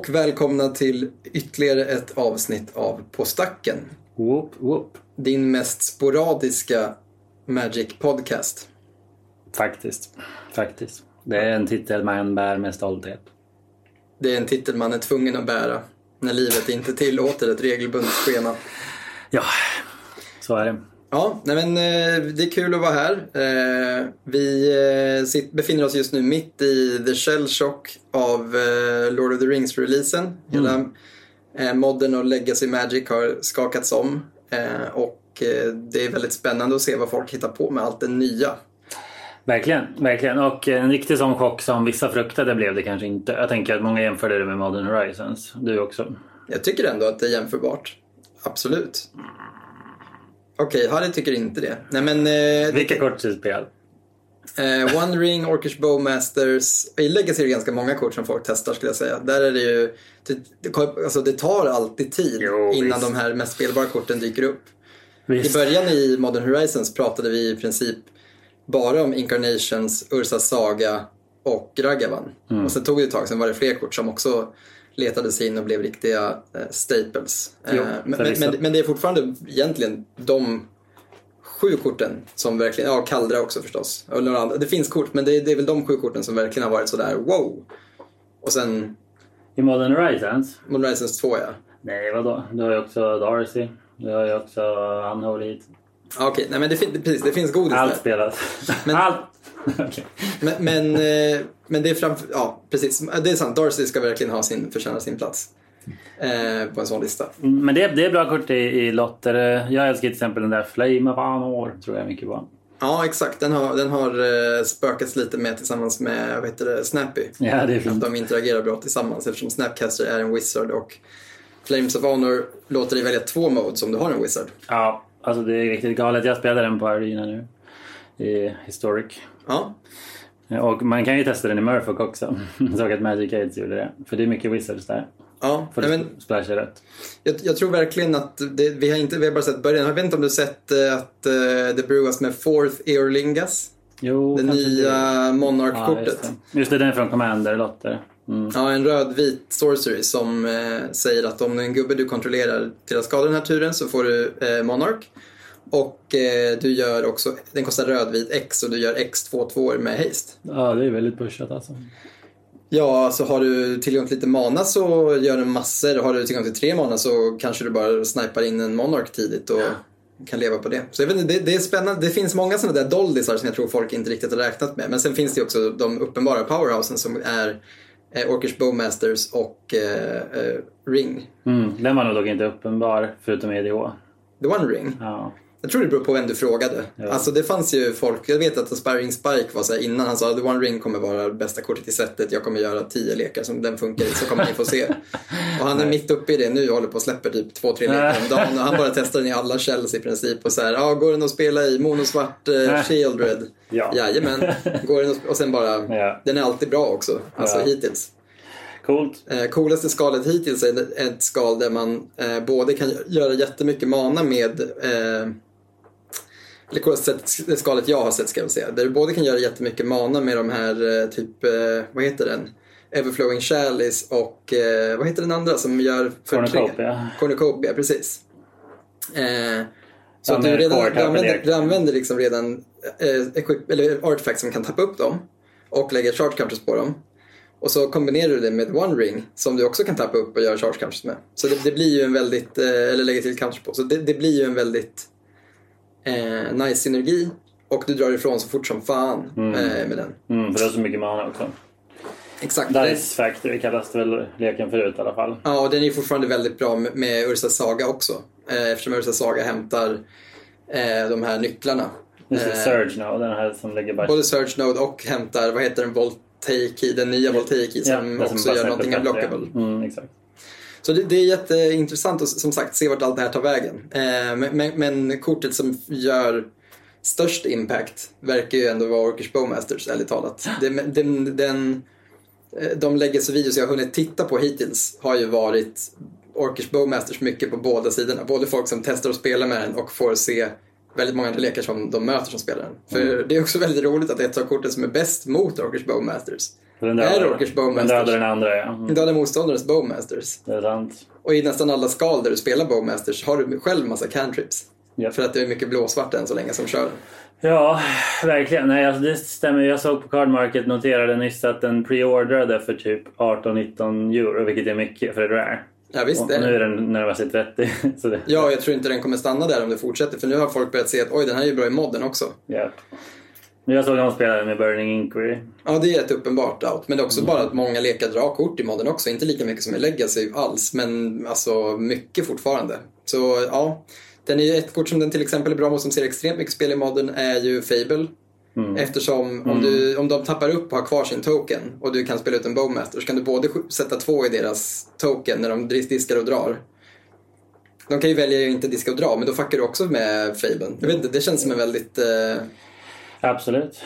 och välkomna till ytterligare ett avsnitt av På stacken. Whoop, whoop. Din mest sporadiska Magic podcast. Faktiskt. Faktiskt. Det är en titel man bär med stolthet. Det är en titel man är tvungen att bära när livet inte tillåter ett regelbundet schema. Ja, så är det. Ja, nej men eh, det är kul att vara här. Eh, Vi eh, befinner oss just nu mitt i the shell shock av Lord of the Rings-releasen. Hela eh, modern och legacy magic har skakats om. Och det är väldigt spännande att se vad folk hittar på med allt det nya. Verkligen, verkligen. Och en riktig sån chock som vissa fruktade blev det kanske inte. Jag tänker att många jämförde det med Modern Horizons. Du också. Jag tycker ändå att det är jämförbart. Absolut. Okej, Harry tycker inte det. Nej men... Eh, Vilka korttidsspel? Eh, One Ring, Orcish Bowmasters. I Legacy är det ganska många kort som folk testar skulle jag säga. Där är det ju... Det, alltså, det tar alltid tid Jo, innan visst. de här mest spelbara korten dyker upp. I Visst. början i Modern Horizons pratade vi i princip bara om Incarnations, Ursas Saga och Ragavan. Mm. Och sen tog det ett tag, sen var det fler kort som också letade sig in och blev riktiga eh, staples. Jo, Eh, men, men, men, det är fortfarande egentligen de sju korten som verkligen, ja Kaldra också förstås. Det finns kort men det är, det är väl de sju korten som verkligen har varit sådär wow. Och sen I Modern Horizons? Modern Horizons 2 ja. Nej, vadå? Du har ju också Darcy. Du har ju också Unholy. Okej, nej men det, fin- precis, det finns godis Allt där. spelat. Men- Allt! Men, men, eh, men det är framför, ja precis, det är sant. Darcy ska verkligen ha sin, förtjäna sin plats. Eh, på en sån lista. Men det, det är bra kort i, i lotter. Jag älskar till exempel den där Flame of Anor. Tror jag mycket på. Ja exakt, den har, den har eh, spökats lite med tillsammans med vad heter det, Snappy. Ja, det är Att fint. de interagerar bra tillsammans eftersom Snapcaster är en wizard och Flames of Honor låter dig välja två modes om du har en wizard. Ja, alltså det är riktigt galet. Jag spelade den på Arena nu. I Historic. Ja, Och man kan ju testa den i Murfolk också. Jag såg att Magic Aids gjorde det. För det är mycket wizards där. ja. Nej, du men, splasha rött. jag, jag tror verkligen att det, vi, har inte, vi har bara sett början. Jag vet inte om du sett eh, att eh, det brewas med Fourth Eorlingas. Jo, Det nya det. Ja, just, Monarch-kortet. det. just det, den är från Commander Lotter. Mm. Ja, en röd-vit sorcery som eh, säger att om en gubbe du kontrollerar till att skada den här turen så får du eh, Monarch. Och eh, du gör också, den kostar rödvit X och du gör X 2 2 med haste. Ja, det är väldigt pushat alltså. Ja, så har du tillgång till lite mana så gör den massor. Har du tillgång till tre mana så kanske du bara snipar in en Monarch tidigt och kan leva på det. Så jag vet inte, det, det är spännande. Det finns många sådana där doldisar som jag tror folk inte riktigt har räknat med. Men sen finns det också de uppenbara powerhousen som är eh, Orkish Bowmasters och eh, eh, Ring. Mm. Den var nog dock inte uppenbar förutom EDH. The One Ring. Ja. Jag tror det beror på vem du frågade. Ja. Alltså det fanns ju folk, jag vet att Aspiring Spike var så här innan han sa The One Ring kommer vara bästa kortet i setet, jag kommer göra tio lekar som den funkar i så kommer ni få se. Och han är mitt uppe i det nu och håller på att släppa typ två, tre lekar om dagen och han bara testar den i alla shells i princip och så här, ja går den att spela i monosvart eh, Shieldred? Ja. Jajamän. Går den och sen bara, Ja. den är alltid bra också, alltså Ja. hittills. Coolt. Eh, coolaste skalet hittills är ett skal där man eh, både kan göra jättemycket mana med eh, eller coolaste sätt- det skalet jag har sett ska jag säga. Där du både kan göra jättemycket mana med de här eh, typ, eh, vad heter den? Everflowing Chalice och eh, vad heter den andra som gör för Cornucopia. Cornucopia, precis. Eh, så att du redan du använder, du använder liksom redan eh, equip, eller artifacts som kan tappa upp dem och lägger charge counters på dem. Och så kombinerar du det med One Ring som du också kan tappa upp och göra charge counters med. Så det, det blir ju en väldigt, eh, eller lägga till counters på. Så det, det blir ju en väldigt eh, nice synergi. Och du drar ifrån så fort som fan eh, med den. Mm, för det har så mycket mana också. Exakt. Dice Factory kallas det väl leken förut i alla fall. Ja, och den är fortfarande väldigt bra med, med Ursa Saga också. Eh, eftersom Ursa Saga hämtar eh, de här nycklarna. Eh, Surge nu, den här som lägger bara... Både Search Node och hämtar, vad heter den, Voltaic Key, den nya Voltaic Key som som också gör någonting unblockable. Mm, exakt. Så det, det är jätteintressant att som sagt se vart allt det här tar vägen. Eh, men, men, men kortet som gör störst impact verkar ju ändå vara Orkish Bowmasters, ärligt talat. Den, den, den, eh, de legacy videos jag har hunnit titta på hittills har ju varit Orkish Bowmasters mycket på båda sidorna. Både folk som testar att spela med den och får se väldigt många andra lekar som de möter som spelar den. För det är också väldigt roligt att ett av korten som är bäst mot Orkish Bowmasters Den är dödar- Orkish Den Bowmasters. den andra ja. Mm, Dödar motståndarens Bowmasters. Det är sant. Och i nästan alla skal där du spelar Bowmasters har du själv massa cantrips. Japp. För att det är mycket blåsvart än så länge som kör. Ja, verkligen. Nej, alltså det stämmer. Jag såg på Card Market, noterade nyss att den preordrade för typ 18-19 euro, vilket är mycket för ett rare. Ja visst, Och det är nu är den närmar sig 30. Så det, Ja, jag tror inte den kommer stanna där om det fortsätter. För nu har folk börjat se att oj, den här är ju bra i modden också. ja. Jag såg någon spela med Burning Inquiry. Ja, det är ett uppenbart out. Men det är också bara att många lekar drar kort i modden också. Inte lika mycket som i Legacy alls, men alltså mycket fortfarande. Så ja, den är ju ett kort som den till exempel är bra mot som ser extremt mycket spel i modden är ju Fable. Eftersom om, du, om de tappar upp och har kvar sin token och du kan spela ut en Bowmaster så kan du både sätta två i deras token när de dis- diskar och drar. De kan ju välja att inte diska och dra, men då fuckar du också med Fablen. Jag vet inte, det känns som en väldigt... Eh, Absolut.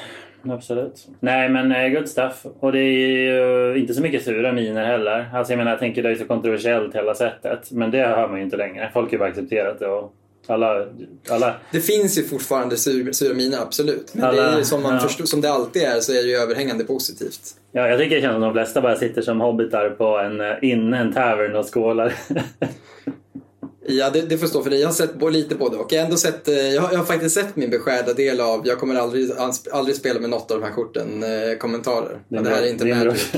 Absolut. Nej men eh, good stuff. Och det är ju inte så mycket sura miner heller. Alltså jag menar jag tänker det är så kontroversiellt hela sättet. Men det hör man ju inte längre. Folk har ju bara accepterat det och alla... alla Det finns ju fortfarande sur, sura miner, absolut. Men det är Alla- ju som, man ja. förstår, som det alltid är så är det ju överhängande positivt. ja, jag tycker det känns som de flesta bara sitter som hobbitar på en, eh, inne en tavern och skålar. Ja, det, det stå för dig. Jag har sett bo- lite på det och jag har ändå sett, eh, jag har, jag har faktiskt sett min beskärda del av, jag kommer aldrig, aldrig spela med något av de här korten, eh, kommentarer. Ja, det här är inte. Magic.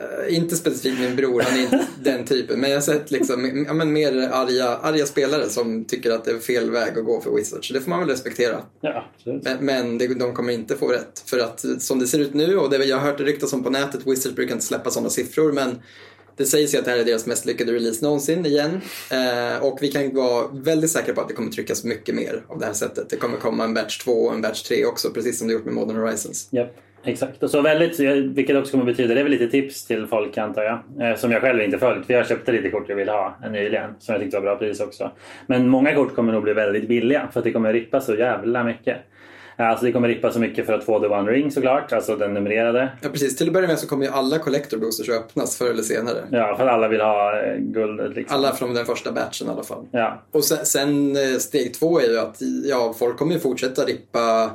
Eh, inte specifikt min bror, han är inte den typen. Men jag har sett liksom, ja, men mer arga, arga spelare som tycker att det är fel väg att gå för Wizards. Så det får man väl respektera. ja. Men, men det, de kommer inte få rätt. För att som det ser ut nu, och det jag har hört det ryktas om på nätet, Wizards brukar inte släppa sådana siffror, men det sägs ju att det här är deras mest lyckade release någonsin igen. Eh, och vi kan vara väldigt säkra på att det kommer tryckas mycket mer av det här sättet. Det kommer komma en batch 2 och en batch 3 också, precis som det gjort med Modern Horizons. Yep. exakt. Och så väldigt, eh, vilket också kommer betyda, det är väl lite tips till folk antar jag. Eh, Som jag själv inte följt, för jag köpte lite kort jag ville ha nyligen. Som jag tyckte var bra pris också. Men många kort kommer nog bli väldigt billiga för att det kommer rippa så jävla mycket. Eh, Alltså det kommer rippa så mycket för att få The One Ring såklart, alltså den numrerade. Ja, precis. Till att börja med så kommer ju alla collector boosters att öppnas förr eller senare. Ja, för alla vill ha eh, guldet liksom. Alla från den första batchen i alla fall. Ja, Och sen, sen eh, steg två är ju att ja, folk kommer ju fortsätta rippa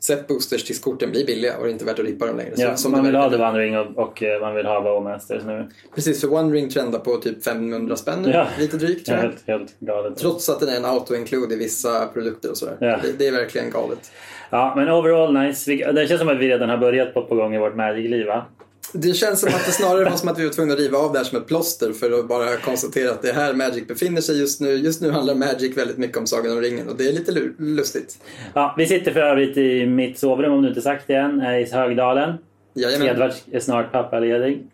set boosters tills korten blir billiga och det är inte värt att rippa dem längre. Så- ja som man det vill ha. The One Ring och, och eh, man vill ha Bowmasters nu. Precis, för One Ring trendar på typ 500 spänn nu, Ja. lite drygt tror jag. helt, helt galet. Trots att den är en auto-include i vissa produkter och sådär. Ja. Det, det är verkligen galet. Ja, men overall nice. Det känns som att vi redan har börjat på, på gång i vårt Magic-liv va? Det känns som att det snarare var som att vi var tvungna att riva av det här som ett plåster för att bara konstatera att det är här Magic befinner sig just nu. Just nu handlar Magic väldigt mycket om Sagan om ringen och det är lite lu- lustigt. Ja, vi sitter för övrigt i mitt sovrum om du inte sagt det än, eh, i Högdalen. Jajamän. Edvard är snart pappaledig.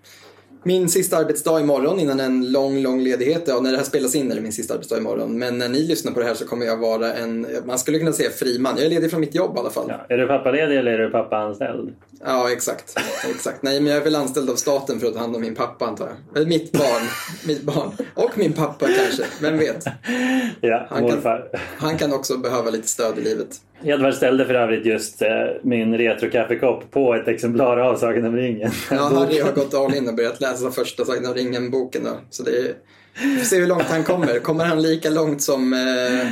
Min sista arbetsdag imorgon innan en lång, lång ledighet. Ja, när det här spelas in är det min sista arbetsdag imorgon. Men när ni lyssnar på det här så kommer jag vara en, man skulle kunna säga fri man. Jag är ledig från mitt jobb i alla fall. Ja, är du pappaledig eller är du pappaanställd? Ja, exakt. exakt. Nej, men jag är väl anställd av staten för att ta hand om min pappa antar jag. Eller mitt barn. mitt barn. Och min pappa kanske. Vem vet? Ja, Han kan-. Han kan också behöva lite stöd i livet. Edvard ställde för övrigt just eh, min retrokaffekopp på ett exemplar av Sagan om ringen. Ja, Harry har gått all in och börjat läsa första Sagan om ringen-boken då. Så det är... Vi får se hur långt han kommer. Kommer han lika långt som... Eh...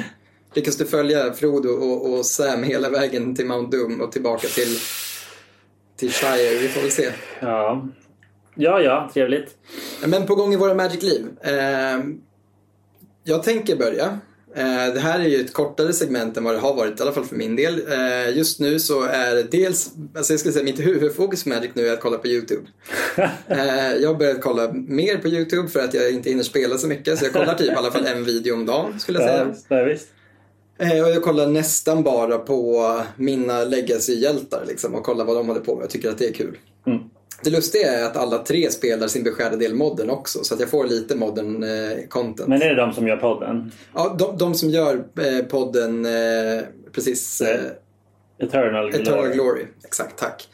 Lyckas du följa Frodo och, och Sam hela vägen till Mount Doom och tillbaka till, till Shire? Vi får väl se. Ja. ja, ja, trevligt. Men på gång i våra Magic-liv. Eh, jag tänker börja. Eh, det här är ju ett kortare segment än vad det har varit, i alla fall för min del. Eh, just nu så är det dels, alltså jag skulle säga mitt huvudfokus med Magic nu är att kolla på YouTube. Eh, jag har börjat kolla mer på YouTube för att jag inte hinner spela så mycket. Så jag kollar typ i alla fall en video om dagen skulle jag säga. Ja, visst. Och jag kollar nästan bara på mina legacy-hjältar liksom, och kollar vad de håller på med. Jag tycker att det är kul. Mm. Det lustiga är att alla tre spelar sin beskärda del modden också, så att jag får lite modern eh, content. Men är det de som gör podden? Ja, de, de som gör eh, podden, eh, precis, eh, Eternal Glory. Eternal Glory. Exakt, tack.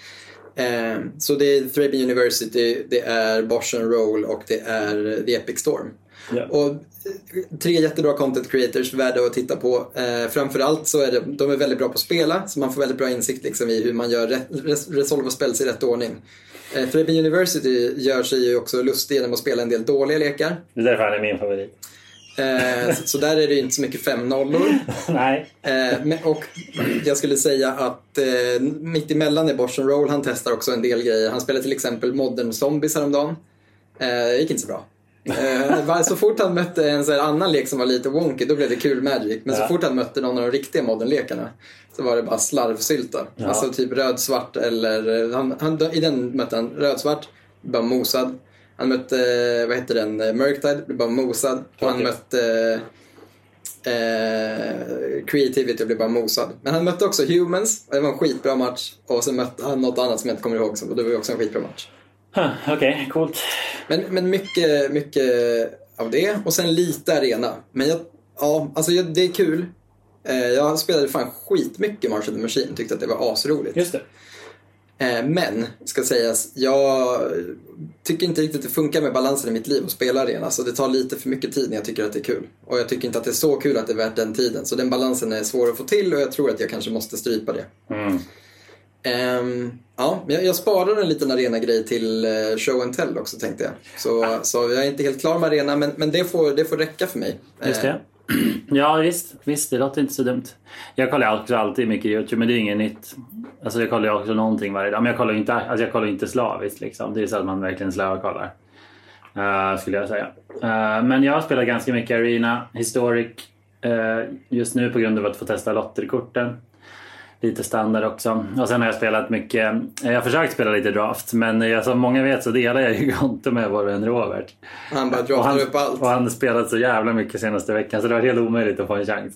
Så det är Thraben University, det är Bosch Roll och det är The Epic Storm. Ja. Och tre jättebra content creators, värda att titta på. Eh, framförallt så är det, de är väldigt bra på att spela, så man får väldigt bra insikt liksom, i hur man gör res, resolva spells i rätt ordning. Eh, Flipping University gör sig ju också lustig genom att spela en del dåliga lekar. Det är därför han är min favorit. Eh, så, där är det inte så mycket fem nollor. Nej. Eh, och jag skulle säga att eh, mitt emellan är Bosch Roll. Han testar också en del grejer. Han spelar till exempel Modern Zombies häromdagen. Det gick inte så bra. Eh, så fort han mötte en här annan lek som var lite wonky, då blev det kul Magic. Men så fort han mötte någon av de riktiga modern-lekarna så var det bara slarvsylta. Ja. Alltså typ röd-svart eller... eh, Han, han, I den mötte han röd-svart, bara mosad. Han mötte, eh, vad heter den, Murktide, blev bara mosad. Och han mötte eh, Creativity och blev bara mosad. Men han mötte också Humans, och det var en skitbra match. Och sen mötte han något annat som jag inte kommer ihåg, och det var också en skitbra match. Huh, Okej, coolt. Men, men mycket, mycket av det och sen lite arena. Men jag, ja, alltså jag, det är kul. Eh, jag spelade fan skitmycket Marshall the Machine, tyckte att det var asroligt. Just det. Eh, men, ska sägas, jag tycker inte riktigt det funkar med balansen i mitt liv att spela arena. Så det tar lite för mycket tid när jag tycker att det är kul. Och jag tycker inte att det är så kul att det är värt den tiden. Så den balansen är svår att få till och jag tror att jag kanske måste strypa det. Mm. Ehm, ja, jag, jag sparar en liten arena-grej till eh, show and tell också tänkte jag. Så, så jag är inte helt klar med arena men, men det, får, det får räcka för mig. Just Eh, det. Ja visst, visst, det låter inte så dumt. Jag kollar också alltid mycket YouTube, men det är inget nytt. Alltså jag kollar också någonting varje dag, men jag kollar inte, alltså jag kollar inte slaviskt liksom. Det är så att man verkligen slökollar. Uh, skulle jag säga. Eh, men jag har spelat ganska mycket Arena, Historic. eh, just nu på grund av att få testa lotterkorten. Lite standard också. Och sen har jag spelat mycket, jag har försökt spela lite draft, men eh, som många vet så delar jag ju konto med vår vän Robert. Han bara draftar han, upp allt. och han har spelat så jävla mycket senaste veckan så det var helt omöjligt att få en chans.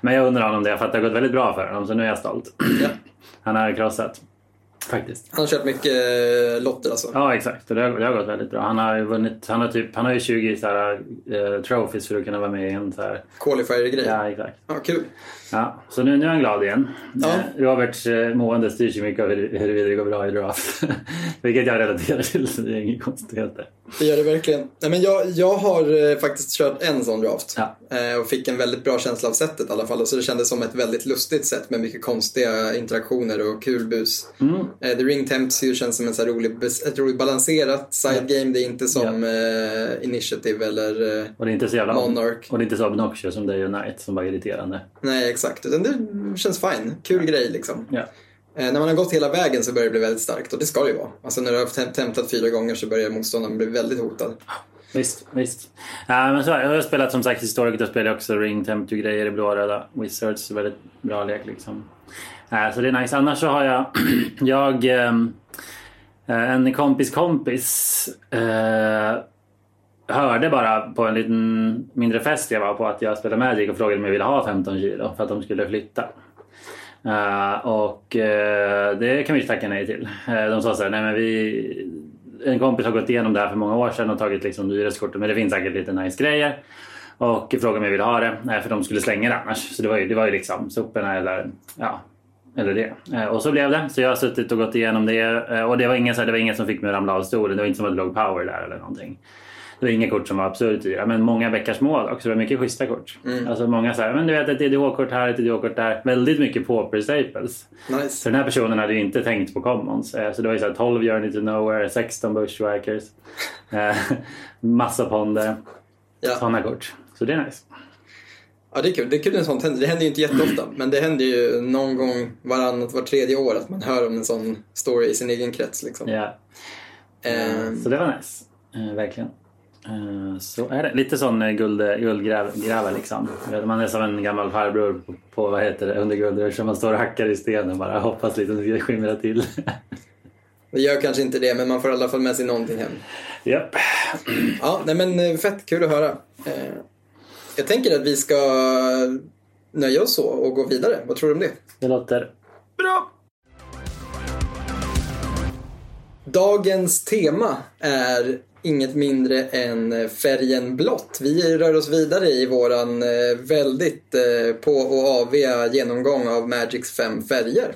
Men jag undrar honom det för att det har gått väldigt bra för honom så nu är jag stolt. Ja. Han har krossat. Faktiskt. Han har kört mycket eh, lotter alltså. Ja exakt, och det har, det har gått väldigt bra. Han har vunnit, han har typ, han har ju 20 så här, eh, trophies för att kunna vara med i en så här. Qualifier-grej. Ja. Ja exakt. kul. Ja, så nu, nu är han glad igen. Ja. Eh, Roberts eh, mående styrs ju mycket av hur- huruvida det går bra i draft. Vilket jag relaterar till, så det är inga konstigheter. Det gör det verkligen. Nej, men jag, jag har eh, faktiskt kört en sån draft. Ja. Eh, och fick en väldigt bra känsla av sättet i alla fall. Så det kändes som ett väldigt lustigt sätt med mycket konstiga interaktioner och kul bus. Mm. Eh, The Ring Tempts ju känns som en så rolig, ett roligt balanserat side game. Det är inte som eh, Initiative eller... Eh, Och det är inte så jävla Monarch. Och det är inte så obnoxious som Day och Night som var irriterande. nej, exakt. Utan det känns fine. Kul grej liksom. Ja. Eh, när man har gått hela vägen så börjar det bli väldigt starkt. Och det ska det ju vara. Alltså när du har tem- temptat fyra gånger så börjar motståndaren bli väldigt hotad. Visst, visst. Ja, men så här, jag har spelat som sagt historiskt och spelar också Ring Temptu grejer i blåröda Wizards. Väldigt bra lek liksom. Ja, så det är nice. Annars så har jag, jag ehm, eh, en kompis kompis eh, hörde bara på en liten mindre fest jag var på att jag spelade Magic och frågade om jag ville ha 15 kilo för att de skulle flytta. Uh, och uh, det kan vi tacka nej till. Uh, de sa så här, nej men vi... En kompis har gått igenom det här för många år sedan och tagit liksom hyreskortet men det finns säkert lite nice grejer. Och frågade om jag ville ha det, nej, för de skulle slänga det annars. Så det var ju, det var ju liksom soporna eller ja, eller det. Och så blev det. Så jag har suttit och gått igenom det. Och det var inget så här, det var som fick mig att ramla av stolen. Det var inte som att det låg power där eller någonting. Det var inga kort som var absurt dyra, men många bäckars mål också. Det var mycket schyssta kort. Alltså många så här, men du vet ett EDH-kort här, ett EDH-kort där. Väldigt mycket pauper staples. Nice. Så den här personen hade ju inte tänkt på commons. Eh, Så det var ju så här 12 Journey to Nowhere, 16 Bushwhackers. eh, Massa ponder. Ja. Sådana kort. Så det är nice. Ja, det är kul. Det är kul när sånt händer. Det händer ju inte jätteofta, men det händer ju någon gång varannat, var tredje år att man hör om en sån story i sin egen krets. Liksom. Ja. Ehm, Så det var nice. Eh, verkligen. Eh, så är det. Lite sån eh, guld, guldgräva liksom. Vet, Man är som en gammal farbror på, på vad heter det, under guldrush. Man står och hackar i stenen och bara hoppas lite att det ska skimra till. det gör kanske inte det, men man får i alla fall med sig någonting hem. Japp. Ja, nej men eh, fett kul att höra. Eh, jag tänker att vi ska nöja oss så och gå vidare. Vad tror du om det? Det låter Bra! Dagens tema är inget mindre än färgen blått. Vi rör oss vidare i våran eh, väldigt eh, på och aviga genomgång av Magics fem färger.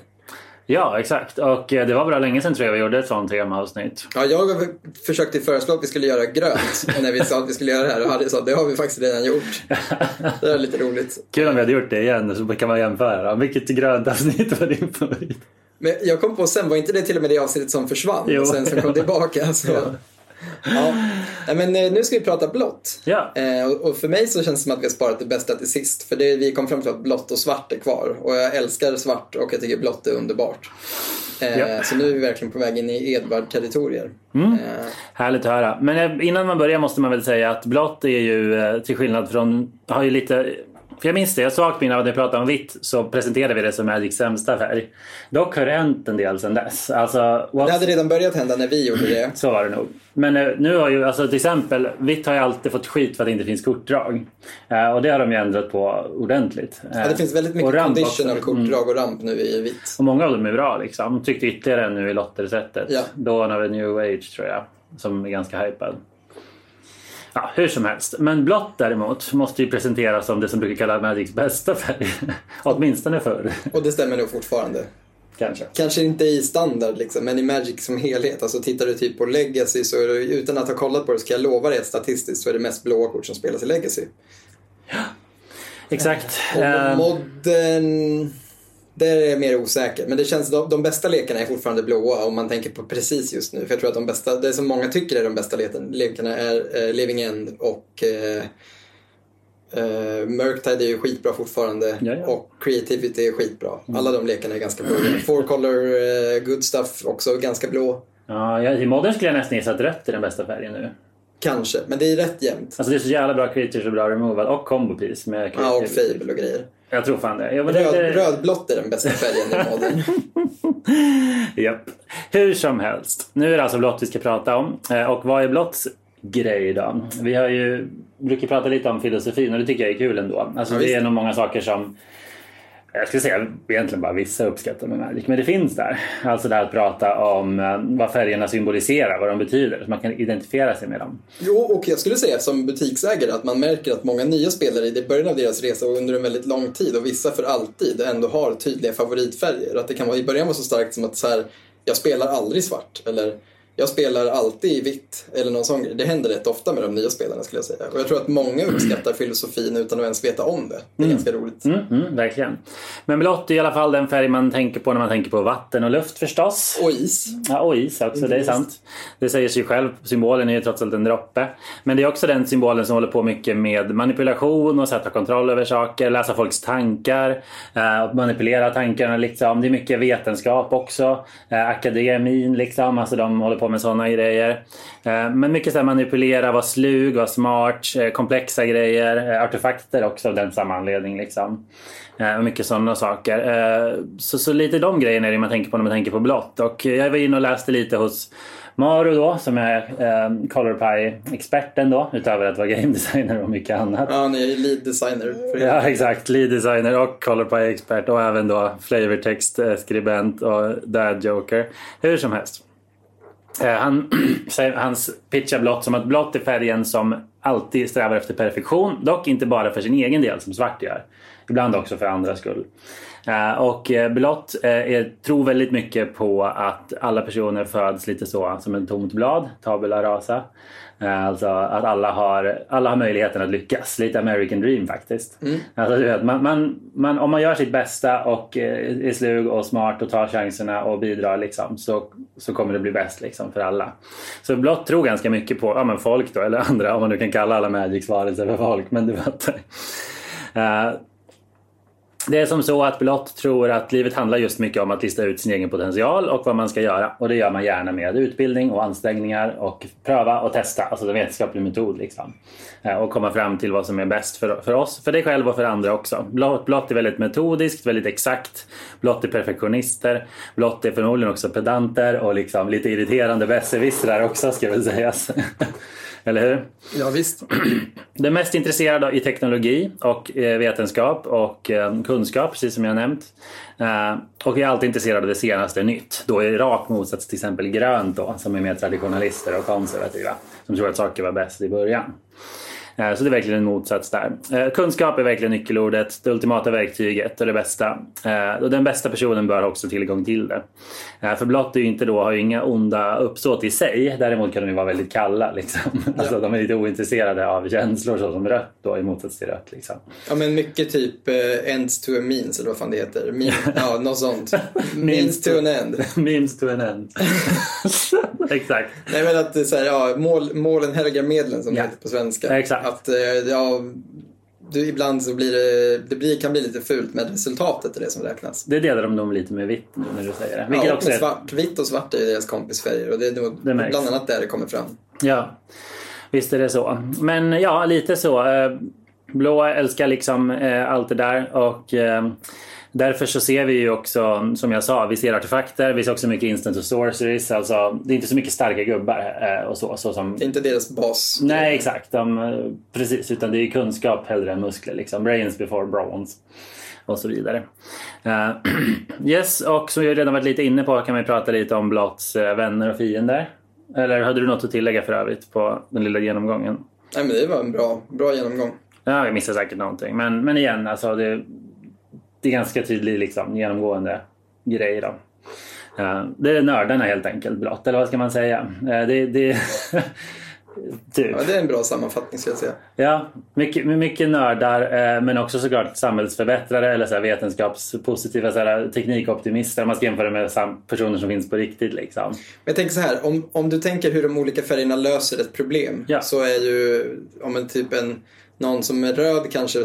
Ja, exakt. Och eh, det var bra länge sedan tror jag vi gjorde ett sånt temaavsnitt. Ja, jag försökte föreslå att vi skulle göra grönt när vi sa att vi skulle göra det här och Harry sa det har vi faktiskt redan gjort. Det är lite roligt. Kul om vi hade gjort det igen så kan man jämföra. Vilket grönt avsnitt var din favorit? Men jag kom på sen, var inte det till och med det avsnittet som försvann? Jo. Och sen som kom tillbaka. Så. Ja. Nej, Men eh, nu ska vi prata blått. Ja. Eh, och- för mig så känns det som att vi har sparat det bästa till sist. För det, vi kom fram till att blått och svart är kvar. Och jag älskar svart och jag tycker blått är underbart. Eh, Ja. Så nu är vi verkligen på väg in i Edvard-territorier. Eh, Härligt att höra. Men innan man börjar måste man väl säga att blått är ju till skillnad från, har ju lite för jag minns det, jag svagt minne av när vi pratade om vitt så presenterade vi det som Magics sämsta färg. Dock har det hänt en del sedan dess. Alltså, det what's- hade redan börjat hända när vi gjorde det. Så var det nog. Men eh, nu har ju, alltså till exempel, vitt har ju alltid fått skit för att det inte finns kortdrag. Eh, och det har de ju ändrat på ordentligt. Eh, Ja, det finns väldigt mycket ramp conditional också. Mm. kortdrag och ramp nu i vitt. Och många av dem är bra liksom. Tyckte ytterligare nu i lottersättet. Ja. Dawn of a new age tror jag. Som är ganska hypad. Ja, hur som helst. Men blått däremot måste ju presenteras som det som brukar kallas Magics bästa färg. Åtminstone förr. Och det stämmer nog fortfarande. Kanske. Kanske inte i standard liksom, men i Magic som helhet. Alltså tittar du typ på Legacy så är det, utan att ha kollat på det så kan jag lova dig att statistiskt så är det mest blåa kort som spelas i Legacy. Exakt. Och Eh, modern... Där är jag mer osäker. Men det känns, de, de bästa lekarna är fortfarande blåa om man tänker på precis just nu. För jag tror att de bästa, det som många tycker är de bästa leken, lekarna är eh, Living End och eh, eh, Murktide är ju skitbra fortfarande. Ja, ja. Och Creativity är skitbra. Alla de lekarna är ganska blå. Four Color eh, Good Stuff också ganska blå. ja, I modern skulle jag nästan gissa att rött är den bästa färgen nu. Kanske, men det är rätt jämnt. Alltså det är så jävla bra creatures och bra removal och combo piece med Ja, och. Fable och grejer. Jag tror fan det. Ja, men det, Röd, det... rödblått är den bästa färgen i modern. Japp. Hur som helst. Nu är det alltså blått vi ska prata om. Eh, Och vad är blåtts grej då? Vi har ju brukar prata lite om filosofin och det tycker jag är kul ändå. Alltså Ja, det är nog många saker som jag skulle säga egentligen bara vissa uppskattar med Magic, men det finns där. Alltså det här att prata om eh, vad färgerna symboliserar, vad de betyder, så man kan identifiera sig med dem. Jo, och jag skulle säga som butiksägare att man märker att många nya spelare i början av deras resa och under en väldigt lång tid och vissa för alltid ändå har tydliga favoritfärger. Att det kan vara i början vara så starkt som att så här, jag spelar aldrig svart eller jag spelar alltid i vitt eller någon sån grej. Det händer rätt ofta med de nya spelarna skulle jag säga. Och jag tror att många uppskattar filosofin utan att ens veta om det. Det är ganska roligt. Mm, mm, verkligen. Men blått är i alla fall den färg man tänker på när man tänker på vatten och luft förstås. Och is. Ja, och is också, det är sant. Det säger sig själv. Symbolen är ju trots allt en droppe. Men det är också den symbolen som håller på mycket med manipulation och sätta kontroll över saker, läsa folks tankar, eh, och manipulera tankarna liksom. Det är mycket vetenskap också. Eh, akademin liksom, alltså de håller på med sådana grejer. Eh, men mycket så manipulera, vara slug, vara smart, eh, komplexa grejer, eh, artefakter också av den samma anledning liksom. Mycket sådana saker. Så, så lite de grejerna är det man tänker på när man tänker på blått. Och jag var inne och läste lite hos Maru då, som är eh, Color Pie-experten då, utöver att vara game designer och mycket annat. Ja, ni är lead designer. Ja, exakt. Lead designer och Color Pie-expert och även då flavortext-skribent och dad joker. Hur som helst. Eh, han, säger- hans pitchar blått som att blått är färgen som alltid strävar efter perfektion. Dock inte bara för sin egen del som svart gör. Ibland också för andras skull. Eh, och eh, blått är, tror väldigt mycket på att alla personer föds lite så som ett tomt blad, tabula rasa. Eh, Alltså att alla har, alla har möjligheten att lyckas. Lite American dream faktiskt. Alltså, du vet, man, man, man, om man gör sitt bästa och eh, är slug och smart och tar chanserna och bidrar liksom, så, så kommer det bli bäst liksom, för alla. Så blått tror ganska mycket på ja, men folk då, eller andra, om man nu kan kalla alla Magics varelser för folk. Men du fattar. Eh, det är som så att Blått tror att livet handlar just mycket om att lista ut sin egen potential och vad man ska göra. Och det gör man gärna med utbildning och ansträngningar och pröva och testa, alltså en vetenskaplig metod. Liksom. Eh, och komma fram till vad som är bäst för, för oss, för dig själv och för andra också. Blått, blott är väldigt metodiskt, väldigt exakt. Blått är perfektionister. Blått är förmodligen också pedanter och liksom lite irriterande besserwissrar också ska väl sägas. Eller hur? Ja, visst. De är mest intresserade i teknologi och eh, vetenskap och eh, kunskap, precis som jag nämnt. Eh, Och är alltid intresserade av det senaste nytt. Då är rak motsats till exempel grönt då, som är mer traditionalister och konservativa. Som tror att saker var bäst i början. Eh, Så det är verkligen en motsats där. Eh, Kunskap är verkligen nyckelordet, det ultimata verktyget och det bästa. Eh, Och den bästa personen bör ha också tillgång till det. För blått är ju inte då, har ju inga onda uppsåt i sig. Däremot kan de ju vara väldigt kalla. Liksom. Alltså, de är lite ointresserade av känslor så som rött då i motsats till rött. Liksom. Ja men mycket typ ends to a means eller vad fan det heter. Mean, ja, något sånt. means to an end. Memes to an end. Exakt. Nej men att så här, ja, mål, målen helgar medlen som Ja. det heter på svenska. Exakt. Att eh, ja, du, ibland så blir det, det blir, kan bli lite fult men resultatet är det som räknas. Det delar de nog lite med vitt nu när du säger det. Vilket Ja, också med är, svart. Vitt och svart är ju deras kompisfärger och det är nog Det märks. bland annat där det kommer fram. Ja, visst är det så. Men ja, lite så. Eh, Blå älskar liksom eh, allt det där och därför så ser vi ju också, som jag sa, vi ser artefakter, vi ser också mycket instant och sorceries. Alltså, det är inte så mycket starka gubbar eh, och så. så som, Det är inte deras bas. nej, exakt. De, eh, precis, utan det är kunskap hellre än muskler. Liksom. Brains before brawns. Och så vidare. Eh, yes, och som jag redan varit lite inne på kan vi prata lite om Blotts eh, vänner och fiender. Eller hade du något att tillägga för övrigt på den lilla genomgången? Nej men det var en bra, bra genomgång. Ja, jag missar säkert någonting. Men, men igen, alltså det, det är ganska tydlig liksom, genomgående grej. Då. Eh, det är nördarna helt enkelt, blott. Eller vad ska man säga? Eh, det, det, typ. Ja, det är en bra sammanfattning skulle jag säga. Ja, mycket, mycket nördar eh, men också såklart samhällsförbättrare eller så här vetenskapspositiva så här, teknikoptimister. Man ska jämföra med personer som finns på riktigt. Liksom. Men jag tänker så här, om, om du tänker hur de olika färgerna löser ett problem Ja. så är ju om en typ en någon som är röd kanske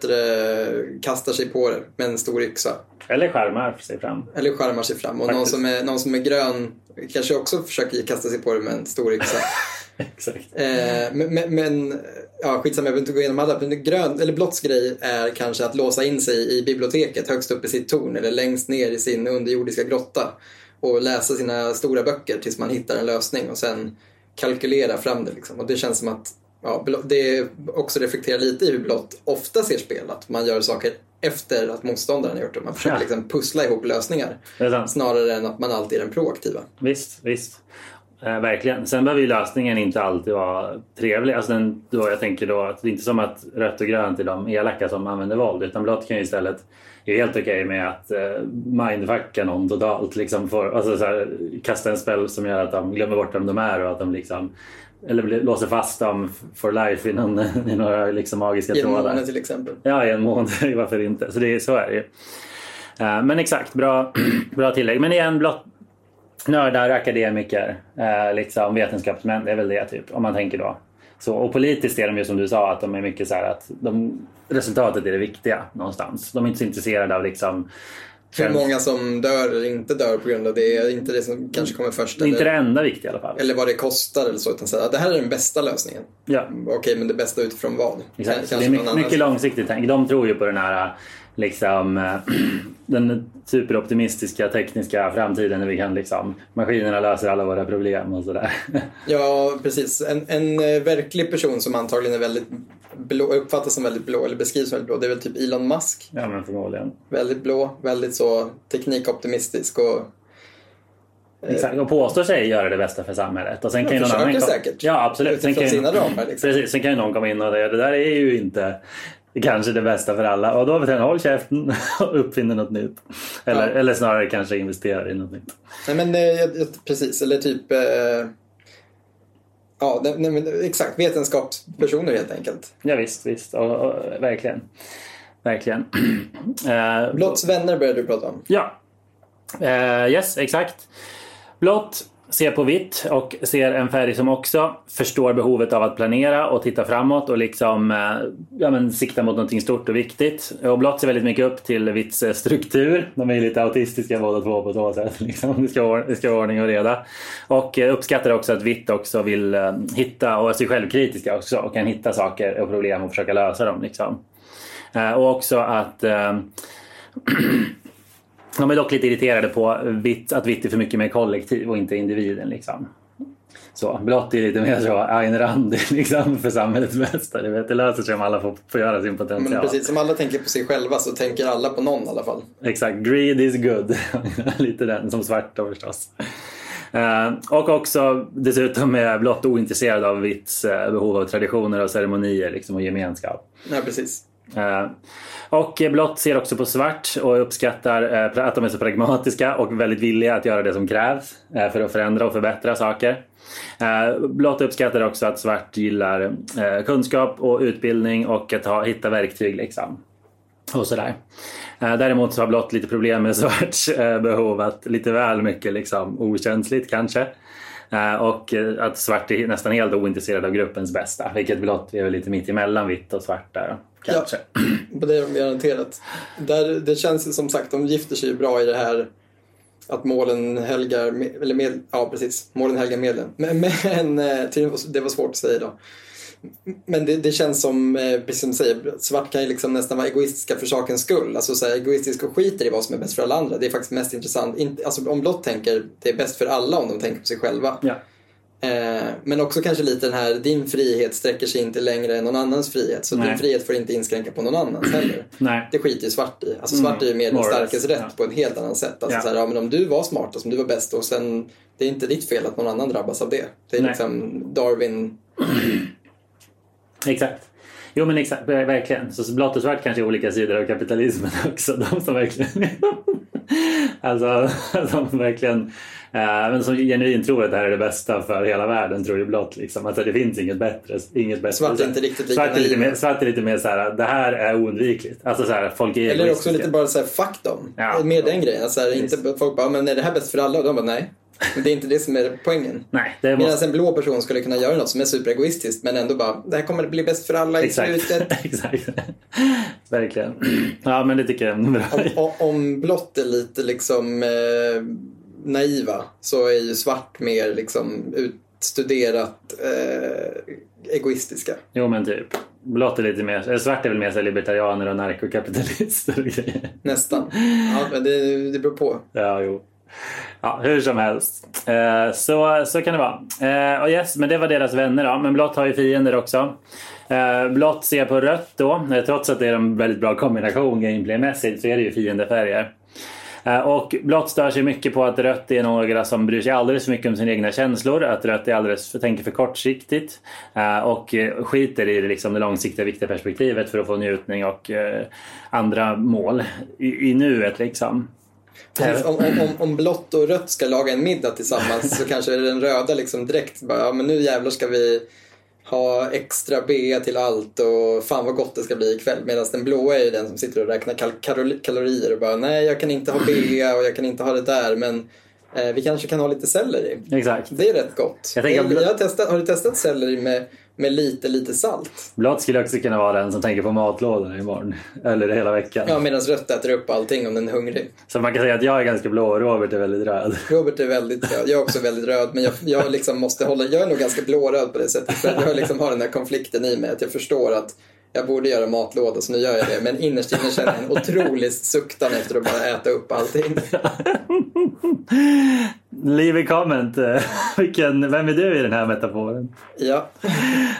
du, kastar sig på det med en stor yxa. Eller skärmar sig fram. Eller skärmar sig fram. Och någon som, är, någon som är grön kanske också försöker kasta sig på det med en stor yxa. Exakt. Eh, men, men, men ja, skitsamma, jag behöver inte gå igenom alla. Men grön, eller blåtts grej är kanske att låsa in sig i biblioteket högst upp i sitt torn eller längst ner i sin underjordiska grotta och läsa sina stora böcker tills man hittar en lösning och sen kalkylera fram det. Liksom. Och det känns som att ja, det också reflekterar lite i hur blått ofta ser spel. Att man gör saker efter att motståndaren har gjort det. Man försöker Ja. liksom pussla ihop lösningar snarare än att man alltid är den proaktiva. Visst, visst. Eh, verkligen. Sen behöver ju lösningen inte alltid vara trevlig. Alltså den, då jag tänker då att det är inte som att rött och grönt är de elaka som använder våld. Utan blått kan ju istället är helt okej med att eh, mindfucka någon totalt. Liksom för, alltså så här, kasta en spel som gör att de glömmer bort vem de är och att de liksom eller låser fast dem for life i, någon, i några liksom magiska I en trådar. månad till exempel. Ja, i en månad. Varför inte? Så, det, är- så är det ju. Eh, Men exakt, bra, bra tillägg. Men igen, blott nördar, akademiker, liksom vetenskapsmän. Det är väl det typ. Om man tänker då. Så, och politiskt är de ju som du sa att de är mycket så här att de, resultatet är det viktiga någonstans. De är inte så intresserade av liksom Hur många som dör eller inte dör på grund av det är inte det som kanske kommer först. Det är inte det Eller, enda viktiga i alla fall. eller vad det kostar eller så. Utan att det här är den bästa lösningen. Ja, Okej, men det bästa utifrån vad? exakt. Kan- Så det är mycket, mycket långsiktigt tänk. De tror ju på den här liksom eh, den superoptimistiska tekniska framtiden när vi kan liksom maskinerna löser alla våra problem och sådär. Ja, precis. En, en eh, verklig person som antagligen är väldigt blå, uppfattas som väldigt blå eller beskrivs som väldigt blå. Det är väl typ Elon Musk. ja men förmodligen. Väldigt blå, väldigt så teknikoptimistisk och Exakt. Och påstår sig göra det bästa för samhället. Och sen kan ju någon annan säkert. Ja absolut. Sen Utifrån kan ju... sina ramar, liksom. Precis. Sen kan ju någon komma in och säga det där är ju inte kanske det bästa för alla. Och då vet jag, håll käften och uppfinner något nytt. Eller, Ja. eller snarare kanske investerar i något nytt. Nej men eh, precis, eller typ eh, Ja, nej, men exakt. Vetenskapspersoner helt enkelt. Ja, visst, visst. Och, och, verkligen. Verkligen. Eh, Blotts vänner började du prata om. Ja. Yes, exakt. Blått ser på vitt och ser en färg som också förstår behovet av att planera och titta framåt och liksom eh, ja, men sikta mot någonting stort och viktigt. Och blått ser väldigt mycket upp till vitts eh, struktur. De är lite autistiska båda två på så sätt. Liksom. Det, ska vara, det ska vara ordning och reda. Och eh, uppskattar också att vitt också vill hitta och är sig självkritiska också och kan hitta saker och problem och försöka lösa dem. Liksom. Och också att de är dock lite irriterade på att vitt är för mycket mer kollektiv och inte individen. Liksom. Så, blått är lite mer så Ayn Rand liksom, för samhällets bästa. Du vet, det löser sig om alla får, får göra sin potential. Men precis som alla tänker på sig själva så tänker alla på någon i alla fall. Exakt, greed is good. lite den, som svart då förstås. Eh, och också dessutom är blått ointresserad av vitts eh, behov av traditioner och ceremonier liksom, och gemenskap. Ja, precis. Eh, och blått ser också på svart och uppskattar eh, att de är så pragmatiska och väldigt villiga att göra det som krävs eh, för att förändra och förbättra saker. Blått uppskattar också att svart gillar kunskap och utbildning och att ha, hitta verktyg. Liksom. Och sådär. Däremot så har blått lite problem med svarts behov att lite väl mycket liksom, okänsligt kanske. Eh, Och eh, att svart är nästan helt ointresserad av gruppens bästa. Vilket blått är väl lite mitt emellan vitt och svart där. Kanske. På det är de garanterat. Där, det känns som sagt, de gifter sig ju bra i det här att målen helgar, eller med, ja precis, målen helgar medlen. Men, men eh, det var svårt att säga då. Men det, det känns som, eh, precis som du säger, svart kan ju liksom nästan vara egoistiska för sakens skull. Alltså så här, egoistiska och skiter i vad som är bäst för alla andra. Det är faktiskt mest intressant. Inte, alltså om blått tänker, det är bäst för alla om de tänker på sig själva. Ja. Eh, men också kanske lite den här, din frihet sträcker sig inte längre än någon annans frihet. Så Nej. din frihet får inte inskränka på någon annans heller. Nej. Det skiter ju svart i. Alltså svart är ju mer den starkes rätt ja. på ett helt annat sätt. Alltså Ja. så här, ja, men om du var smartast, om du var bäst och sen, det är inte ditt fel att någon annan drabbas av det. Det är Nej. liksom Darwin. Exakt. Jo men exakt, verkligen. Så blått och svart kanske är olika sidor av kapitalismen också. De som verkligen... alltså, de verkligen... eh, men som genuint tror att det här är det bästa för hela världen tror ju blått. Liksom. Alltså, det finns inget bättre. Inget bättre Svart är inte riktigt lika svart är lite mer, svart är lite mer så här, det här är oundvikligt. Alltså så här, folk är Eller också lite bara såhär, fuck dem. Ja. Mer den grejen. Så här, inte, folk bara, men är det här bäst för alla? Och de bara, nej. Men det är inte det som är poängen. Nej, det Medan måste... en blå person skulle kunna göra något som är superegoistiskt men ändå bara, det här kommer bli bäst för alla i Exakt. slutet. Exakt. Verkligen. Ja men det tycker jag. Om, om, om blått är lite liksom eh, naiva så är ju svart mer liksom utstuderat eh, egoistiska. Jo men typ. Blått är lite mer, eller svart är väl mer så libertarianer och narkokapitalister och grejer. Nästan. Ja, men det, det beror på. Ja, jo. Ja, hur som helst. Eh, så, så kan det vara. Eh, och yes, men det var deras vänner då. Men blått har ju fiender också. Eh, blått ser på rött då. Eh, trots att det är en väldigt bra kombination gameplaymässigt så är det ju fiendefärger. Eh, och blått stör sig mycket på att rött är några som bryr sig alldeles för mycket om sina egna känslor. Att rött är alldeles för, tänker för kortsiktigt. Eh, och skiter i det, liksom, det långsiktiga viktiga perspektivet för att få njutning och eh, andra mål i, i nuet. Liksom. Precis, om, om, om, blått och rött ska laga en middag tillsammans så kanske den röda liksom direkt bara, ja men nu jävlar ska vi ha extra bea till allt och fan vad gott det ska bli ikväll. Medan den blåa är ju den som sitter och räknar kal- kalori- kalorier och bara nej jag kan inte ha bea och jag kan inte ha det där men eh, vi kanske kan ha lite selleri. Exakt. Det är rätt gott. Jag tänker att- jag har, testat, har du testat selleri med, med lite, lite salt? Blått skulle också kunna vara den som tänker på matlådan imorgon. Eller hela veckan. Ja, medan rött äter upp allting om den är hungrig. Så man kan säga att jag är ganska blå och Robert är väldigt röd. Robert är väldigt röd. Jag är också väldigt röd. Men jag, jag liksom måste hålla... Jag är nog ganska blåröd på det sättet. För jag liksom har den här konflikten i mig. Att jag förstår att jag borde göra matlåda så nu gör jag det. Men innerst inne känner jag en otrolig suktan efter att bara äta upp allting. Leave a comment. eh, Vilken, vem är du i den här metaforen? Ja,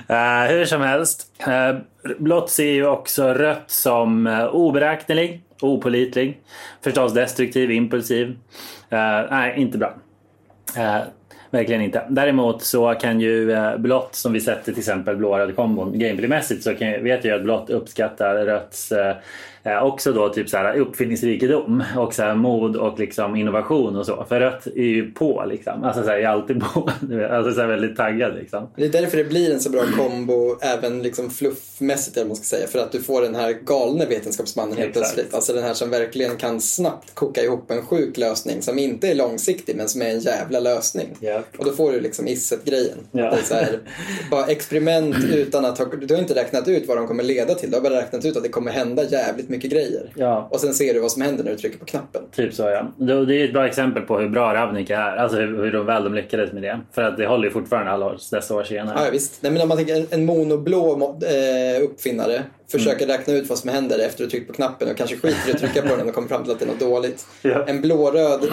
Eh, hur som helst. Uh, blått ser ju också rött som uh, oberäknelig, opolitlig, förstås destruktiv, impulsiv. Eh, nej, inte bra. Eh, verkligen inte. Däremot så kan ju uh, blått, som vi sett till exempel blå-röd kombon gameplaymässigt, så kan, vet jag att blått uppskattar rötts eh, också då typ så här uppfinningsrikedom och så här mod och liksom innovation och så. För rött är ju på liksom. Alltså så här, är alltid på. Alltså så här väldigt taggad liksom. det är därför det blir en så bra kombo även liksom fluffmässigt eller man ska säga. För att du får den här galne vetenskapsmannen helt Exakt. plötsligt. Alltså den här som verkligen kan snabbt koka ihop en sjuk lösning som inte är långsiktig men som är en jävla lösning. Ja. Och då får du liksom Isset-grejen. Ja. Här, bara experiment utan att ha, du har inte räknat ut vad de kommer leda till. Du har bara räknat ut att det kommer hända jävligt mycket grejer. Ja. Och sen ser du vad som händer när du trycker på knappen. Typ så ja. Det är ett bra exempel på hur bra Ravnica är. Alltså hur, väl de lyckades med det. För att det håller ju fortfarande alla år, dessa år senare. Ja, visst. Nej, men om man tänker en, monoblå mo- eh, uppfinnare försöker Mm. räkna ut vad som händer efter att du tryckt på knappen och kanske skiter i att trycka på den och kommer fram till att det är något dåligt. Ja. En blåröd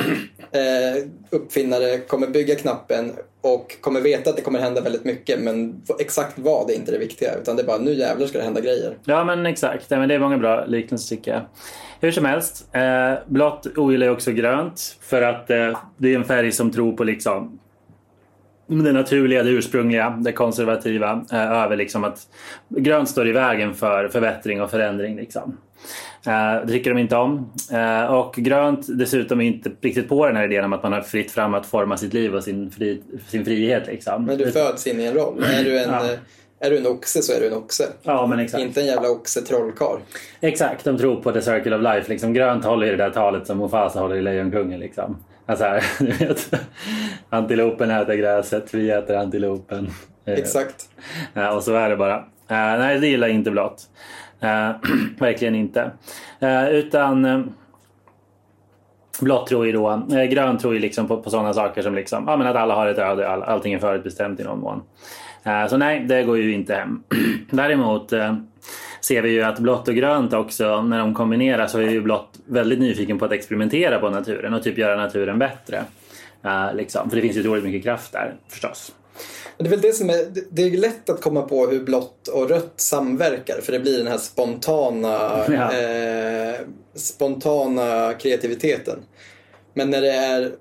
eh, uppfinnare kommer bygga knappen och kommer veta att det kommer hända väldigt mycket men exakt vad är inte det viktiga utan det är bara nu jävlar ska det hända grejer. Ja men exakt. Ja, men det är många bra lik liknelse tycker jag. Hur som helst, eh, blått ogillar jag också grönt för att eh, det är en färg som tror på liksom det naturliga, det ursprungliga, det konservativa eh, över liksom att grönt står i vägen för förbättring och förändring. Liksom. Eh, det tycker de inte om. Eh, och grönt dessutom är inte riktigt på den här idén om att man har fritt fram att forma sitt liv och sin, fri, sin frihet. Liksom. Men du föds in i en roll. Är du en, Ja. eh, är du en oxe så är du en oxe. Ja, men exakt. Inte en jävla oxe trollkarl. Exakt, de tror på the circle of life. Liksom. Grönt håller i det där talet som Mufasa håller i Lejonkungen. Liksom. Alltså här, du vet, antilopen äter gräset, vi äter antilopen. Eh, Exakt. Ja, och så är det bara. Eh, nej, det gillar inte blått. Eh, verkligen inte. Eh, utan blått tror ju då, uh, grönt tror ju liksom på, på sådana saker som liksom, ja, men att alla har ett öde, all, allting är förutbestämt i någon mån. Eh, så nej, det går ju inte hem. Däremot eh, ser vi ju att blått och grönt också, när de kombineras så är ju blått väldigt nyfiken på att experimentera på naturen och typ göra naturen bättre. Eh, liksom. För det finns ju otroligt mycket kraft där förstås. Det är väl det som är, det- det är lätt att komma på hur blått och rött samverkar för det blir den här spontana, Ja. eh, spontana kreativiteten. Men när det är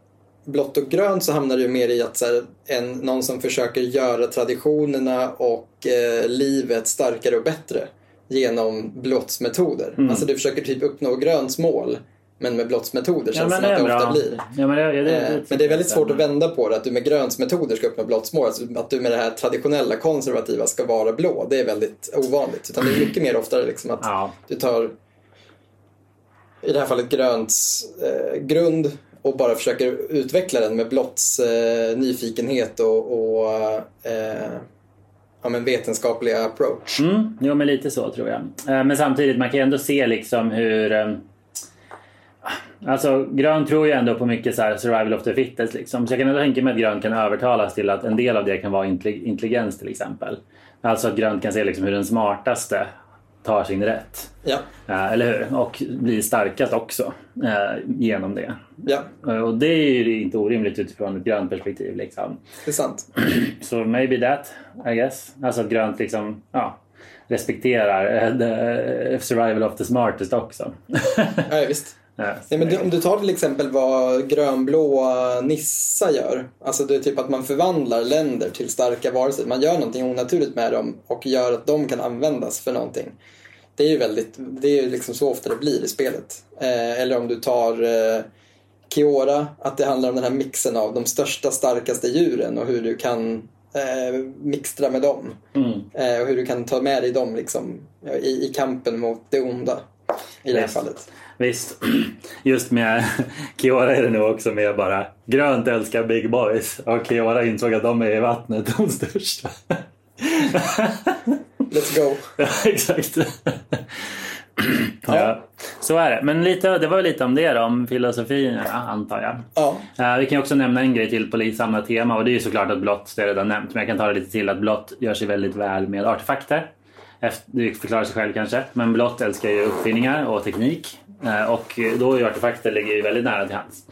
blått och grönt så hamnar det ju mer i att så här, en, någon som försöker göra traditionerna och eh, livet starkare och bättre genom blottsmetoder. Mm. Alltså du försöker typ uppnå gröns mål men med blottsmetoder känns det som att det ofta blir. Ja, men, det, ja, det, Eh, Men det är väldigt svårt att vända på det, att du med gröns metoder ska uppnå blåttsmål. Alltså att du med det här traditionella konservativa ska vara blå, det är väldigt ovanligt. Utan det är mycket mer oftare liksom att Ja. du tar, i det här fallet grönts eh, grund och bara försöker utveckla den med blåtts eh, nyfikenhet och, och eh, ja, men vetenskapliga approach. Mm, jo, men lite så tror jag. Eh, men samtidigt, man kan ju ändå se liksom hur... Eh, alltså, grön tror ju ändå på mycket så här survival of the fittest. Liksom. Så jag kan ändå tänka mig att grön kan övertalas till att en del av det kan vara intelligens till exempel. Alltså att grönt kan se liksom hur den smartaste tar sin rätt. Ja, Eh, Eller hur? Och blir starkast också eh, genom det. ja, Eh, Och det är ju inte orimligt utifrån ett grönt perspektiv. Liksom. det är sant. Så maybe that, I guess. Alltså att grönt liksom, ja, respekterar the survival of the smartest också. Ja, visst. Nej, men du, om du tar till exempel vad grönblåa Nissa gör. Alltså det är typ att man förvandlar länder till starka varelser. Man gör någonting onaturligt med dem och gör att de kan användas för någonting. Det är ju väldigt, det är liksom så ofta det blir i spelet. Eh, eller om du tar eh, Kiora, att det handlar om den här mixen av de största, starkaste djuren och hur du kan eh, mixtra med dem. Mm. Eh, och hur du kan ta med dig dem liksom, i, i kampen mot det onda. I det här fallet. Visst, just med Kiora är det nog också mer bara grönt älskar big boys och Kiora insåg att de är i vattnet de största. Let's go. Ja, exakt. Ja. Så är det. Men lite, det var lite om det då, om filosofin antar jag. Ja. Eh, vi kan också nämna en grej till på samma tema och det är ju såklart att blått, det har jag redan nämnt, men jag kan ta det lite till att blått gör sig väldigt väl med artefakter. Det förklarar sig själv kanske, men blått älskar ju uppfinningar och teknik eh, och då är ju artefakter ligger ju väldigt nära till hands.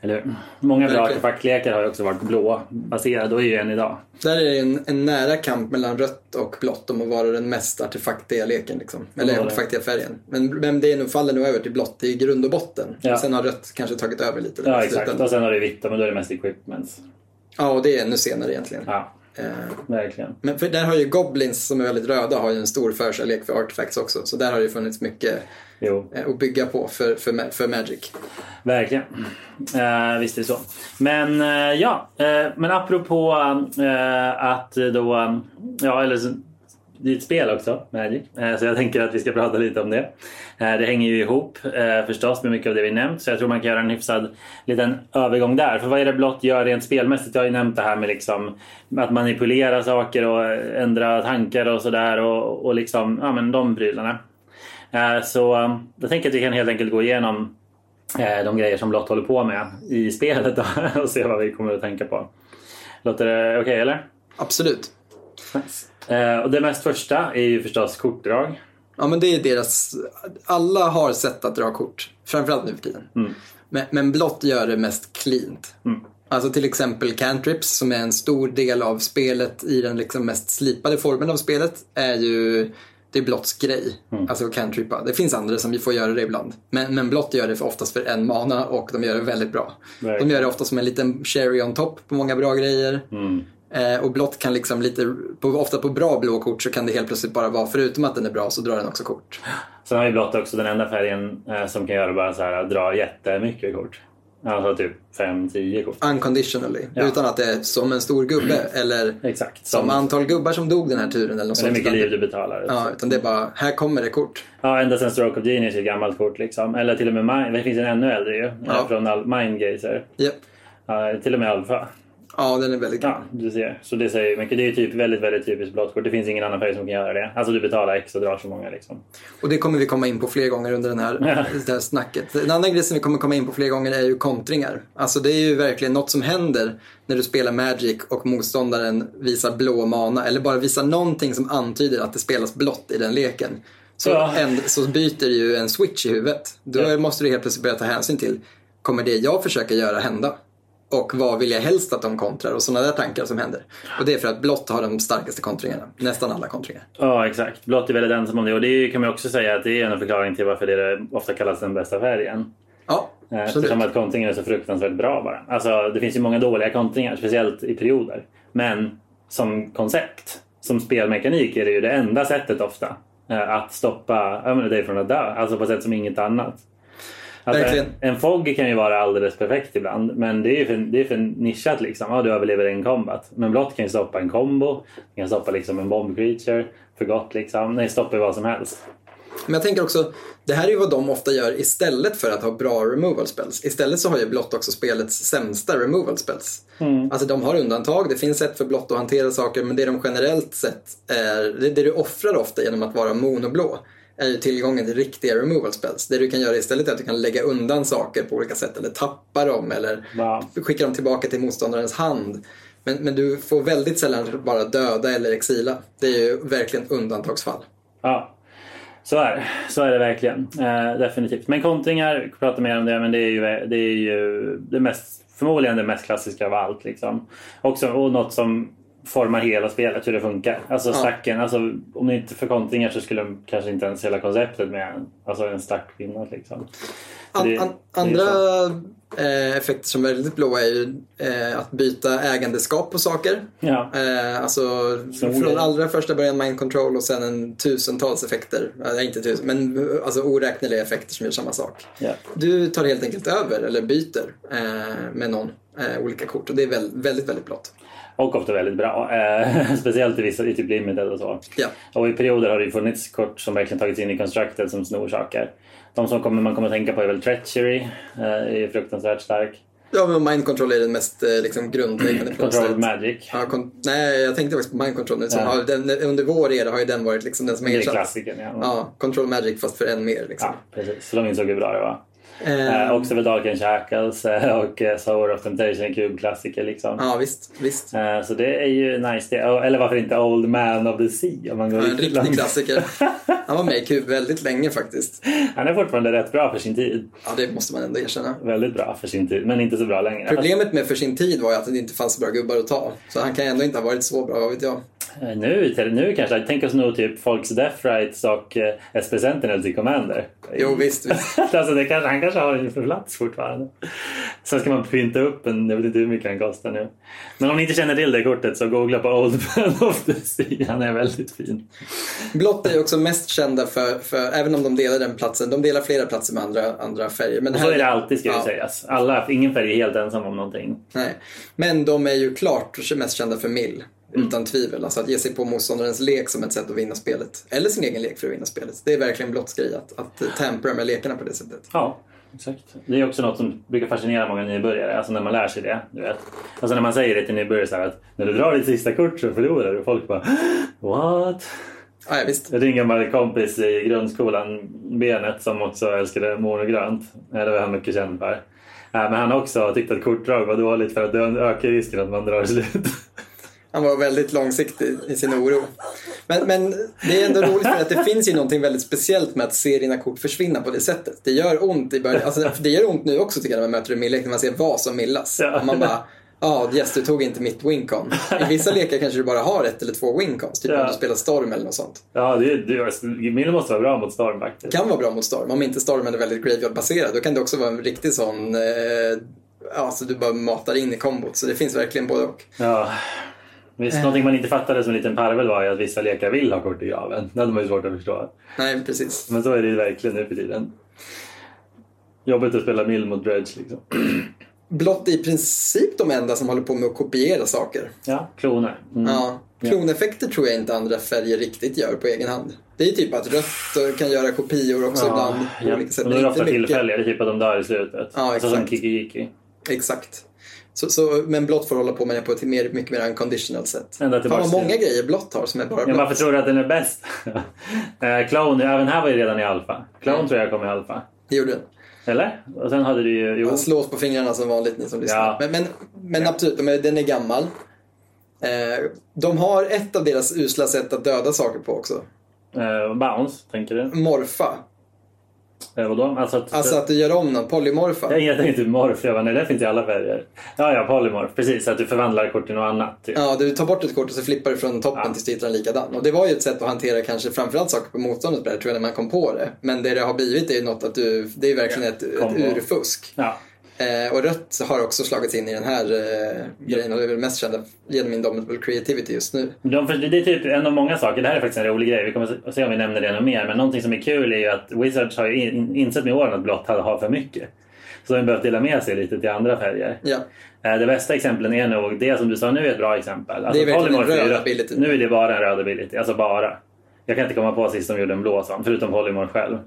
Eller? Många bra Verkligen. artefaktlekar har ju också varit blåbaserade och är ju än idag. Där är det en, en nära kamp mellan rött och blått om att vara den mest artefaktiga leken. Liksom. Eller det. artefaktiga färgen. Men, men det är nog, faller nog över till blått i grund och botten. Ja. Sen har rött kanske tagit över lite. Ja exakt, och sen har du vitt men då är det mest equipments. Ja, och det är ännu senare egentligen. Ja, verkligen. men för där har ju Goblins som är väldigt röda har ju en stor förkärlek för artefacts också. Så där har det ju funnits mycket Jo. eh, att bygga på för, för, för Magic. Verkligen. Uh, visst är det så. Men eh, ja, eh, men apropå eh, att då, eh, ja eller det är ett spel också, Magic. Eh, så jag tänker att vi ska prata lite om det. Eh, det hänger ju ihop eh, förstås med mycket av det vi nämnt. Så jag tror man kan göra en hyfsad liten övergång där. För vad är det Blått gör rent spelmässigt? Jag har ju nämnt det här med liksom att manipulera saker och ändra tankar och sådär. Och, och liksom, ja men de prylarna. Så jag tänker att vi kan helt enkelt gå igenom de grejer som Blått håller på med i spelet då, och se vad vi kommer att tänka på. Låter det okej eller? Absolut. Nice. Eh, Och det mest första är ju förstås kortdrag. Ja, men det är deras... Alla har sätt att dra kort. Framförallt nu för tiden. Men, men blått gör det mest cleant. Alltså till exempel cantrips som är en stor del av spelet i den liksom mest slipade formen av spelet är ju Det är blotts grej. Alltså cantrippa. Det finns andra som får göra det ibland. Men, men blott gör det för oftast för en mana och de gör det väldigt bra. Verkligen. De gör det ofta som en liten cherry on top på många bra grejer. Eh, och blott kan liksom lite, på, ofta på bra blå kort så kan det helt plötsligt bara vara, förutom att den är bra så drar den också kort. Sen har ju blått också den enda färgen eh, som kan göra bara så här dra jättemycket kort. Alltså typ 5-10 kort. Unconditionally. Ja. Utan att det är som en stor gubbe eller Exakt. som antal gubbar som dog den här turen eller något Eller hur sånt. mycket liv du betalar. Ja, utan det är bara, här kommer det kort. Ja, ända sedan Stroke of Genius är ett gammalt kort liksom. Eller till och med Mind, det finns en ännu äldre ju. Ja. eh, Från Mindgazer. Japp. Ja, till och med Alpha. Ja, den är väldigt kul. Ja, du ser. Så det säger mycket. Det är typ väldigt, väldigt typiskt blått kort. Det finns ingen annan färg som kan göra det. Alltså du betalar X och drar så många liksom. Och det kommer vi komma in på fler gånger under den här, det här snacket. En annan grej som vi kommer komma in på fler gånger är ju kontringar. Alltså det är ju verkligen något som händer när du spelar Magic och motståndaren visar blå mana eller bara visar någonting som antyder att det spelas blått i den leken. Så, Ja. en, så byter ju en switch i huvudet. Då Ja. måste du helt plötsligt börja ta hänsyn till, kommer det jag försöker göra hända? Och vad vill jag helst att de kontrar? Och sådana där tankar som händer. Och det är för att blått har de starkaste kontringarna. Nästan alla kontringar. Ja, exakt. Blått är väldigt ensam om det. Och det kan man också säga att det är en förklaring till varför det ofta kallas den bästa färgen. Ja, Eh. Eftersom att kontringen är så fruktansvärt bra bara. Alltså, det finns ju många dåliga kontringar, speciellt i perioder. Men som koncept, som spelmekanik är det ju det enda sättet ofta eh, att stoppa dig från att dö. Alltså på ett sätt som inget annat. Alltså. En, en fog kan ju vara alldeles perfekt ibland, men det är ju för, det är för nischat liksom. Ja, du överlever en combat. Men blått kan ju stoppa en combo, kan stoppa liksom en bomb creature för gott liksom. Nej, stoppar ju vad som helst. Men jag tänker också, det här är ju vad de ofta gör istället för att ha bra removal spells. Istället så har ju blått också spelets sämsta removal spells. Alltså de har undantag, det finns sätt för blått att hantera saker men det de generellt sett är, det, det du offrar ofta genom att vara monoblå är ju tillgången till riktiga removal spells. Det du kan göra istället är att du kan lägga undan saker på olika sätt eller tappa dem eller Ja. skicka dem tillbaka till motståndarens hand. Men, men du får väldigt sällan bara döda eller exila. Det är ju verkligen undantagsfall. Ja, så är. Så är det verkligen. Eh, definitivt. Men kontringar, vi pratar mer om det, men det är ju det, är ju det mest, förmodligen det mest klassiska av allt. Liksom. Också, och något som formar hela spelet, hur det funkar. Alltså Ja. stacken, alltså, om det inte för kontringar så skulle de kanske inte ens hela konceptet med alltså en stack finnas. Liksom. An, an, andra. Eh, effekter som är väldigt blåa är ju eh, att byta ägandeskap på saker. Ja. Eh, alltså Så från allra första början mind control och sen en tusentals effekter. Eh, inte tusen, men alltså oräkneliga effekter som gör samma sak. Ja. Du tar helt enkelt över eller byter eh, med någon eh, olika kort och det är väl, väldigt, väldigt blått. Och ofta väldigt bra. Eh, speciellt i vissa i typ limited och så. Ja. Och i perioder har det funnits kort som verkligen tagits in i constructed som snor saker. De som kommer, man kommer att tänka på är väl treachery. Eh, är ju fruktansvärt stark. Ja, men mind control är den mest eh, liksom, grundläggande Control magic. Ja, kon- nej, jag tänkte faktiskt på mind control. Liksom. Ja. Den, under vår era har ju den varit liksom den som har Det är ersatt. klassikern. Ja. Ja, control magic fast för en mer. Liksom. ja, precis. Så de insåg hur bra det var. Eh, Eh, också väl Dark and Shackles eh, och eh, Sour of Temptation är kubklassiker liksom. Ja, visst. visst. Eh, så det är ju nice det. Eller varför inte Old Man of the Sea om man går Ja, en riktig långt. klassiker. Han var med i Kub väldigt länge faktiskt. Han är fortfarande rätt bra för sin tid. Ja, det måste man ändå erkänna. Väldigt bra för sin tid, men inte så bra längre. Problemet med för sin tid var ju att det inte fanns bra gubbar att ta. Så han kan ändå inte ha varit så bra, vad vet jag. Eh, Nu, nu kanske, tänk oss nog typ Folks Death Rights och eh, SP Sentinel till Commander. Jo, visst, visst. alltså det kanske, han kanske har en för plats fortfarande. Sen ska man pynta upp en, jag vet inte hur mycket han kostar nu. Men om ni inte känner till det kortet så googla på Old Man of the Sea. Han är väldigt fin. Blått är också mest kända för, för, även om de delar den platsen, de delar flera platser med andra, andra färger. Men Och så är det alltid ska Ja. ju sägas. Alla, ingen färg är helt ensam om någonting. Nej. Men de är ju klart mest kända för mill. Mm. Utan tvivel. Alltså att ge sig på motståndarens lek som ett sätt att vinna spelet. Eller sin egen lek för att vinna spelet. Det är verkligen blåtts grej att, att tampera med lekarna på det sättet. Ja, exakt. Det är också något som brukar fascinera många nybörjare, alltså när man lär sig det. Du vet. Alltså när man säger det till nybörjare så här att när du drar ditt sista kort så förlorar du. Folk bara What? Ja, ja, visst. Jag hade en gammal kompis i grundskolan, Benet, som också älskade monogrönt. Det var han mycket känd för. Äh, Men han har också tyckt att kortdrag var dåligt för att det ökar risken att man drar slut. Han var väldigt långsiktig i sin oro. Men, men det är ändå roligt för att det finns ju någonting väldigt speciellt med att se dina kort försvinna på det sättet. Det gör ont i början. Alltså, det gör ont nu också tycker jag när man möter en millek, när man ser vad som millas. Ja. Och man bara, Ja, yes, du tog inte mitt wincon. I vissa lekar kanske du bara har ett eller två wincons. Typ Ja. om du spelar storm eller något sånt. Ja, det, det, min måste vara bra mot storm faktiskt. Kan vara bra mot storm. Om inte stormen är väldigt graveyard-baserad. Då kan det också vara en riktig sån... Eh, ja, så du bara matar in i kombot. Så det finns verkligen både och. Ja. Visst, någonting man inte fattade som en liten parvel var ju att vissa lekar vill ha kort i graven. Det hade man ju svårt att förstå. Nej, precis. Men så är det ju verkligen nu för tiden. Jobbigt att spela mill mot dredge liksom. Blott är i princip de enda som håller på med att kopiera saker. Ja, kloner. Mm. Ja. Kloneffekter tror jag inte andra färger riktigt gör på egen hand. Det är typ att rött kan göra kopior också ibland på ja. olika sätt. Men då är det ofta tillfälliga, det är typ att de dör i slutet. Ja, alltså som exakt. Kikijiki. Exakt. Så, så, men blått får hålla på med det på ett mer, mycket mer unconditional sätt. Fan vad många grejer blått har som är bara Ja, blått. varför tror du att den är bäst? eh, Clone, även här var ju redan i alfa. Clone Mm. tror jag kom i alfa. Det gjorde den. Eller? Och sen hade du ju... Jo. Man slås på fingrarna som vanligt ni som lyssnar. Ja. Men, men, men absolut, de är, den är gammal. Eh, de har ett av deras usla sätt att döda saker på också. Eh, bounce, tänker du? Morfa. Eh, vadå? Alltså att... Alltså att du gör om någon, polymorfa. Jag tänkte typ morf, jag bara, nej det finns i alla färger. Ja, ja, polymorf, precis. Att du förvandlar kort till något annat. Typ. Ja, du tar bort ett kort och så flippar du från toppen Ja. tills du hittar en likadan. Och det var ju ett sätt att hantera kanske framförallt saker på motståndet tror jag när man kom på det. Men det det har blivit är ju något att du, det är verkligen ett, ett Kombo. urfusk. Ja. Eh, och rött har också slagits in i den här eh, grejen och det är väl mest kända genom Indomitable Creativity just nu. De, det är typ en av många saker. Det här är faktiskt en rolig grej. Vi kommer att se om vi nämner det något mer. Men någonting som är kul är ju att Wizards har ju in, insett med åren att blått har för mycket. Så de har behövt dela med sig lite till andra färger. Ja, Eh, Det bästa exemplen är nog det som du sa nu är ett bra exempel. Alltså, Det är verkligen polymorph en röd ability. Nu är det bara en röd ability. Alltså bara. Jag kan inte komma på sist de gjorde en blå sån, förutom polymorph själv.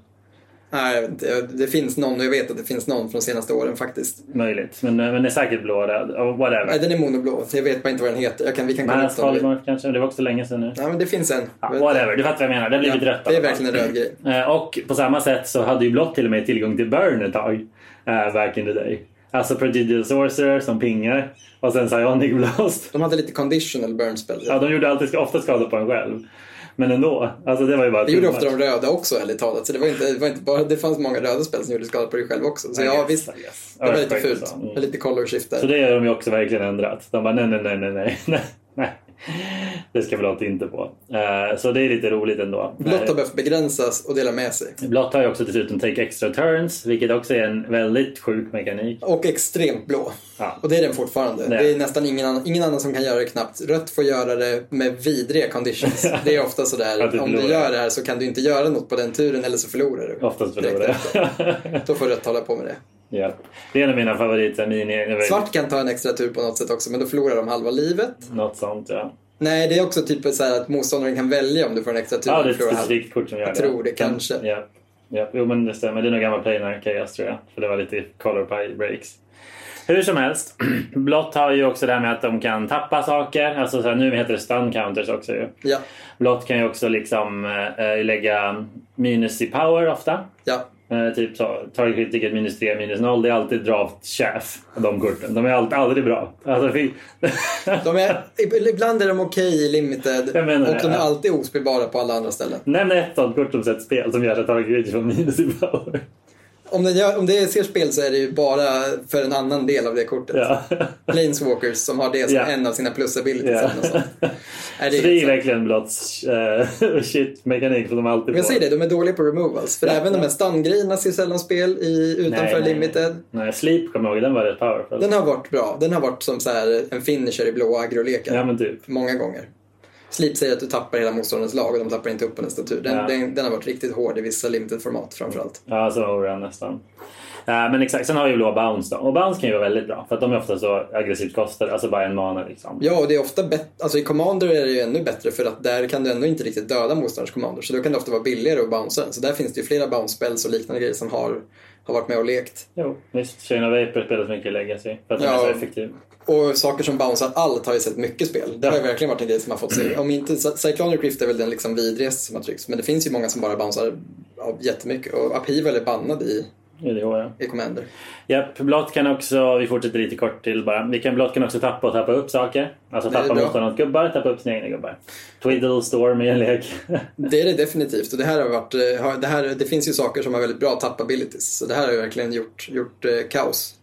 Nej, jag vet inte. det finns någon och jag vet att det finns någon från de senaste åren faktiskt. Möjligt. Men, eh, men det är säkert blå. Oh, whatever. Nej, den är monoblå. Jag vet bara inte vad den heter. Jag kan, vi kan kolla upp den. kanske. Det var också länge sedan nu. Ja, men det finns en. Ja, whatever, du fattar vad jag menar. Det har blivit Ja, rött. det är verkligen en röd grej. Eh, Och på samma sätt så hade ju blått till och med tillgång till burn ett tag. eh, back in the day. Alltså Prodigial Sorcerer som pingar. Och sen Psionic Blast. De hade lite conditional burn spell. Ja, de gjorde alltid, ofta skada på en själv. Men ändå. Alltså det var ju bara Det gjorde ofta de röda också ärligt talat. Så det var inte, det var inte bara, det fanns många röda spel som gjorde skada på dig själv också. Så I ja guess, visst, guess. det var lite fult. Mm. Lite color shift där. Så det har de ju också verkligen ändrat. De bara nej, nej, nej, nej, nej. Det ska blått inte på. Eh, Så det är lite roligt ändå. Blått har behövt begränsas och dela med sig. Blått har ju också dessutom take extra turns, vilket också är en väldigt sjuk mekanik. Och extremt blå. Ja. Och det är den fortfarande. Det är- Det är nästan ingen annan, ingen annan som kan göra det knappt. Rött får göra det med vidriga conditions. Det är ofta sådär, du om du gör det här så kan du inte göra något på den turen eller så förlorar du. Oftast förlorar jag. Då får rött hålla på med det. Ja. Det är en av mina favoriter. Mini, Svart kan ta en extra tur på något sätt också, men då förlorar de halva livet. Något sånt, ja. Nej, det är också typ så att motståndaren kan välja om du får en extra tur. Ja, det är ett specifikt kort som gör Jag det. tror det, kanske. Ja. ja. Jo, men det stämmer. Det är nog gammal Planar Chaos tror jag. För det var lite color pie breaks. Hur som helst. Blått har ju också det här med att de kan tappa saker. Alltså så här, nu heter det stun counters också ju. Ja, Blått kan ju också liksom eh, lägga minus i power ofta. ja. Eh, typ target critical minus 3, minus 0. Det är alltid draft chef, de korten. De är alltid, aldrig bra. Alltså. De är, ibland är de okej i limited menar och de är ja. alltid ospelbara på alla andra ställen. Nämn ett sånt kort som sett spel som gör att target critical minus i power. Om det, gör, om det ser spel så är det ju bara för en annan del av det kortet. Ja. Planeswalkers som har det som Ja. en av sina plus-abilities. Ja. Så det är verkligen blotts uh, shit-mekanik som de alltid Men jag får. säger det, de är dåliga på removals. För Ja, även de här stun-grejerna ser sällan spel i, utanför Nej, nej, limited. Nej, Sleep kommer jag ihåg, den var rätt powerful. Den har varit bra. Den har varit som så här en finisher i blåa agrolekar. Ja men typ. Många gånger. Sleep säger att du tappar hela motståndarens lag och de tappar inte upp på nästa tur. Den, Ja. den, den har varit riktigt hård i vissa limited-format framförallt. Ja, så var den nästan. Ja, men exakt, sen har ju blå bounce då. Och bounce kan ju vara väldigt bra för att de är ofta så aggressivt kostade, alltså bara en mana liksom. Ja, och det är ofta bättre. Alltså i Commander är det ju ännu bättre för att där kan du ändå inte riktigt döda motståndarens Commander. Så då kan det ofta vara billigare att bouncea. Så där finns det ju flera bounce spells och liknande grejer som har, har varit med och lekt. Jo, visst. Chain of Vapor spelas mycket i Legacy för att den Ja. är så effektiv. Och saker som bouncear allt har ju sett mycket spel. Det har ju verkligen varit en grej som har fått se. Om inte Cyclonic Rift är väl den liksom vidrigaste som har tryckts. Men det finns ju många som bara bouncear av jättemycket. Och Upheaval är bannad i, I det ja. i Commander. Japp, blått kan också, vi fortsätter lite kort till bara. Vi kan, blått kan också tappa och tappa upp saker. Alltså tappa motståndarnas gubbar, tappa upp sina egna gubbar. Twiddle, Storm i en lek. Det är det definitivt. Och det här har varit, eh, det, här, det finns ju saker som har väldigt bra tappabilities. Så det här har ju verkligen gjort, gjort eh, kaos.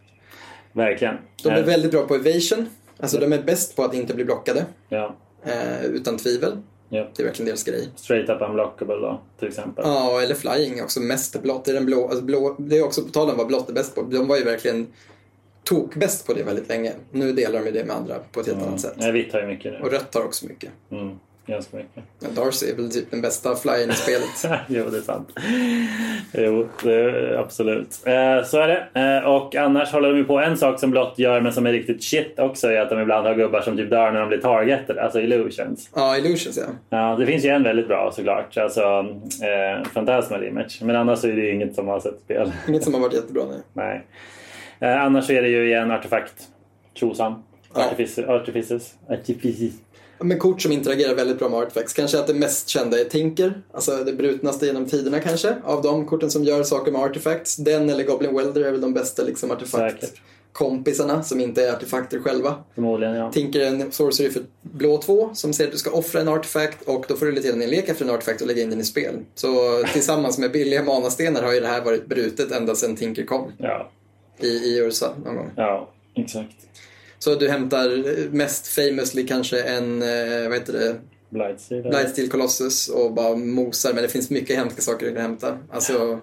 Verkligen. De är Eh, väldigt bra på evasion. Alltså de är bäst på att inte bli blockade, Ja. eh, utan tvivel. ja. Det är verkligen deras grej. Straight up unblockable då, till exempel. Ja, eller flying också mest blått. Det är, den blå, alltså blå, det är också på tal om vad blått är bäst på. De var ju verkligen tok bäst på det väldigt länge. Nu delar de det med andra på ett helt annat sätt. Nej, vitt har ju mycket Och nu. rött har också mycket. Mm, ganska mycket. Men Darcy är väl typ den bästa flyern i spelet. jo, det är sant. Jo, är, absolut. Eh, så är det. Eh, och annars håller de ju på en sak som blått gör men som är riktigt shit också är att de ibland har gubbar som typ dör när de blir targeted, alltså illusions. Ja, Illusions ja. Ja, det finns ju en väldigt bra såklart, alltså eh, Phantasmal Image. Men annars är det ju inget som har sett spel. Inget som har varit jättebra nu. Nej. Eh, annars är det ju igen artefakt. Tjosan. Ja. Artifices. Artifices. Men kort som interagerar väldigt bra med artifacts. Kanske att det mest kända är Tinker. Alltså det brutnaste genom tiderna kanske. Av de korten som gör saker med artifacts. Den eller Goblin Welder är väl de bästa liksom artefakt Säkert. kompisarna som inte är artefakter själva. Förmodligen ja. Tinker är en sorcery för blå 2 som säger att du ska offra en artefakt och då får du lite grann en lek efter en artefakt och lägga in den i spel. Så tillsammans med billiga manastenar har ju det här varit brutet ända sedan Tinker kom Ja, i, i Ursa någon gång. ja exakt. Så du hämtar mest famously kanske en, eh, vad heter det, Blightsteel. Blightsteel Colossus och bara mosar men det finns mycket hemska saker du kan hämta. Alltså,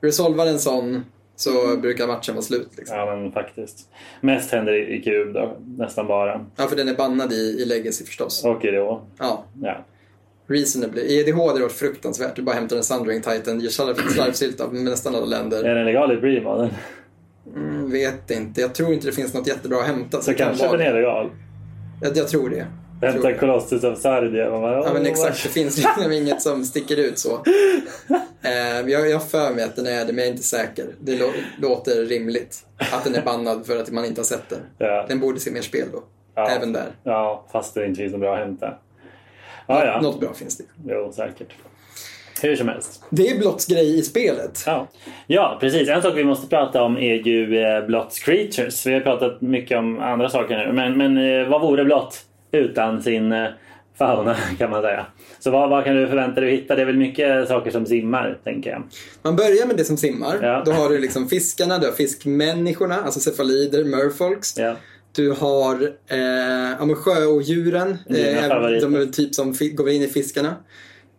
resolvar en sån så brukar matchen vara slut. Liksom. Ja men faktiskt. Mest händer i, i kub då. Nästan bara. Ja, för den är bannad i, i Legacy förstås. Och i då. Ja, Ja. reasonably. I EDH hade det varit fruktansvärt. Du bara hämtar en Sundering Titan, gör slarvsylt av nästan alla länder. Är den legal i Bremoden? Mm, vet inte. Jag tror inte det finns något jättebra att hämta. Så kan kanske det. legal. Jag, jag tror det. Hämta. Colossus. Man bara, Ja men "Åh, exakt, det finns liksom inget som sticker ut så. Eh, jag, har för mig att den är det, men jag är inte säker. Det lå- låter rimligt att den är bannad för att man inte har sett den. Ja. Den borde se mer spel då. Ja. Även där. Ja, fast det inte finns något bra att hämta. Ja, ja. Något bra finns det. Jo, säkert. Hur som helst. Det är Blotts grej i spelet. Ja. ja, precis. En sak vi måste prata om är ju eh, Blotts creatures. Vi har pratat mycket om andra saker nu. Men, men eh, vad vore Blott utan sin eh, fauna kan man säga. Så vad, vad kan du förvänta dig att hitta? Det är väl mycket saker som simmar, tänker jag. Man börjar med det som simmar. Ja. Då har du liksom fiskarna, du har fiskmänniskorna, alltså cefalider, merfolks. Ja. Du har eh, ja, sjöodjuren, eh, de är typ som går in i fiskarna.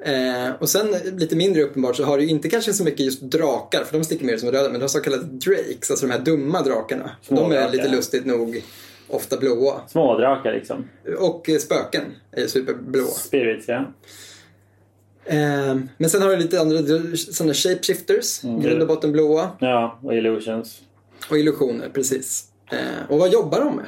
Eh, och sen lite mindre uppenbart så har du inte kanske så mycket just drakar, för de sticker mer som röda, men du har så kallade drakes, alltså de här dumma drakarna. de är lite lustigt nog ofta blåa. Smådrakar liksom. Och eh, spöken är superblåa. Spirits, ja. Eh, men sen har du lite andra sådana shapeshifters, Mm. grund och botten blåa. Ja, och illusions. Och illusioner, precis. Eh, och vad jobbar de med?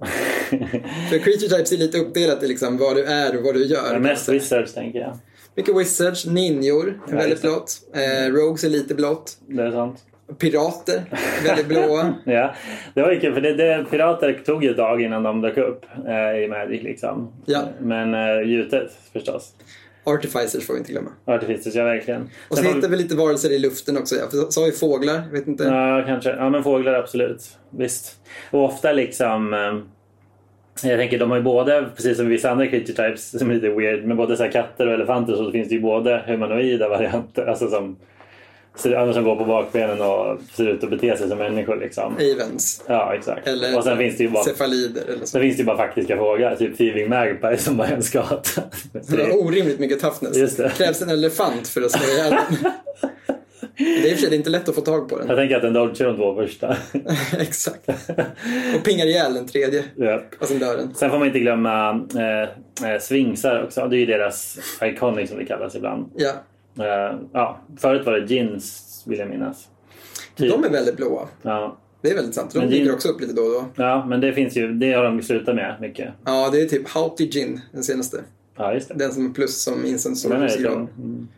För creature types är lite uppdelat i liksom vad du är och vad du gör. Men mest wizards, tänker jag. Mycket wizards, ninjor Ja, väldigt blått. Eh, rogues är lite blått. Det är sant. Pirater, väldigt blåa. Ja, det var ju kul för det, det, pirater tog ju ett tag innan de dök upp eh, i Magic liksom. Ja. Men eh, gjutet förstås. Artificers får vi inte glömma. Artificers, ja verkligen. Och så Sen får hittar vi lite varelser i luften också. Ja. För så har vi fåglar, vet inte. Ja, kanske. Ja, men fåglar absolut. Visst. Och ofta liksom... Jag tänker, de har ju både, precis som vissa andra creature types som är lite weird, med både så här katter och elefanter så finns det ju både humanoida varianter, alltså som, som går på bakbenen och ser ut att bete sig som människor liksom. Avens. Ja, exakt. Eller och sen finns det ju bara, cefalider eller så. sen finns det ju bara faktiska fåglar, typ Thieving Magpie som bara är en skata. Det har orimligt mycket toughness. Just det. krävs en elefant för att slå ihjäl den. Det är i och för sig är inte lätt att få tag på den. Jag tänker att den dodgar de två första. Exakt. Och pingar ihjäl den tredje. ja. Och sen dör den. Sen får man inte glömma eh, eh, svingsar också. Det är ju deras iconic som det kallas ibland. Ja. Eh, ja, förut var det gins vill jag minnas. Typ. De är väldigt blåa. Ja. Det är väldigt sant. De Men dyker också upp lite då och då. ja, men det finns ju. Det har de slutat med mycket. Ja, det är typ Haughty Gin, den senaste. Ja, just det. Den som är plus som incense Den är det. Mm.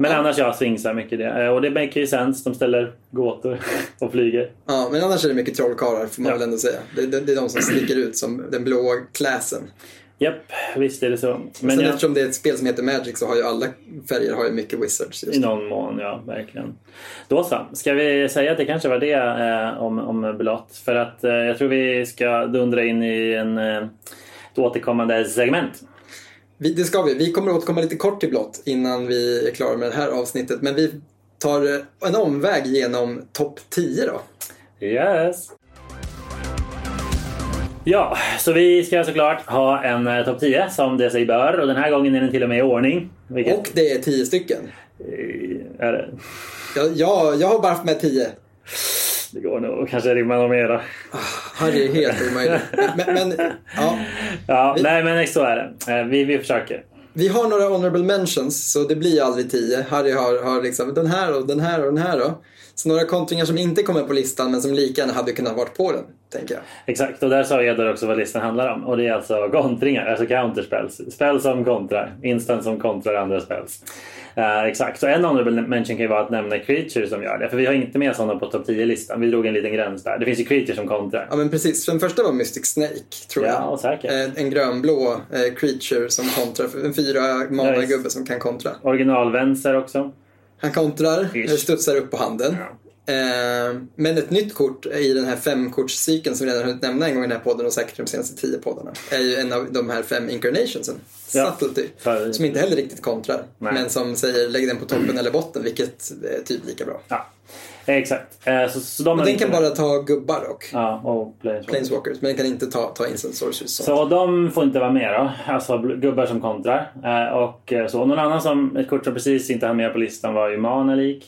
Men annars ja, svingsar mycket det. Eh, Och det maker ju sens. De ställer gåtor och flyger. Ja, men annars är det mycket trollkarlar får man Ja. väl ändå säga. Det, det, det är de som sticker ut som den blåa klassen. Japp, visst är det så. Men Sen ja, eftersom det är ett spel som heter Magic så har ju alla färger har ju mycket wizards. Just. i någon mån, ja, verkligen. Då så. Ska vi säga att det kanske var det eh, om, om blått? För att eh, jag tror vi ska dundra in i en, eh, ett återkommande segment. Vi, det ska vi. Vi kommer återkomma lite kort till blått innan vi är klara med det här avsnittet. Men vi tar eh, en omväg genom topp 10 då. Yes! Ja, så vi ska såklart ha en eh, topp 10 som det sig bör och den här gången är den till och med i ordning. Vilket, Och det är tio stycken. eh, är det, Jag, jag, jag har bara haft med tio. det går nog kanske rimma något mera. Harry är helt omöjligt. Men, men ja, Ja, Vi- nej men så är det. Eh, vi, vi försöker. vi har några honorable mentions så det blir aldrig tio. Harry har, har liksom den här och den här och den här då. Så några kontringar som inte kommer på listan men som lika gärna hade kunnat varit på den, tänker jag. Exakt, och där sa Edvard också vad listan handlar om. Och det är alltså kontringar, alltså counterspells. Spel som kontrar, instant som kontrar andra spells. Eh, exakt, så en honorable mention kan ju vara att nämna creature som gör det. För vi har inte med sådana på topp 10-listan. Vi drog en liten gräns där. Det finns ju creature som kontrar. Ja men precis, den första var Mystic Snake, tror jag. Ja, säkert. Eh, En grönblå eh, creature som kontrar, en fyra mana gubbe som kan kontra. Originalvänster också. Han kontrar, Ish. eh, studsar upp på handen. Eh, men ett nytt kort i den här femkortscykeln som vi redan hunnit nämna en gång i den här podden och säkert de senaste tio poddarna. Är ju en av de här fem incarnationsen. Ja. Subtlety. För- Som inte heller riktigt kontrar. Nej. Men som säger lägg den på toppen eller botten vilket är typ lika bra. Ja, exakt. Eh, så, så de har den kan med. bara ta gubbar och Ja, och Planeswalkers. planeswalkers. Men den kan inte ta, ta instant sorceries. Så. Så de får inte vara med då. Alltså gubbar som kontrar. Eh, och eh, så. Någon annan som, ett kort som precis inte hann med på listan var ju Manalik.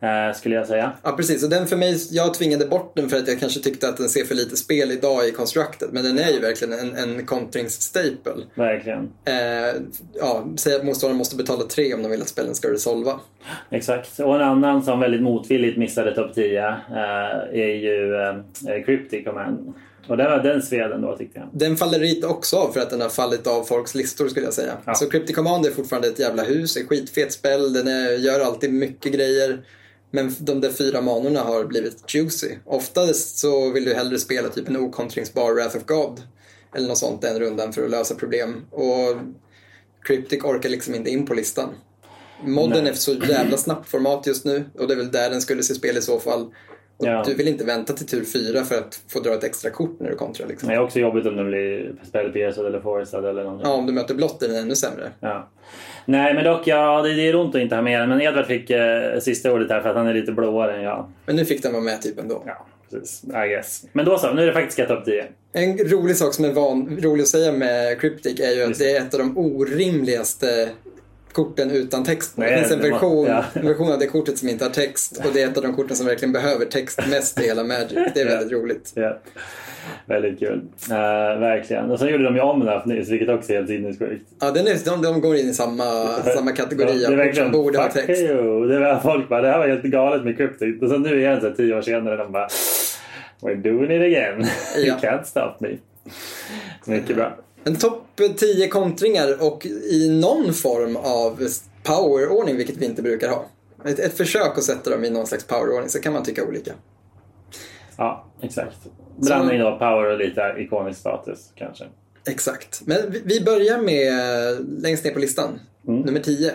Eh, skulle jag säga. Ja precis, och den för mig, jag tvingade bort den för att jag kanske tyckte att den ser för lite spel idag i Constructed. Men den är ju verkligen en, en kontringsstaple. Verkligen. Eh, ja, säg att motståndaren måste betala tre om de vill att spelen ska resolva. Exakt. Och en annan som väldigt motvilligt missade topp 10 eh, är ju eh, Cryptic Command. Och den, var- den sved ändå tyckte jag. Den faller lite också av för att den har fallit av folks listor skulle jag säga. Ja. Så Cryptic Command är fortfarande ett jävla hus, ett skitfet spel, den är, gör alltid mycket grejer. Men de där fyra manorna har blivit juicy. Oftast så vill du hellre spela typ en okontringsbar Wrath of God. Eller något sånt den rundan för att lösa problem. Och Cryptic orkar liksom inte in på listan. Modden Nej. är så jävla snabbt format just nu och det är väl där den skulle se spel i så fall. Ja. Du vill inte vänta till tur fyra för att få dra ett extra kort när du kontrar liksom. Men det är också jobbigt om den blir spelpiercad eller forcad eller. Ja, om du möter blått är den ännu sämre. Ja. Nej men dock, ja, det, det är ont att inte ha med den. Men Edvard fick eh, sista ordet här för att han är lite blåare än jag. Men nu fick den vara med typ ändå. Ja, precis. I guess. Men då så, nu är det faktiskt topp 10. En rolig sak som är van, rolig att säga med Cryptic är ju att Just det är ett av de orimligaste korten utan text. Nej, det finns en version, ja. en version av det kortet som inte har text och det är ett av de korten som verkligen behöver text mest i hela Magic. Det är Ja. väldigt roligt. Ja. Väldigt kul. Uh, verkligen. Och sen gjorde de ju om den nyss, vilket också är helt sinnessjukt. Ja, den är, de, de går in i samma, samma kategori Ja, av kort som borde ha text. you. Det var folk bara, det här var helt galet med Cryptic. Och så nu igen, så här, tio år senare, de bara We're doing it again. Ja. You can't stop me. Mycket bra. En topp 10 kontringar och i någon form av powerordning, vilket vi inte brukar ha. Ett, ett försök att sätta dem i någon slags powerordning, så kan man tycka olika. Ja, exakt. Blandning av power och lite ikonisk status kanske. Exakt. Men vi- vi börjar med längst ner på listan, Mm. nummer 10.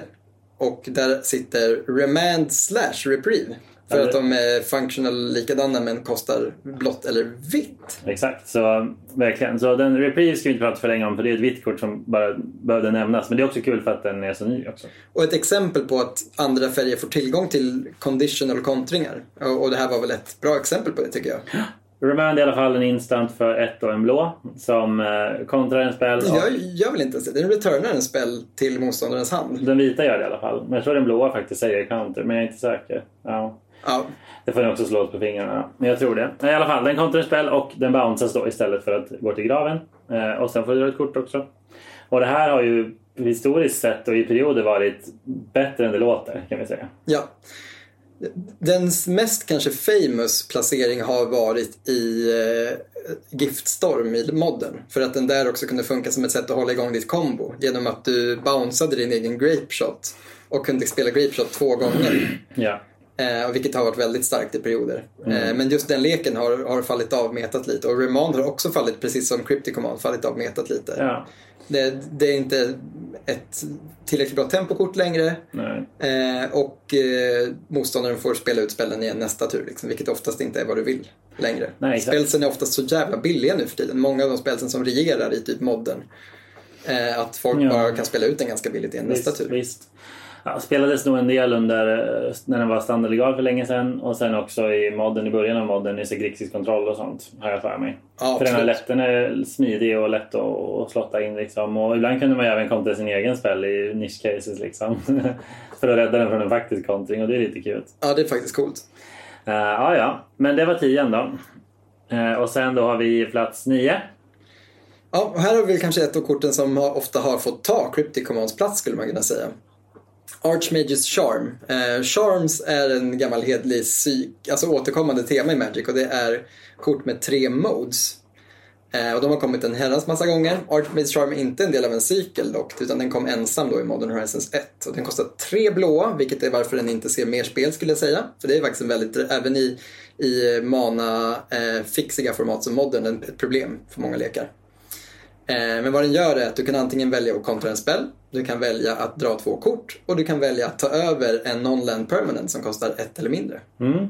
Och där sitter Remand slash Reprieve. För att de är functional likadana men kostar blått eller vitt. Exakt, så verkligen. Så den Reprieve ska vi inte prata för länge om för det är ett vitt kort som bara behövde nämnas. Men det är också kul för att den är så ny också. Och ett exempel på att andra färger får tillgång till conditional kontringar. Och det här var väl ett bra exempel på det tycker jag. Remand i alla fall en instant för ett och en blå som eh, kontrar en spel. och- Jag gör väl inte ens det. Den returnar en spel till motståndarens hand. Den vita gör det i alla fall. Men jag tror den blåa faktiskt säger counter, men jag är inte säker. Ja. Ja, Det får ni också slå oss på fingrarna. Men jag tror det. I alla fall, den kontrar en spel och den bounceas då istället för att gå till graven. Eh, och sen får du dra ett kort också. Och det här har ju historiskt sett och i perioder varit bättre än det låter, kan vi säga. ja. Den mest kanske famous placering har varit i eh, Giftstorm i modden. För att den där också kunde funka som ett sätt att hålla igång ditt combo. Genom att du bounceade din egen grape shot och kunde spela grape shot två gånger. Ja. Eh, vilket har varit väldigt starkt i perioder. Eh, men just den leken har, har fallit av metat lite. Och Remand har också fallit, precis som Cryptic Command, fallit av metat lite. ja. Det, det är inte ett tillräckligt bra tempokort längre. Eh, och eh, motståndaren får spela ut spelen igen nästa tur, liksom, vilket oftast inte är vad du vill längre. Nej. Spelsen är oftast så jävla billiga nu för tiden. Många av de spelsen som regerar i typ modden. Eh, att folk Ja. bara kan spela ut den ganska billigt igen nästa Visst, tur. visst. Ja, spelades nog en del under eh, när den var standardlegal för länge sedan och sen också i modden i början av modden i Grixis kontroll och sånt har jag för mig. Ja, för den, är absolut. lätt, den är smidig och lätt att, att slotta in liksom. Och ibland kunde man ju även kontra sin egen spel i niche cases liksom. för att rädda den från en faktisk kontring och det är lite kul. Ja, det är faktiskt coolt. Uh, ja, ja, men det var tian då. Eh, och sen då har vi plats nio. Ja, och här har vi kanske ett av korten som har, ofta har fått ta Cryptic Commands plats skulle man kunna säga. Archmages Charm. Eh, Charms är en gammal hedlig psyk, alltså återkommande tema i Magic och det är kort med tre modes. Eh, och de har kommit en herrans massa gånger. Archmages Charm är inte en del av en cykel dock, utan den kom ensam då i Modern Horizons 1. Och den kostar tre blåa, vilket är varför den inte ser mer spel skulle jag säga. För det är faktiskt en väldigt, även i, i mana eh, fixiga format som Modern, ett problem för många lekar. Eh, men vad den gör är att du kan antingen välja att kontra en spel, du kan välja att dra två kort och du kan välja att ta över en non-land permanent som kostar ett eller mindre. Mm.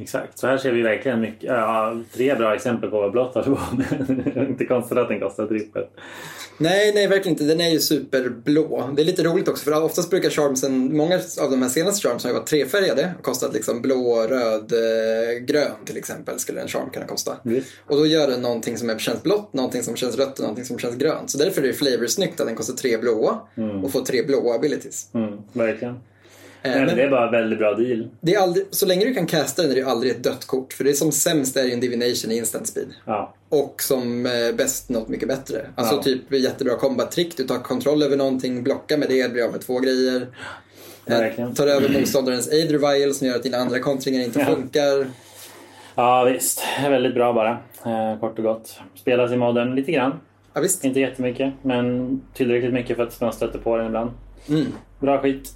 Exakt, så här ser vi verkligen mycket, ja, tre bra exempel på vad blått har på. Inte konstigt att den kostar trippel. Nej, nej verkligen inte. Den är ju superblå. Det är lite roligt också för oftast brukar charmsen, många av de här senaste charmsen har ju varit trefärgade och kostat liksom blå, röd, eh, grön till exempel skulle en charm kunna kosta. Visst. Och då gör den någonting som känns blått, någonting som känns rött och någonting som känns grönt. Så därför är det flavorsnyggt att den kostar tre blåa och får tre blåa abilities. Mm, verkligen. Eh, Men men- det är bara en väldigt bra deal. Det är aldrig, så länge du kan casta den är det aldrig ett dött kort. För det är som sämst är ju en divination i instant speed. Ja, Och som eh, bäst något mycket bättre. Alltså Ja. typ jättebra combat-trick. Du tar kontroll över någonting, blockar med det, blir av med två grejer. Eh. Tar över motståndarens aid revival som gör att dina andra kontringar inte funkar. ja visst. Väldigt bra bara. Eh, kort och gott. Spelas i modern lite grann. Ja, visst. Inte jättemycket, men tillräckligt mycket för att man stöter på den ibland. Mm. Bra skit.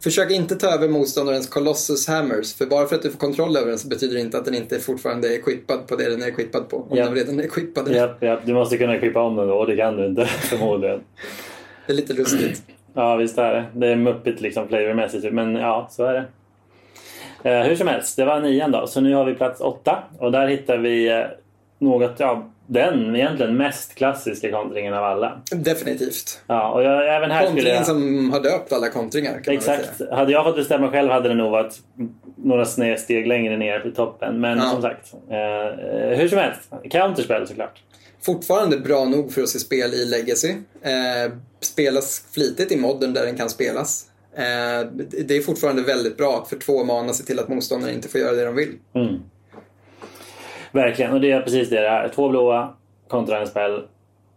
Försök inte ta över motståndarens Colossus Hammers. För bara för att du får kontroll över den så betyder det inte att den inte fortfarande är equippad på det den är equippad på. Om Ja. den redan är equippad. Japp, japp. Du måste kunna klippa om den då och det kan du inte förmodligen. Det är lite lustigt. Ja, visst är det. Det är muppigt liksom flavormässigt, men ja, så är det. Eh, hur som helst, det var nian då. Så nu har vi plats åtta och där hittar vi eh, något, ja, den egentligen mest klassiska kontringen av alla. Definitivt. Ja, och jag, även här Kontringen jag... som har döpt alla kontringar Exakt. Hade jag fått bestämma själv hade det nog varit några sned steg längre ner till toppen. Men Ja. som sagt, eh, hur som helst. Counterspel såklart. Fortfarande bra nog för att se spel i Legacy. Eh, spelas flitigt i modden där den kan spelas. Eh, det är fortfarande väldigt bra att för två mana se till att motståndaren inte får göra det de vill. Mm. Verkligen, och det är precis det det är. Två blåa kontra en spel.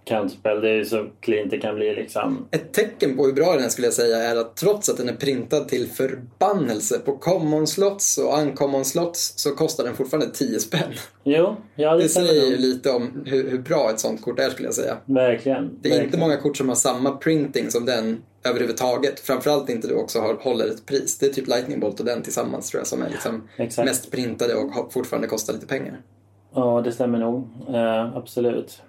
Counterspel, det är ju så clean det kan bli liksom. Ett tecken på hur bra den är skulle jag säga är att trots att den är printad till förbannelse på common slots och uncommon slots så kostar den fortfarande 10 spänn. Jo, ja det, Det säger ju lite om hur, hur bra ett sånt kort är skulle jag säga. Verkligen. Det är verkligen. inte många kort som har samma printing som den överhuvudtaget. Framförallt inte du också har, håller ett pris. Det är typ Lightning Bolt och den tillsammans tror jag som är liksom Exakt. mest printade och fortfarande kostar lite pengar. Ja, det stämmer nog. Eh, absolut.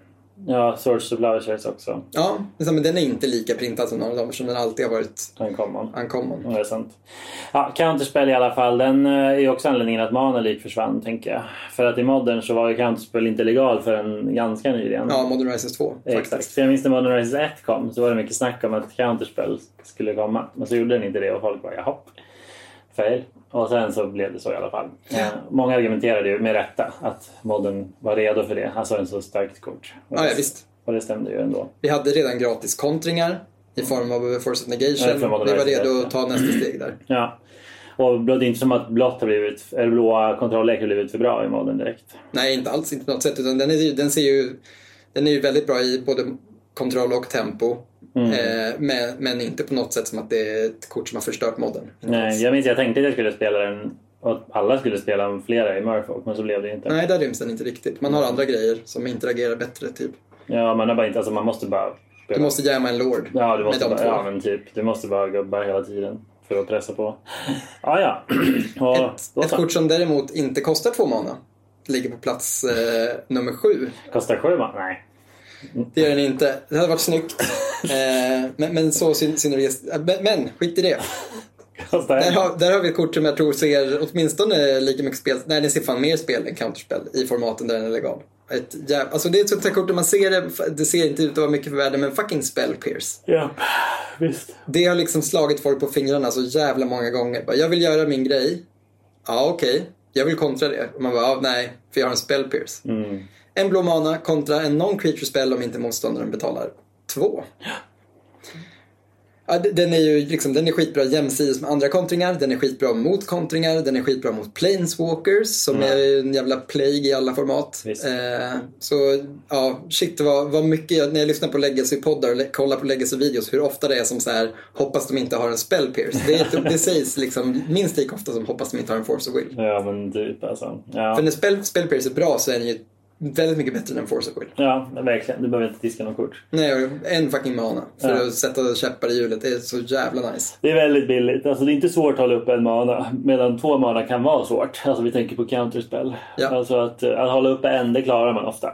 Ja, Source of Lovers också. Ja, men den är inte lika printad som några av dem eftersom den alltid har varit En common. uncommon. Ja, det är sant. Ja, counterspel i alla fall. Den eh, är ju också anledningen att Mana League försvann, tänker jag. För att i modern så var ju counterspel inte legal förrän ganska nyligen. Ja, Modern Horizons 2 Exakt. faktiskt. För jag minns när Modern Horizons 1 kom så var det mycket snack om att counterspel skulle komma. Men så gjorde den inte det och folk bara jaha. Fail. Och sen så blev det så i alla fall. Eh, många argumenterade ju med rätta att modern var redo för det. Alltså en så starkt kort. Och Ja, ja, visst. Och det stämde ju ändå. Vi hade redan gratis kontringar i form av Force Ja, Negation. Vi var redo att ta nästa steg där. Ja. Och det är inte som att blått har blivit, eller blåa kontrolllek har blivit för bra i modern direkt. Nej, inte alls. Inte på något sätt. Utan den, är, den, ser ju, den är ju väldigt bra i både kontroll och tempo. Mm. Eh, men, men inte på något sätt som att det är ett kort som har förstört modden. Nej, jag minns jag tänkte att jag skulle spela den och att alla skulle spela flera i Murfolk, men så blev det inte. Nej, där ryms den inte riktigt. Man har andra grejer som interagerar bättre, typ. Ja, man har bara inte, alltså man måste bara spela. Du måste jamma en lord Ja, du måste med de bara, två. ja, men typ. Du måste bara gubbar hela tiden för att pressa på. Ja, ja. Och, Ett, ett kort som däremot inte kostar två mana ligger på plats eh, nummer sju. Kostar sju man? Nej. Det gör den inte. Det hade varit snyggt. Eh, men, men så syn- synergist... eh, Men, men skit i det. Där har, där har vi ett kort som jag tror ser åtminstone lika mycket spel, nej det ser fan mer spel än counterspel i formaten där den är legal. Ett jäv, alltså det är ett sånt här kort där man ser det, det ser inte ut att vara mycket för världen men fucking spell pierce. Ja, visst. Det har liksom slagit folk på fingrarna så jävla många gånger. Bara, jag vill göra min grej. Ja, okej. Jag vill kontra det. Och man bara, ja, nej, för jag har en spell pierce. Mm. En blå mana kontra en non-creature spell om inte motståndaren betalar två. Ja, den är ju liksom, den är skitbra jämsides med andra kontringar, den är skitbra mot kontringar, den är skitbra mot planeswalkers som är ju en jävla plague i alla format. Eh, så ja, shit vad, vad mycket, jag, när jag lyssnar på Legacy-poddar och kollar på Legacy-videos, hur ofta det är som så här hoppas de inte har en spell pierce. Det, är- det sägs liksom minst lika ofta som hoppas de inte har en force of will. Ja, men typ alltså. Ja. För när spell, spell pierce är bra så är den ju väldigt mycket bättre än force of will. Ja, verkligen. Du behöver inte diska något kort. Nej, en fucking mana för Ja. att sätta käppar i hjulet. Det är så jävla nice. Det är väldigt billigt. Alltså det är inte svårt att hålla upp en mana. Medan två mana kan vara svårt. Alltså vi tänker på counterspel. Ja. Alltså att, eh, att hålla upp en, det klarar man ofta.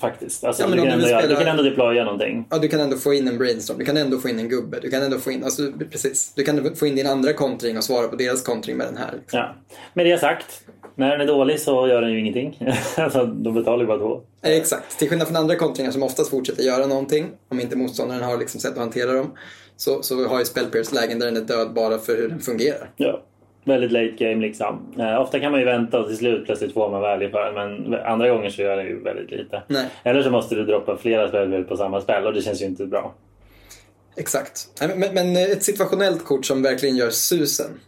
Faktiskt. Alltså, Ja, men du, kan du ändå, spela- du kan ändå deploya någonting. Ja, du kan ändå få in en brainstorm, du kan ändå få in en gubbe, du kan ändå få in, alltså precis. Du kan få in din andra kontring och svara på deras kontring med den här. Liksom. Ja. Med det sagt. När den är dålig så gör den ju ingenting. de betalar ju bara. Eh, Exakt, till skillnad från andra kontringar som oftast fortsätter göra någonting, om inte motståndaren har liksom sätt att hantera dem, så, så har ju Spellpierce lägen där den är död bara för hur den fungerar. Ja. Väldigt late game liksom. Eh, ofta kan man ju vänta och till slut plötsligt får man value för den. Men andra gånger så gör den ju väldigt lite. Nej. Eller så måste du droppa flera spel på samma spel och det känns ju inte bra. Exakt. Men, men ett situationellt kort som verkligen gör susen.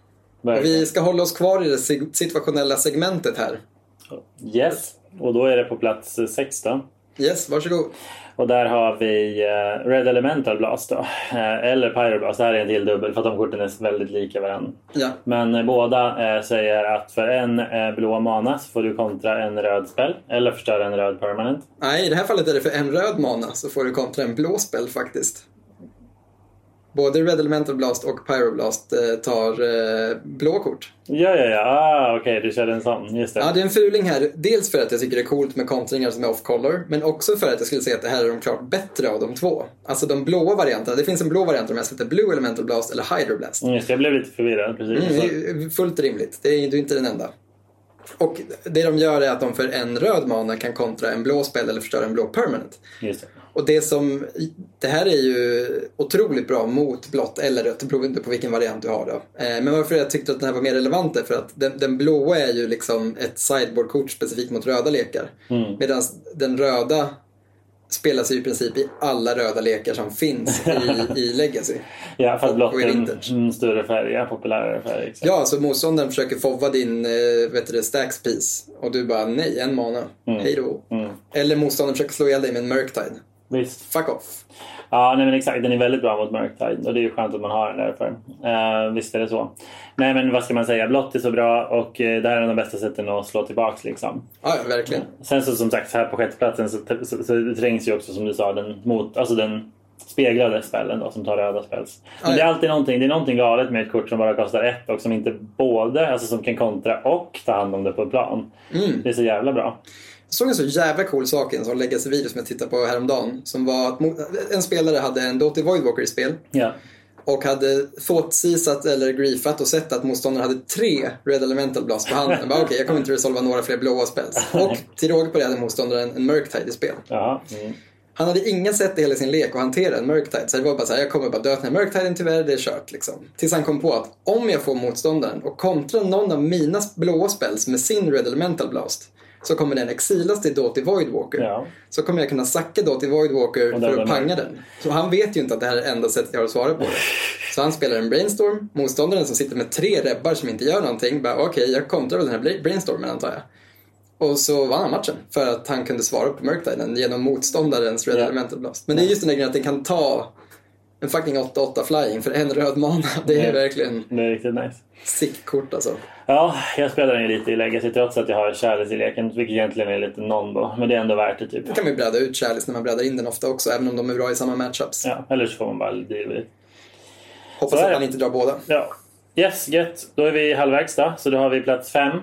Och Verkligen. vi ska hålla oss kvar i det situationella segmentet här. Yes. Och då är det på plats 16. Yes, varsågod. Och där har vi eh, Red Elemental Blast då. Eh, eller Pyroblast. Det här är en till dubbel för att de korten är väldigt lika varandra. Ja, Men eh, båda säger att för en blå mana så får du kontra en röd spel eller förstöra en röd permanent. Nej, i det här fallet är det för en röd mana så får du kontra en blå spel faktiskt. Både Red Elemental Blast och Pyroblast eh, tar eh, blå kort. Ja, ja, ja. Ah, Okej, du körde en sån. Just det. Ja, det är en fuling här. Dels för att jag tycker det är coolt med kontringar som är off-color, men också för att jag skulle säga att det här är de klart bättre av de två. Alltså de blåa varianterna. Det finns en blå variant om jag sätter Blue Elemental Blast eller Hydroblast. Mm, Just det, jag blev lite förvirrad. Precis. Mm, fullt rimligt. Det är, du är inte den enda. Och det de gör är att de för en röd mana kan kontra en blå spel eller förstöra en blå permanent. Just det. Och det som, det här är ju otroligt bra mot blått eller rött, beroende på vilken variant du har då. Eh, Men varför jag tyckte att den här var mer relevant är för att den, den blåa är ju liksom ett sideboardkort specifikt mot röda lekar. Mm. Medan den röda spelas ju i princip i alla röda lekar som finns i, i Legacy. Ja, för att Och- blått är en, en större färg, ja, populärare färg. Exakt. Ja, så motståndaren försöker fovva din eh, vet du, stacks piece och du bara nej, en mana, hej då. Mm. Eller motståndaren försöker slå ihjäl dig med en Murktide. Visst. Fuck off. Ja, nej, men exakt. Den är väldigt bra mot Murktide och det är ju skönt att man har den därför. Uh, visst är det så. Nej, men vad ska man säga? Blått är så bra och eh, det här är en av de bästa sätten att slå tillbaks liksom. Ja, verkligen. Sen så som sagt, här på sjätteplatsen så, så, så trängs ju också som du sa den mot, alltså den speglade spelen då som tar röda spels. Men det är alltid någonting, det är någonting galet med ett kort som bara kostar ett och som inte både, alltså som kan kontra och ta hand om det på plan. Mm. Det är så jävla bra. Jag såg en så jävla cool sak i en sån Legacy-video som jag tittade på häromdagen. Som var att en spelare hade en Doty Voidwalker i spel. Ja. Och hade fått sisat eller griefat och sett att motståndaren hade tre Red Elemental Blast på handen. Jag bara, Okej, jag kommer inte resolva några fler blåa spels. Och till råga på det hade motståndaren en Murktide i spel. Ja. Mm. Han hade inga sätt i hela sin lek att hantera en Murktide. Så det var bara så här, jag kommer bara dö till den här Murktiden tyvärr, det är kört liksom. Tills han kom på att om jag får motståndaren och kontra någon av mina blåa spels med sin Red Elemental Blast så kommer den exilas till Doty Voidwalker. Ja. Så kommer jag kunna sacka Voidwalker Och för att panga den. Så han vet ju inte att det här är det enda sättet jag har att svara på det. Så han spelar en Brainstorm. Motståndaren som sitter med tre rebbar som inte gör någonting. Bara okej, jag kontrar väl den här Brainstormen antar jag. Och så vann han matchen för att han kunde svara på Murktiden genom motståndarens Red Ja. Elemental Blast. Men det är just den där grejen att den kan ta en fucking 8-8 flying för en röd mana. Det är verkligen Det är riktigt nice. sick kort alltså. Ja, jag spelar den ju lite i Legacy trots att jag har Charles i leken, vilket egentligen är lite non Men det är ändå värt det typ. Då kan man ju bräda ut Chalice när man brädar in den ofta också, även om de är bra i samma matchups. Ja, eller så får man bara deal with it. Hoppas att han inte drar båda. Ja. Yes, gött. Då är vi halvvägs då. Så då har vi plats fem.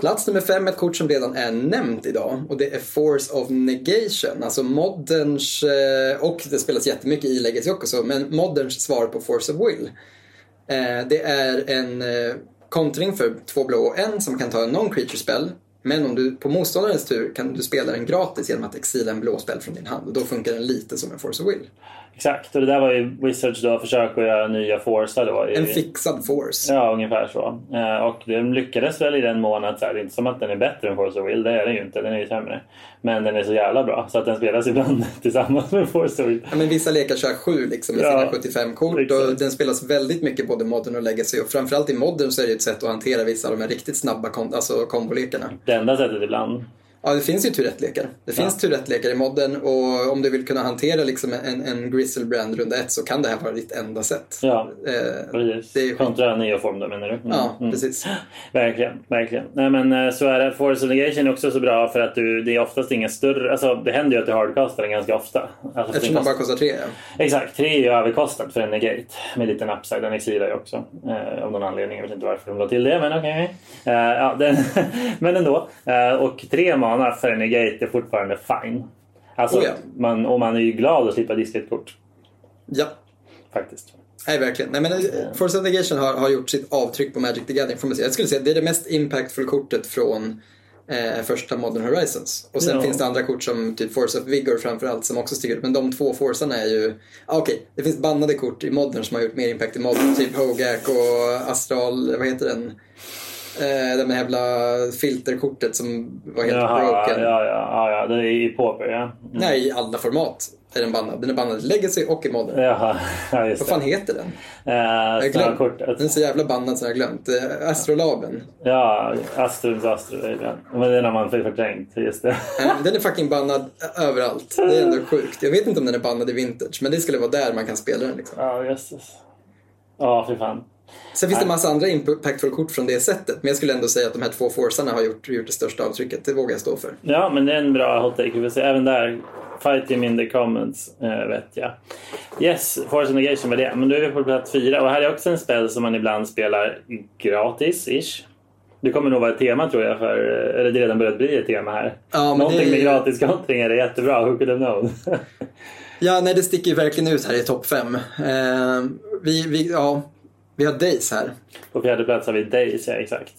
Plats nummer fem är ett kort som redan är nämnt idag och det är Force of Negation. Alltså moderns, eh, och det spelas jättemycket i Legacy också, men moderns svar på Force of Will. Eh, det är en eh, kontring för två blå och en som kan ta en non-creature spell. Men om du på motståndarens tur kan du spela den gratis genom att exila en blå spel från din hand. Och då funkar den lite som en Force of Will. Exakt, och det där var ju Wizards då försök att göra nya forcer då. I, En fixad Force. Ja, ungefär så. Eh, och de lyckades väl i den mån att det är inte som att den är bättre än Force of Will, det är den ju inte, den är ju sämre. Men den är så jävla bra så att den spelas ibland tillsammans med Force of Will. Ja, men vissa lekar kör sju liksom med Ja, sina 75 kort exakt. och den spelas väldigt mycket både modern och legacy och framförallt i modern så är det ett sätt att hantera vissa av de här riktigt snabba kom- alltså kombolekarna. Det enda sättet ibland. Ja, det finns ju Tourette-lekar. Det finns Tourette-lekar i modden och om du vill kunna hantera liksom en, en Grizzlebrand runda ett så kan det här vara ditt enda sätt. Ja, Eh, precis. det är Kontra neoform då menar du? Mm, Ja, mm. precis. Verkligen, verkligen. Nej men eh, så är det. Force of Negation är också så bra för att du, det är oftast inga större... Alltså det händer ju att du hardcastar den ganska ofta. Alltså, Eftersom den bara kostar- tre. Ja. Exakt, tre är ju överkostat för en negate med liten upside. Den exilar ju också. Eh, av någon anledning. Jag vet inte varför de la till det, men okej. Eh, ja, den, men ändå. Eh, och tre mana negate är fortfarande fine. Alltså, Oh ja. man, och man är ju glad att slippa diska ett kort. ja. Faktiskt. Nej, verkligen. Nej, men eh, Force of Negation har, har gjort sitt avtryck på Magic the Gathering. Får man säga. Jag skulle säga att det är det mest impactful kortet från eh, första Modern Horizons. Och sen Ja. finns det andra kort som typ Force of Vigor framförallt som också stiger upp. Men de två forcerna är ju... Ah, Okej, det finns bannade kort i Modern som har gjort mer impact i Modern. Typ Hogak och Astral, vad heter den? Eh, det med jävla filterkortet som var helt Jaha, broken. ja, ja, ja, det är i Pauper, ja. Mm. Nej, i alla format är den bannad. Den är bannad i Legacy och i Modern. Jaha, ja, just Vad det. fan heter den? Eh, Jag glömt. Den är så jävla bannad så jag har glömt. Astrolaben. Ja, Astrums Astro. Men den har man förträngt. Just det. Eh, Den är fucking bannad överallt. Det är ändå sjukt. Jag vet inte om den är bannad i vintage, men det skulle vara där man kan spela den. Liksom. Ja, jösses. Ja, fy fan. Sen finns det massa andra impactful kort från det sättet, men jag skulle ändå säga att de här två forcarna har gjort, gjort det största avtrycket. Det vågar jag stå för. Ja, men det är en bra hot take. Vi. Även där, fight him in the comments, eh, vet jag. Yes, Force Negation med det. Men då är vi på plats fyra. Och här är också en spel som man ibland spelar gratis-ish. Det kommer nog vara ett tema tror jag, för, eller det redan börjat bli ett tema här. Ja, men Någonting det- med gratis kontringar är jättebra. Who could have known? Ja, nej, det sticker ju verkligen ut här i topp fem. Eh, vi, vi, ja, vi har Days här. På fjärde plats har vi Days, ja exakt.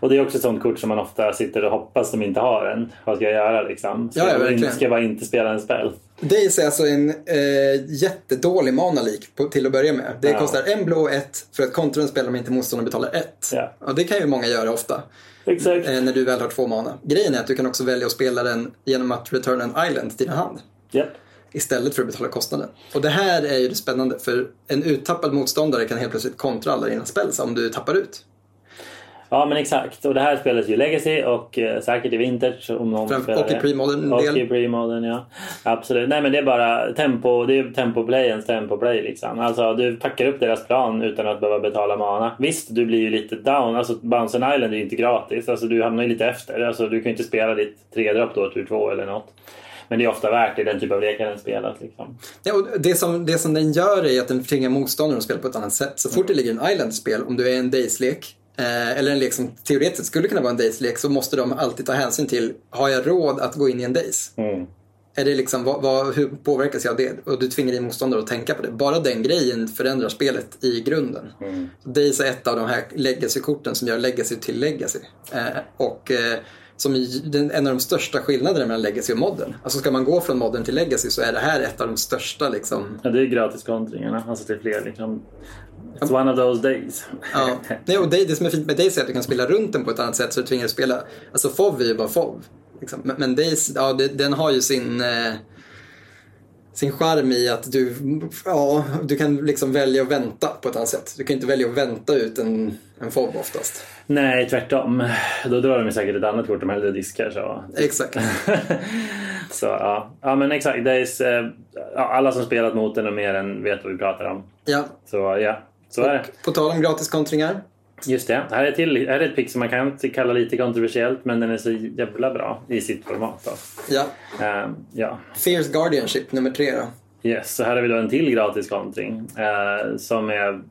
Och det är också ett sånt kort som man ofta sitter och hoppas de inte har en. Vad ska jag göra liksom? Ska, Ja, ja, jag, inte, ska jag bara inte spela en spel? Days är alltså en eh, jättedålig manalik på, till att börja med. Det Ja. kostar en blå och ett för att kontra en spel om inte motståndaren betalar ett. Ja. Och det kan ju många göra ofta. Exakt. eh, när du väl har två mana. Grejen är att du kan också välja att spela den genom att return an island till din hand. Japp. Istället för att betala kostnaden. Och det här är ju det spännande för en uttappad motståndare kan helt plötsligt kontra alla dina spells om du tappar ut. Ja men exakt. Och det här spelas ju Legacy och eh, säkert i Vintage om någon Fram- spelar och i pre-modern Och del. i pre-modern ja. Absolut. Nej men det är bara tempo, det är tempo-playens tempo-play liksom. Alltså du packar upp deras plan utan att behöva betala mana. Visst, du blir ju lite down. Alltså Bounce an Island är ju inte gratis. Alltså du hamnar ju lite efter. Alltså du kan ju inte spela ditt tre-dropp då tur två eller något. Men det är ofta värt det, den typ av lekar den spelas liksom. Ja, och det, som, det som den gör är att den tvingar motståndaren att spela på ett annat sätt. Så fort det ligger en island-spel, om du är en Days-lek, eh, eller en lek som teoretiskt skulle kunna vara en Days-lek, så måste de alltid ta hänsyn till, har jag råd att gå in i en Days? Mm. Är det liksom, vad, vad, hur påverkas jag av det? Och du tvingar din motståndare att tänka på det. Bara den grejen förändrar spelet i grunden. Mm. Days är ett av de här legacy-korten som gör legacy till legacy. Eh, och eh, som den, en av de största skillnaderna mellan legacy och modern. Alltså ska man gå från modern till legacy så är det här ett av de största liksom. Ja, det är gratis kontringarna. Alltså till fler liksom. It's one of those days. Ja. Nej, och det, det som är fint med Days är att du kan spela runt den på ett annat sätt så du tvingar dig spela. Alltså FOV är ju bara FOV. Liksom. Men, men Days, ja, det, den har ju sin eh, sin charm i att du, ja, du kan liksom välja att vänta på ett annat sätt. Du kan inte välja att vänta ut en, en FOB oftast. Nej, tvärtom. Då drar de säkert ett annat kort de hellre diskar. Så. Exakt. så ja. ja, men exakt. Det är, alla som spelat mot den och mer än vet vad vi pratar om. Ja. Så ja, så är det. På tal om gratiskontringar. Just det. Här är, till, här är ett pick som man kan kalla lite kontroversiellt men den är så jävla bra i sitt format. Då. Ja. Ehm, ja. Fierce Guardianship nummer tre då. Yes, så här har vi då en till gratis kontring eh, som är,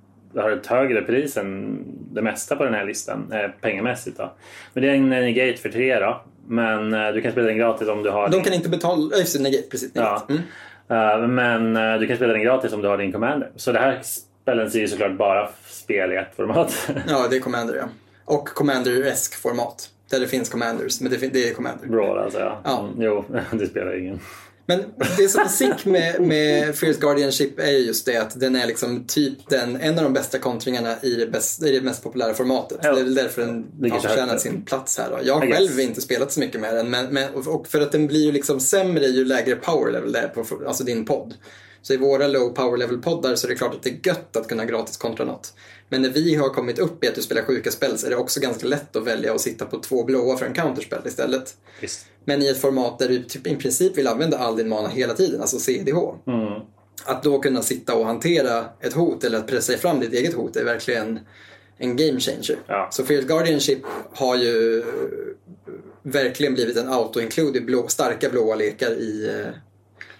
har ett högre pris än det mesta på den här listan eh, pengamässigt. Då. Men det är en negate för tre då. Men eh, du kan spela den gratis om du har De din- kan inte betala, just det, negate, precis. Ja. Negate. Mm. Eh, men eh, du kan spela den gratis om du har din commander. Så det här Balancy är ju såklart bara spel i ett format. Ja, det är Commander ja. Och Commander-esk format. Där det finns Commanders, men det, det är Commander. Brawl alltså ja. Ja. Mm, jo, det spelar ingen. Men det som är sick med, med Fierce Guardianship är ju just det att den är liksom typ den, en av de bästa kontringarna i det, bäst, i det mest populära formatet. Ja. Det är väl därför den har förtjänat sin plats här. Då. Jag har själv inte spelat så mycket med den, men, men, och för att den blir ju liksom sämre ju lägre power level det är på alltså din podd. Så i våra low power level poddar så är det klart att det är gött att kunna gratis kontra något. Men när vi har kommit upp i att du spelar sjuka spel så är det också ganska lätt att välja att sitta på två blåa för en counterspel istället. Visst. Men i ett format där du typ i princip vill använda all din mana hela tiden, alltså CDH. Mm. Att då kunna sitta och hantera ett hot eller att pressa fram ditt eget hot är verkligen en game changer. Ja. Så Fierce Guardianship har ju verkligen blivit en auto-include i blå, starka blåa lekar i, eh,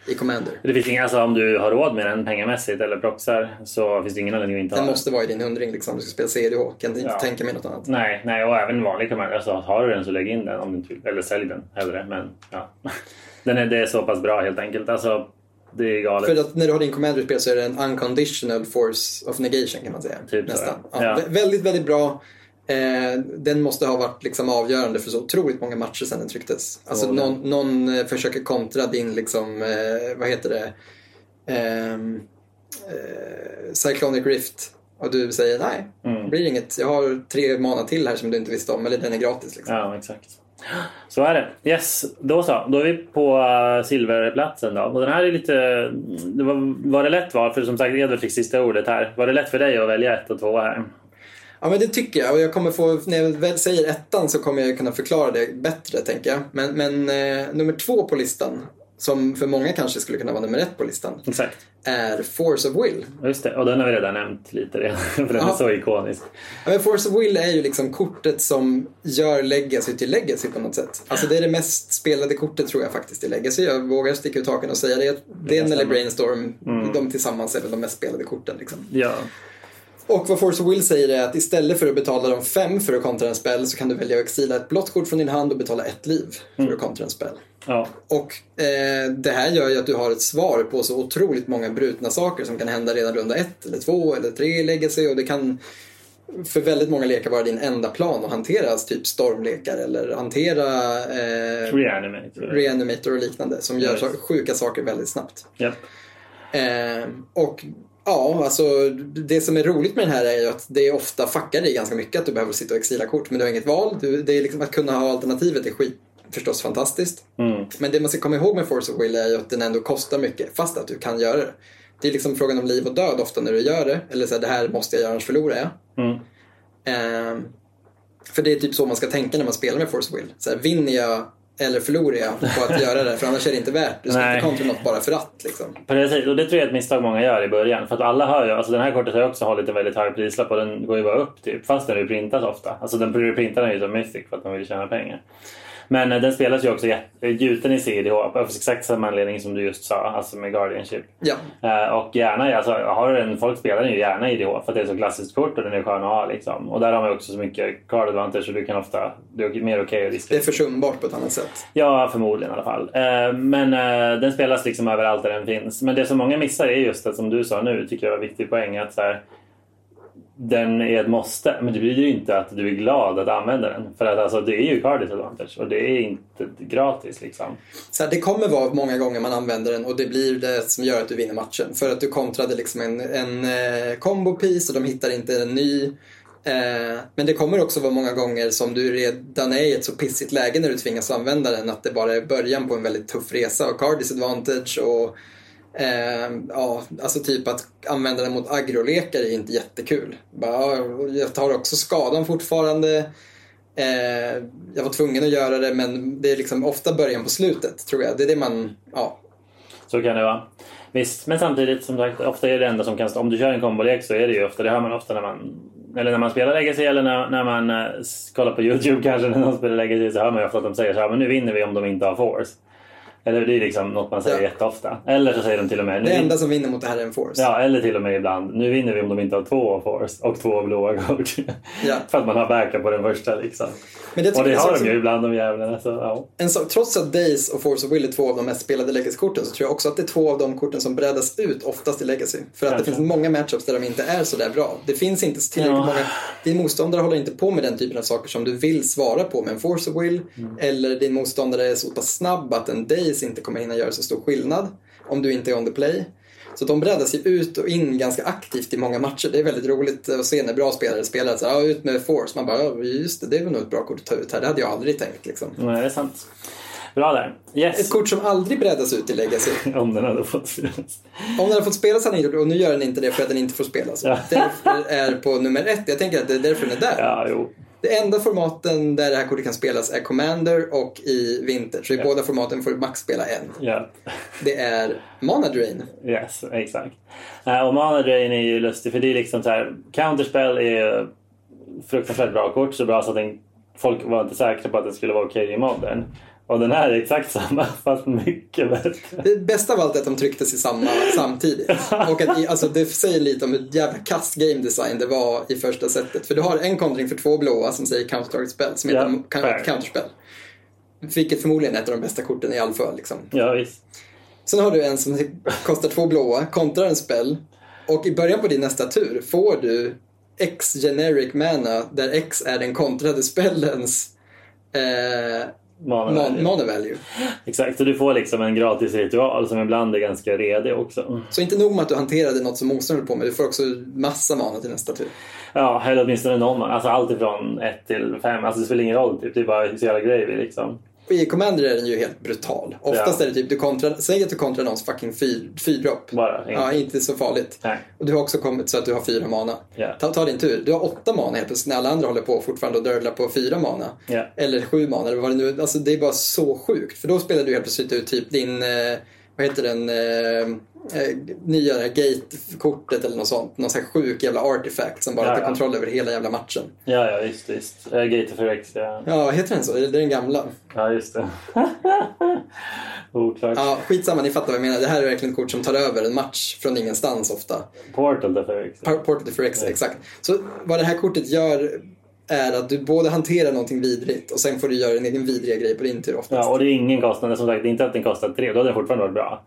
i Commander. Det finns inga, alltså om du har råd med den pengamässigt eller proxar så finns det ingen anledning att inte ha Den den. måste vara i din hundring liksom, om du ska spela CDH. Kan inte Ja. tänka mig något annat. Nej, nej, och även vanlig Commander. Alltså, har du den så lägg in den om du inte vill. Eller sälj den hellre. Men ja. Den är, det är så pass bra helt enkelt. Alltså, det är galet. För att när du har din Commander-spel så är det en unconditional force of negation kan man säga. Typ Nästan. ja. Ja. Ja. vä- Väldigt, väldigt bra. Eh, den måste ha varit liksom avgörande för så otroligt många matcher sedan den trycktes. Alltså någon, någon eh, försöker kontra din, liksom, eh, vad heter det, Ehm, eh, Cyclonic Rift. Och du säger nej, Mm. det blir inget. Jag har tre mana till här som du inte visste om, eller den är gratis. Liksom. Ja, exakt. Så är det. Yes, då så. Då är vi på uh, silverplatsen då. Och den här är lite... Var, var det lätt val? För som sagt, Edvard fick sista ordet här. Var det lätt för dig att välja ett och två här? Ja men det tycker jag och jag kommer få, när jag väl säger ettan så kommer jag kunna förklara det bättre tänker jag. Men, men eh, nummer två på listan, som för många kanske skulle kunna vara nummer ett på listan, Exakt. är Force of Will. Just det. Och den har vi redan nämnt lite redan. För den är Ja. så ikonisk. Ja, men Force of Will är ju liksom kortet som gör Legacy till Legacy på något sätt. Alltså det är det mest spelade kortet tror jag faktiskt i Legacy. Jag vågar sticka ut hakan och säga det. Den eller. Brainstorm, de tillsammans är väl de mest spelade korten liksom. Ja. Och vad Force of Will säger är att istället för att betala de fem för att kontra en spel så kan du välja att exila ett blått kort från din hand och betala ett liv för att kontra en spel. Ja. Och eh, det här gör ju att du har ett svar på så otroligt många brutna saker som kan hända redan runda ett eller två eller tre i Legacy och det kan för väldigt många lekar vara din enda plan att hantera typ stormlekar eller hantera eh, Reanimate. reanimator och liknande som gör Yes. sjuka saker väldigt snabbt. Japp. Eh, och ja, alltså det som är roligt med den här är ju att det ofta fuckar dig ganska mycket att du behöver sitta och exila kort men du har inget val. Du, det är liksom att kunna ha alternativet är skit förstås fantastiskt. Mm. Men det man ska komma ihåg med Force of Will är ju att den ändå kostar mycket fast att du kan göra det. Det är liksom frågan om liv och död ofta när du gör det. Eller så här, det här måste jag göra annars förlorar jag. Mm. Eh, för det är typ så man ska tänka när man spelar med Force of Will. Så här, vinner jag eller förlorar jag på att göra det? För annars är det inte värt. Du ska inte kontra något bara för att. Liksom. Precis, och det tror jag är ett misstag många gör i början. För att alla hör ju, alltså den här kortet har ju också hållit en väldigt hög prislapp och den går ju bara upp typ. Fast den printas ofta. Alltså den printar den ju som Mythic för att man vill tjäna pengar. Men eh, den spelas ju också jätte- gjuten i CDH av exakt samma anledning som du just sa, alltså med Guardianship. Ja, Eh, och gärna, alltså, har du en, folk spelar den ju gärna i DH för att det är så klassiskt kort och den är skön att ha. Liksom. Och där har man också så mycket card advantage så du kan ofta, det är mer okej att det är försumbart på ett annat sätt. Ja, förmodligen i alla fall. Eh, men eh, den spelas liksom överallt där den finns. Men det som många missar är just det som du sa nu, tycker jag var en viktig poäng. Att så här, den är ett måste, men det betyder ju inte att du är glad att använda den. För att alltså, det är ju card disadvantage och det är inte gratis liksom. Så här, det kommer vara många gånger man använder den och det blir det som gör att du vinner matchen. För att du kontrade liksom en, en eh, combo piece och de hittar inte en ny. Eh, men det kommer också vara många gånger som du redan är i ett så pissigt läge när du tvingas använda den att det bara är början på en väldigt tuff resa och card disadvantage och eh, ja, alltså typ att använda den mot agrolekar är inte jättekul. Bara, jag tar också skadan fortfarande. Eh, jag var tvungen att göra det men det är liksom ofta början på slutet tror jag. Det är det man, ja. Så kan det vara. Visst, men samtidigt som sagt, ofta är det enda som kan stå. Om du kör en kombolek så är det ju ofta, det hör man ofta när man eller när man spelar Legacy eller när, när man eh, kollar på YouTube kanske när någon spelar Legacy så hör man ju ofta att de säger så här, men nu vinner vi om de inte har force. Eller det är liksom något man säger Ja. jätteofta. Eller så säger de till och med... Det "Nu- enda som vinner mot det här är en force. Ja, eller till och med ibland. Nu vinner vi om de inte har två force och två blåa kort. Ja. För att man har backup på den första liksom. Men det Och det har de ju ibland de jävlarna. Så, ja. En sak, trots att Days och Force of Will är två av de mest spelade Legacy-korten så tror jag också att det är två av de korten som brädas ut oftast i Legacy. För att Kanske. det finns många matchups där de inte är så där bra. Det finns inte tillräckligt Ja. många... Din motståndare håller inte på med den typen av saker som du vill svara på med en Force of Will. Mm. Eller din motståndare är så pass snabb att en Days inte kommer hinna göra så stor skillnad. Om du inte är on the play. Så de brädas ju ut och in ganska aktivt i många matcher. Det är väldigt roligt att se när bra spelare spelar. Så, här, ja, ut med Force. Man bara, ja, just det, det är väl nog ett bra kort att ta ut här. Det hade jag aldrig tänkt liksom. Nej, det är sant. Bra där. Yes. Ett kort som aldrig brädas ut i Legacy. Om den hade fått spelas. Om den hade fått spelas hade den gjort det, och nu gör den inte det för att den inte får spelas. Ja. Därför är på nummer ett. Jag tänker att det är därför den är där. Ja, jo. Det enda formaten där det här kortet kan spelas är Commander och i Vinter. Så i Ja. båda formaten får du max spela en. Ja. Det är Mana Drain. Yes, exakt. Uh, och Mana Drain är ju lustig för det är liksom så här. Counterspell är fruktansvärt bra kort. Så bra så att den, folk var inte säkra på att det skulle vara okej i modern. Och den här är exakt samma fast mycket bättre. Det bästa av allt är att de trycktes i samma samtidigt. Och att, alltså, det säger lite om hur jävla kass game design det var i första setet. För du har en kontring för två blåa som säger counter spell, som heter Ja, fair. counterspell. Vilket förmodligen är ett av de bästa korten i Alfa. Liksom. Ja, visst. Sen har du en som kostar två blåa, kontrar en spell. Och i början på din nästa tur får du X generic mana där X är den kontrade spellens eh, Mana man, value. mana value. Exakt, så du får liksom en gratis ritual som ibland är ganska redig också. Så inte nog med att du hanterade något som motståndaren höll på med, du får också massa mana till nästa tur. Ja, eller åtminstone någon. Alltså allt ifrån 1 till 5. Alltså det spelar ingen roll. Typ. Det är bara så jävla gravy liksom. Och i Commander är den ju helt brutal. Oftast Ja. är det typ, du kontrar, säg att du kontrar någons fucking fyr, fyrdropp. Bara. Ja, inte så farligt. Nej. Och du har också kommit så att du har fyra mana. Ja. Ta, ta din tur. Du har åtta mana helt plötsligt när alla andra håller på fortfarande och dörlar på fyra mana. Ja. Eller sju mana eller vad det nu Alltså det är bara så sjukt. För då spelar du helt plötsligt ut typ din, eh, vad heter den, eh, eh, nya gate-kortet eller något sånt. Någon sån här sjuk jävla artifact som bara Ja, tar ja. kontroll över hela jävla matchen. Ja, ja, visst, visst. Uh, Gate of Rex, ja. Ja, heter den så? Det är den gamla. Ja, just det. Oklart. Ja, skitsamma, ni fattar vad jag menar. Det här är verkligen ett kort som tar över en match från ingenstans ofta. Portal of Rex. Por- Portrait for X, exakt. Så vad det här kortet gör är att du både hanterar någonting vidrigt och sen får du göra en egen vidriga grej på din tur oftast. Ja, och det är ingen kostnad. Som sagt, det är inte att den kostar 3. Då hade den fortfarande varit bra.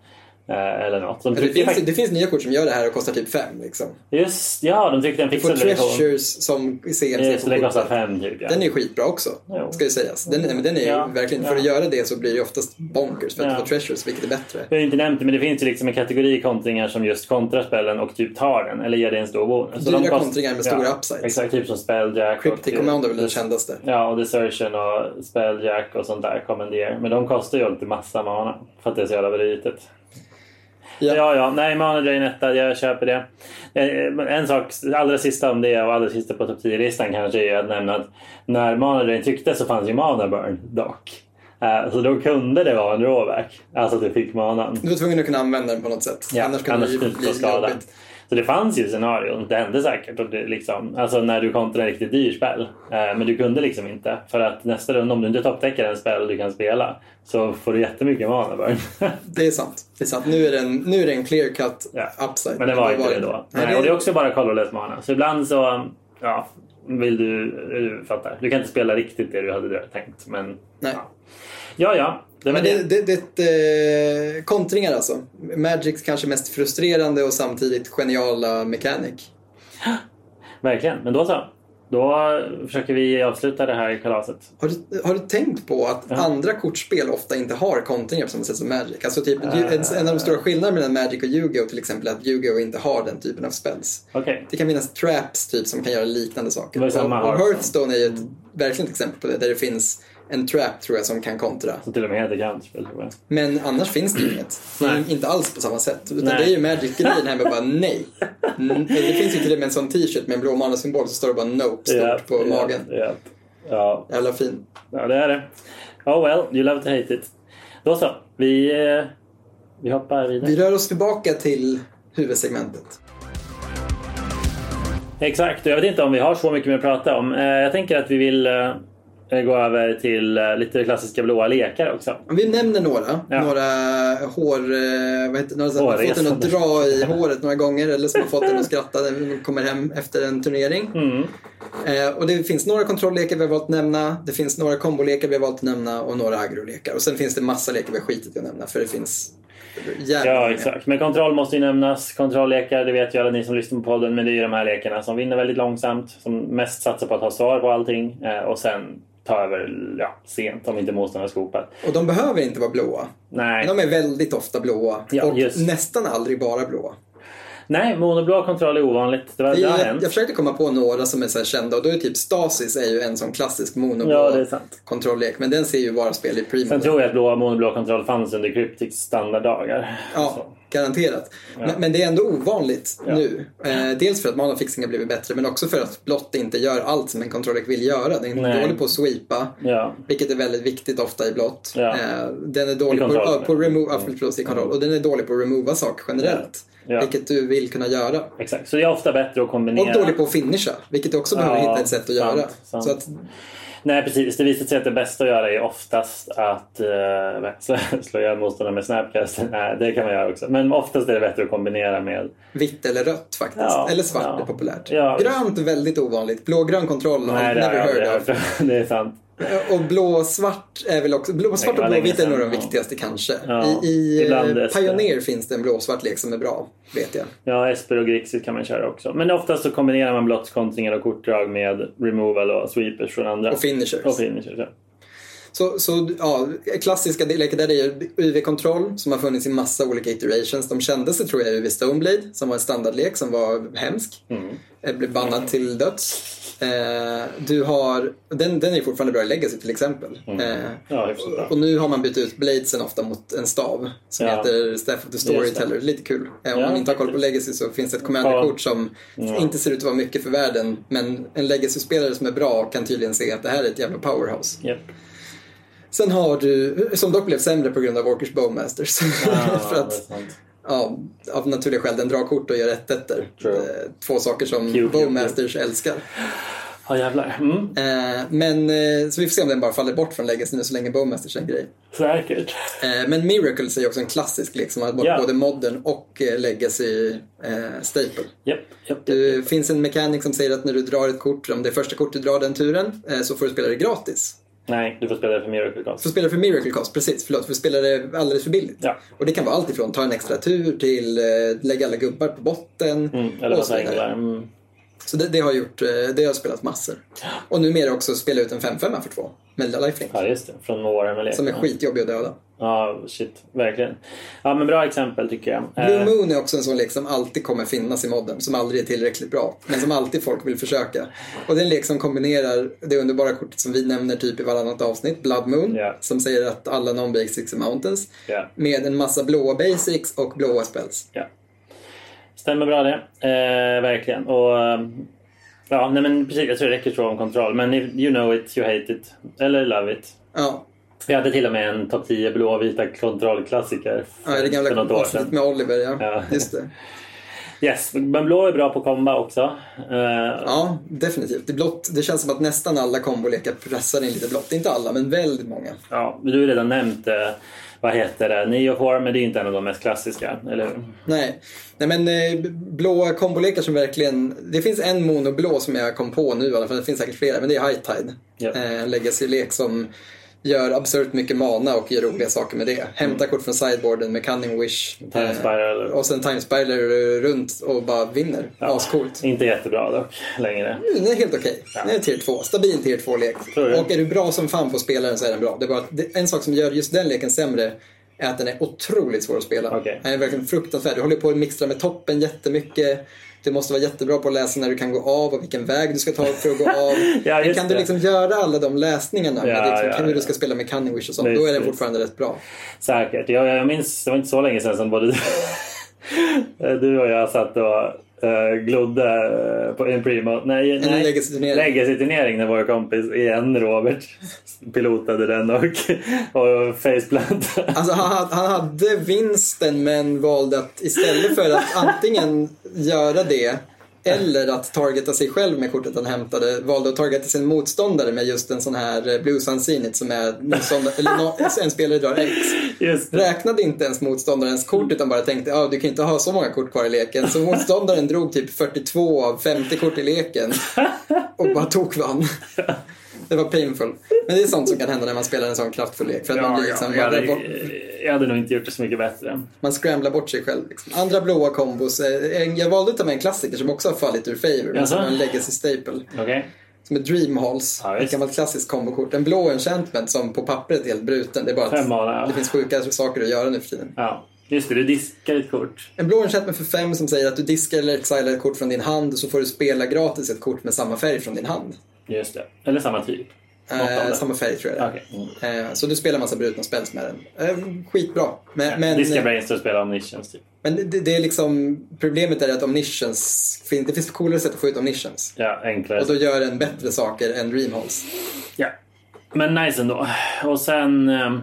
Eh, eller något. De det, finns, faktiskt... det finns nya kort som gör det här och kostar typ fem. Liksom. Just, ja, de tryckte en Du får fixad version. treasures som CMC Just, på det kostar kortet. 5 typ. Ja. Den är skitbra också, Jo. ska ju sägas. Den, den är Ja. verkligen, för Ja. att göra det så blir det oftast bonkers för att Ja. du får treasures, vilket är bättre. Jag har inte nämnt det, men det finns ju liksom en kategori kontringar som just kontrar spellen och typ tar den. Eller ger det en stor bonus. Dyra de kost- kontringar med stora upsides. Exakt, typ som Spelljack. Cryptic och, Command är väl den kändaste. Ja, och Desertion och Spelljack och sånt där. Commandeer. Men de kostar ju alltid massa mana. För att det är så jävla litet. Ja. Ja, ja. Nej, Mana Drain etta, jag köper det. Eh, En sak, allra sista om det och allra sista på topp 10-listan kanske är att nämna att när Mana Drain trycktes så fanns ju Mana Burn dock. Eh, Så då kunde det vara en drawback. Alltså att du fick manan. Du var tvungen att kunna använda den på något sätt. Ja, annars kan det ju det bli skada. jobbigt. Så det fanns ju scenarion, det hände säkert. Och det liksom, alltså när du kontrar en riktigt dyr spel. Eh, men du kunde liksom inte. För att nästa runda, om du inte topptäcker en spel du kan spela, så får du jättemycket mana burn. Det är sant. Det är sant. Nu är det en, nu är det en clear cut Ja. upside. Men det var Då inte det då. Nej, Nej, och det är också bara colorless mana. Så ibland så, ja, vill du, du fattar. Du kan inte spela riktigt det du hade tänkt. Men Nej. ja, ja. ja det Men det. det, det, det eh, kontringar alltså. Magics kanske mest frustrerande och samtidigt geniala mechanic. Verkligen. Men då så. Då försöker vi avsluta det här kalaset. Har du, har du tänkt på att andra kortspel ofta inte har kontringar på samma sätt som Magic? Alltså typ, Äh. en, en av de stora skillnaderna mellan Magic och Yu-Gi-Oh till exempel är att Yu-Gi-Oh inte har den typen av spells. Okej. Det kan finnas traps typ som kan göra liknande saker. Och, och Hearthstone. Hearthstone är ju ett verkligen ett exempel på det, där det finns en trap tror jag som kan kontra. Som till och med tror jag. Men annars finns det inget. Nej. Inte alls på samma sätt. Utan Nej. det är ju Magic-grejen här med bara nej. Mm, Det finns ju till och med en sån t-shirt med en blå mana-symbol så står det bara nope stort Ja, på ja, magen. Ja, ja. Jävla fin. ja, det är det. Oh well, you love to hate it. Då så. Vi, eh, vi hoppar vidare. Vi rör oss tillbaka till huvudsegmentet. Exakt, jag vet inte om vi har så mycket mer att prata om. Eh, Jag tänker att vi vill eh, eh, gå över till eh, lite klassiska blåa lekar också. Vi nämner några. Ja. Några hår... eh, Vad heter, några som har fått en att dra i håret några gånger eller som har fått en att skratta när de kommer hem efter en turnering. Mm. Eh, och det finns några kontrolllekar vi har valt att nämna. Det finns några kombolekar vi har valt att nämna och några agrolekar. Och sen finns det massa lekar vi har skitit i att nämna för det finns jävligt Ja, exakt. Men kontroll måste ju nämnas. Kontrolllekar, det vet ju alla ni som lyssnar på podden. Men det är ju de här lekarna som vinner väldigt långsamt. Som mest satsar på att ha svar på allting. Eh, och sen ta över ja, sent om inte motståndaren skopar. Och de behöver inte vara blåa. Nej. Men de är väldigt ofta blåa. Ja, och just. nästan aldrig bara blåa. Nej, monoblå kontroll är ovanligt. Det, var, det Jag, jag försökte komma på några som är så kända och då är typ Stasis är ju en sån klassisk monoblå Ja, kontrolllek. Men den ser ju bara spel i primo. Sen tror jag att blå, monoblå kontroll fanns under Cryptics standarddagar. Ja, Så. Garanterat. Men, men det är ändå ovanligt Ja. nu. Eh, dels för att manafixing har blivit bättre men också för att blått inte gör allt som en kontrolllek vill göra. Den är Nej. dålig på att sweepa. Ja. Vilket är väldigt viktigt ofta i blått. Ja. Eh, den är dålig på, ja, på remove, ja, förlåt, i kontroll. Och den är dålig på att remova saker generellt. Ja. Vilket du vill kunna göra. Exakt. Så det är ofta bättre att kombinera. Och dålig på att finisha. Vilket du också behöver Ja, hitta ett sätt att sant, göra. sant. Så att, Nej, precis. Det visar sig att det bästa att göra är oftast att uh, slå, ihjäl motståndaren med snapcast. Nej, det kan man göra också. Men oftast är det bättre att kombinera med... Vitt eller rött faktiskt. Ja, eller svart ja. är populärt. Ja, Grönt väldigt ovanligt. Blågrön kontroll Nej, jag det never heard hört. Det är sant. Och blå-svart är väl också... Blå, svart Det och blåvitt är nog de viktigaste kanske. Ja, I i eh, Pioneer finns det en blå-svart lek som är bra, vet jag. Ja, Esper och Grixis kan man köra också. Men oftast så kombinerar man blottskontringar och kortdrag med removal och sweepers från andra. Och finishers. Och finishers, ja. Så, så ja, klassiska lekar där är ju UV-kontroll som har funnits i massa olika iterations. De kändaste tror jag UV Stoneblade som var en standardlek som var hemsk. Mm. Eh, Blev bannad till döds. Eh, du har, den, den är fortfarande bra i Legacy till exempel. Mm. Eh, Ja, och nu har man bytt ut bladesen ofta mot en stav som Ja. heter Staff of the Storyteller. Lite kul. Eh, om Ja, man inte har koll på. Legacy så finns det ett commanderkort som inte ser ut att vara mycket för världen. Men en Legacy-spelare som är bra kan tydligen se att det här är ett jävla powerhouse. Japp. Sen har du, som dock blev sämre på grund av Walkers Bowmasters. Ja, för att, ja, av naturliga skäl, den drar kort och gör rätt ettor. True. Eh, Två saker som cute, Bowmasters älskar. Ja, jävlar. Mm. Eh, men, eh, så vi får se om den bara faller bort från Legacy nu så länge Bowmasters är en grej. Säkert. Eh, men Miracles är ju också en klassisk lek som har både- Ja. både modern och Legacy staple. Japp, japp, Det japp. finns en mekanik som säger att när du drar ett kort, om det är första kort du drar den turen, så får du spela det gratis. Nej, du får spela det för Miracle Du Cast. får spela för Miracle Cost, precis. Förlåt, för du spelar det alldeles för billigt. Ja. Och det kan vara allt ifrån ta en extra tur till eh, lägga alla gubbar på botten. Mm, eller och så vidare. Mm. Så det, det har gjort, eh, det har spelat massor. Och numera också spela ut en 5-5 för två. Med lifelink. Ja, just det. Från Warhammer Som är skitjobbig att döda. Ja, shit. Verkligen. Ja, men bra exempel tycker jag. Blue Eh, Moon är också en sån lek som alltid kommer finnas i modden. Som aldrig är tillräckligt bra. Men som alltid folk vill försöka. Och det är en lek som kombinerar det underbara kortet som vi nämner typ i varannat avsnitt. Blood Moon. Ja. Som säger att alla non-basics är mountains. Ja. Med en massa blåa basics och blåa spells. Ja. Stämmer bra det. Eh, verkligen. Och, eh, ja, nej, men precis, jag tror det räcker så om kontroll. Men you know it, you hate it. Eller love it. Ja, Vi hade till och med en topp 10 blåvita kontrollklassiker ja det gamla avsnittet med Oliver ja. Ja. Just det. Yes, men blå är bra på komba också. Eh, Ja, definitivt. Det, blått, det känns som att nästan alla kombolekar pressar in lite blått. Inte alla, men väldigt många. ja, du har redan nämnt, eh, vad heter det, Neoform, men det är inte en av de mest klassiska, eller hur? Nej, Nej men eh, blåa kombolekar som verkligen... Det finns en monoblå som jag kom på nu i alla fall. Det finns säkert flera, men det är High Tide. Ja. Eh, En legacy-lek som gör absurt mycket mana och gör roliga saker med det. Hämta kort från sideboarden med Cunning Wish. Mm. Time eh. Och sen Time Spiral eh, runt och bara vinner. Ascoolt. Inte jättebra dock, längre. Den är helt okej. Den är tier 2. Stabil tier 2-lek. Tror du? Och är du bra som fan på spelaren så är den bra. Det är bara det, en sak som gör just den leken sämre är att den är otroligt svår att spela. Okej. Den är verkligen fruktansvärd. Du håller på att mixtra med toppen jättemycket. Du måste vara jättebra på att läsa när du kan gå av och vilken väg du ska ta för att gå av. Ja, Men kan du det. liksom göra alla de läsningarna med Ja, liksom, ja, hur ja. du ska spela med Cunning Wish och sånt, Visst, då är den visst. fortfarande rätt bra. Säkert. Jag, jag minns, det var inte så länge sedan som både du, du och jag satt och uh, glodde eh, på en primo. Nej, En nej. legacy-turnering. Legacy-turnering när vår kompis igen, Robert, pilotade den och, och faceplantade. Alltså han, han hade vinsten men valde att istället för att antingen göra det Eller att targeta sig själv med kortet han hämtade. Valde att targeta sin motståndare med just en sån här eh, Blues Unsinit som är eller no, en spelare drar X. Räknade inte ens motståndarens kort utan bara tänkte ja du kan inte ha så många kort kvar i leken. Så motståndaren drog typ 42 av 50 kort i leken och bara tog vann. Det var painful. Men det är sånt som kan hända när man spelar en sån kraftfull lek. För att man, Ja, blir ja, liksom, jag, hade, man, bort, jag hade nog inte gjort det så mycket bättre. man scramblar bort sig själv. Liksom. Andra blåa kombos. eh, Jag valde att ta med en klassiker som också har fallit ur favor. Jaså? som en legacy staple. Okej? Som är Dream Halls. Ja, ett gammalt klassiskt kombokort. En blå enchantment som på pappret är helt bruten. Det är bara Fem att mana, ja. det finns sjuka saker att göra nu för tiden. Ja. Just det, du diskar ett kort. En blå enchantment för fem som säger att du diskar eller exilar ett kort från din hand så får du spela gratis ett kort med samma färg från din hand. Just det. Eller samma typ. Eh, samma färg tror jag det är. Okej. Mm. Eh, Så du spelar massa brutna spells med den. Eh, Skitbra. Men, men, Diska Brainster och spela Omniscience typ. men det, det är liksom, problemet är att Omniscience, det finns coolare sätt att få ut Omniscience. Ja, enklare. Och då gör den bättre saker än Dreamhalls. Ja. Men nice ändå. Och sen ehm,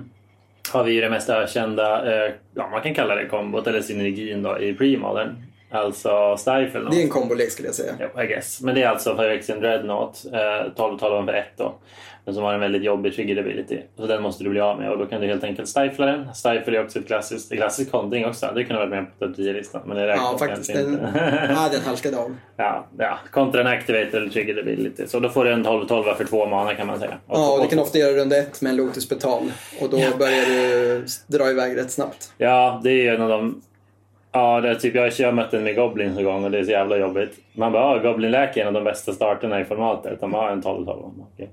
har vi ju det mest ökända, eh, ja man kan kalla det kombot eller synergin då i pre-modern. Alltså Stifle. Det är en kombolek skulle jag säga. Ja, I guess. Men det är alltså Phyrexian Dreadnought, eh, 12 12 för 1 då. Men som har en väldigt jobbig trigger ability. Så den måste du bli av med och då kan du helt enkelt stifla den. Stifle är också ett klassiskt, ett klassiskt kontring också. Det kunde ha varit med på topp 10-listan. Men det räknas Ja, faktiskt. Den, inte. ja, den halkade av. ja, ja. Kontra en activator eller trigger ability. Så då får du en 12 12 för två mana kan man säga. Ja, och det kan ofta göra runda ett med en Lotus Betal. Och då börjar du dra iväg rätt snabbt. Ja, det är ju en av de... Ja, det är typ, jag har mött en med Goblins en gång och det är så jävla jobbigt. Man bara, ja, Goblin-läke är en av de bästa starterna i formatet. De har en 12-12. Okej.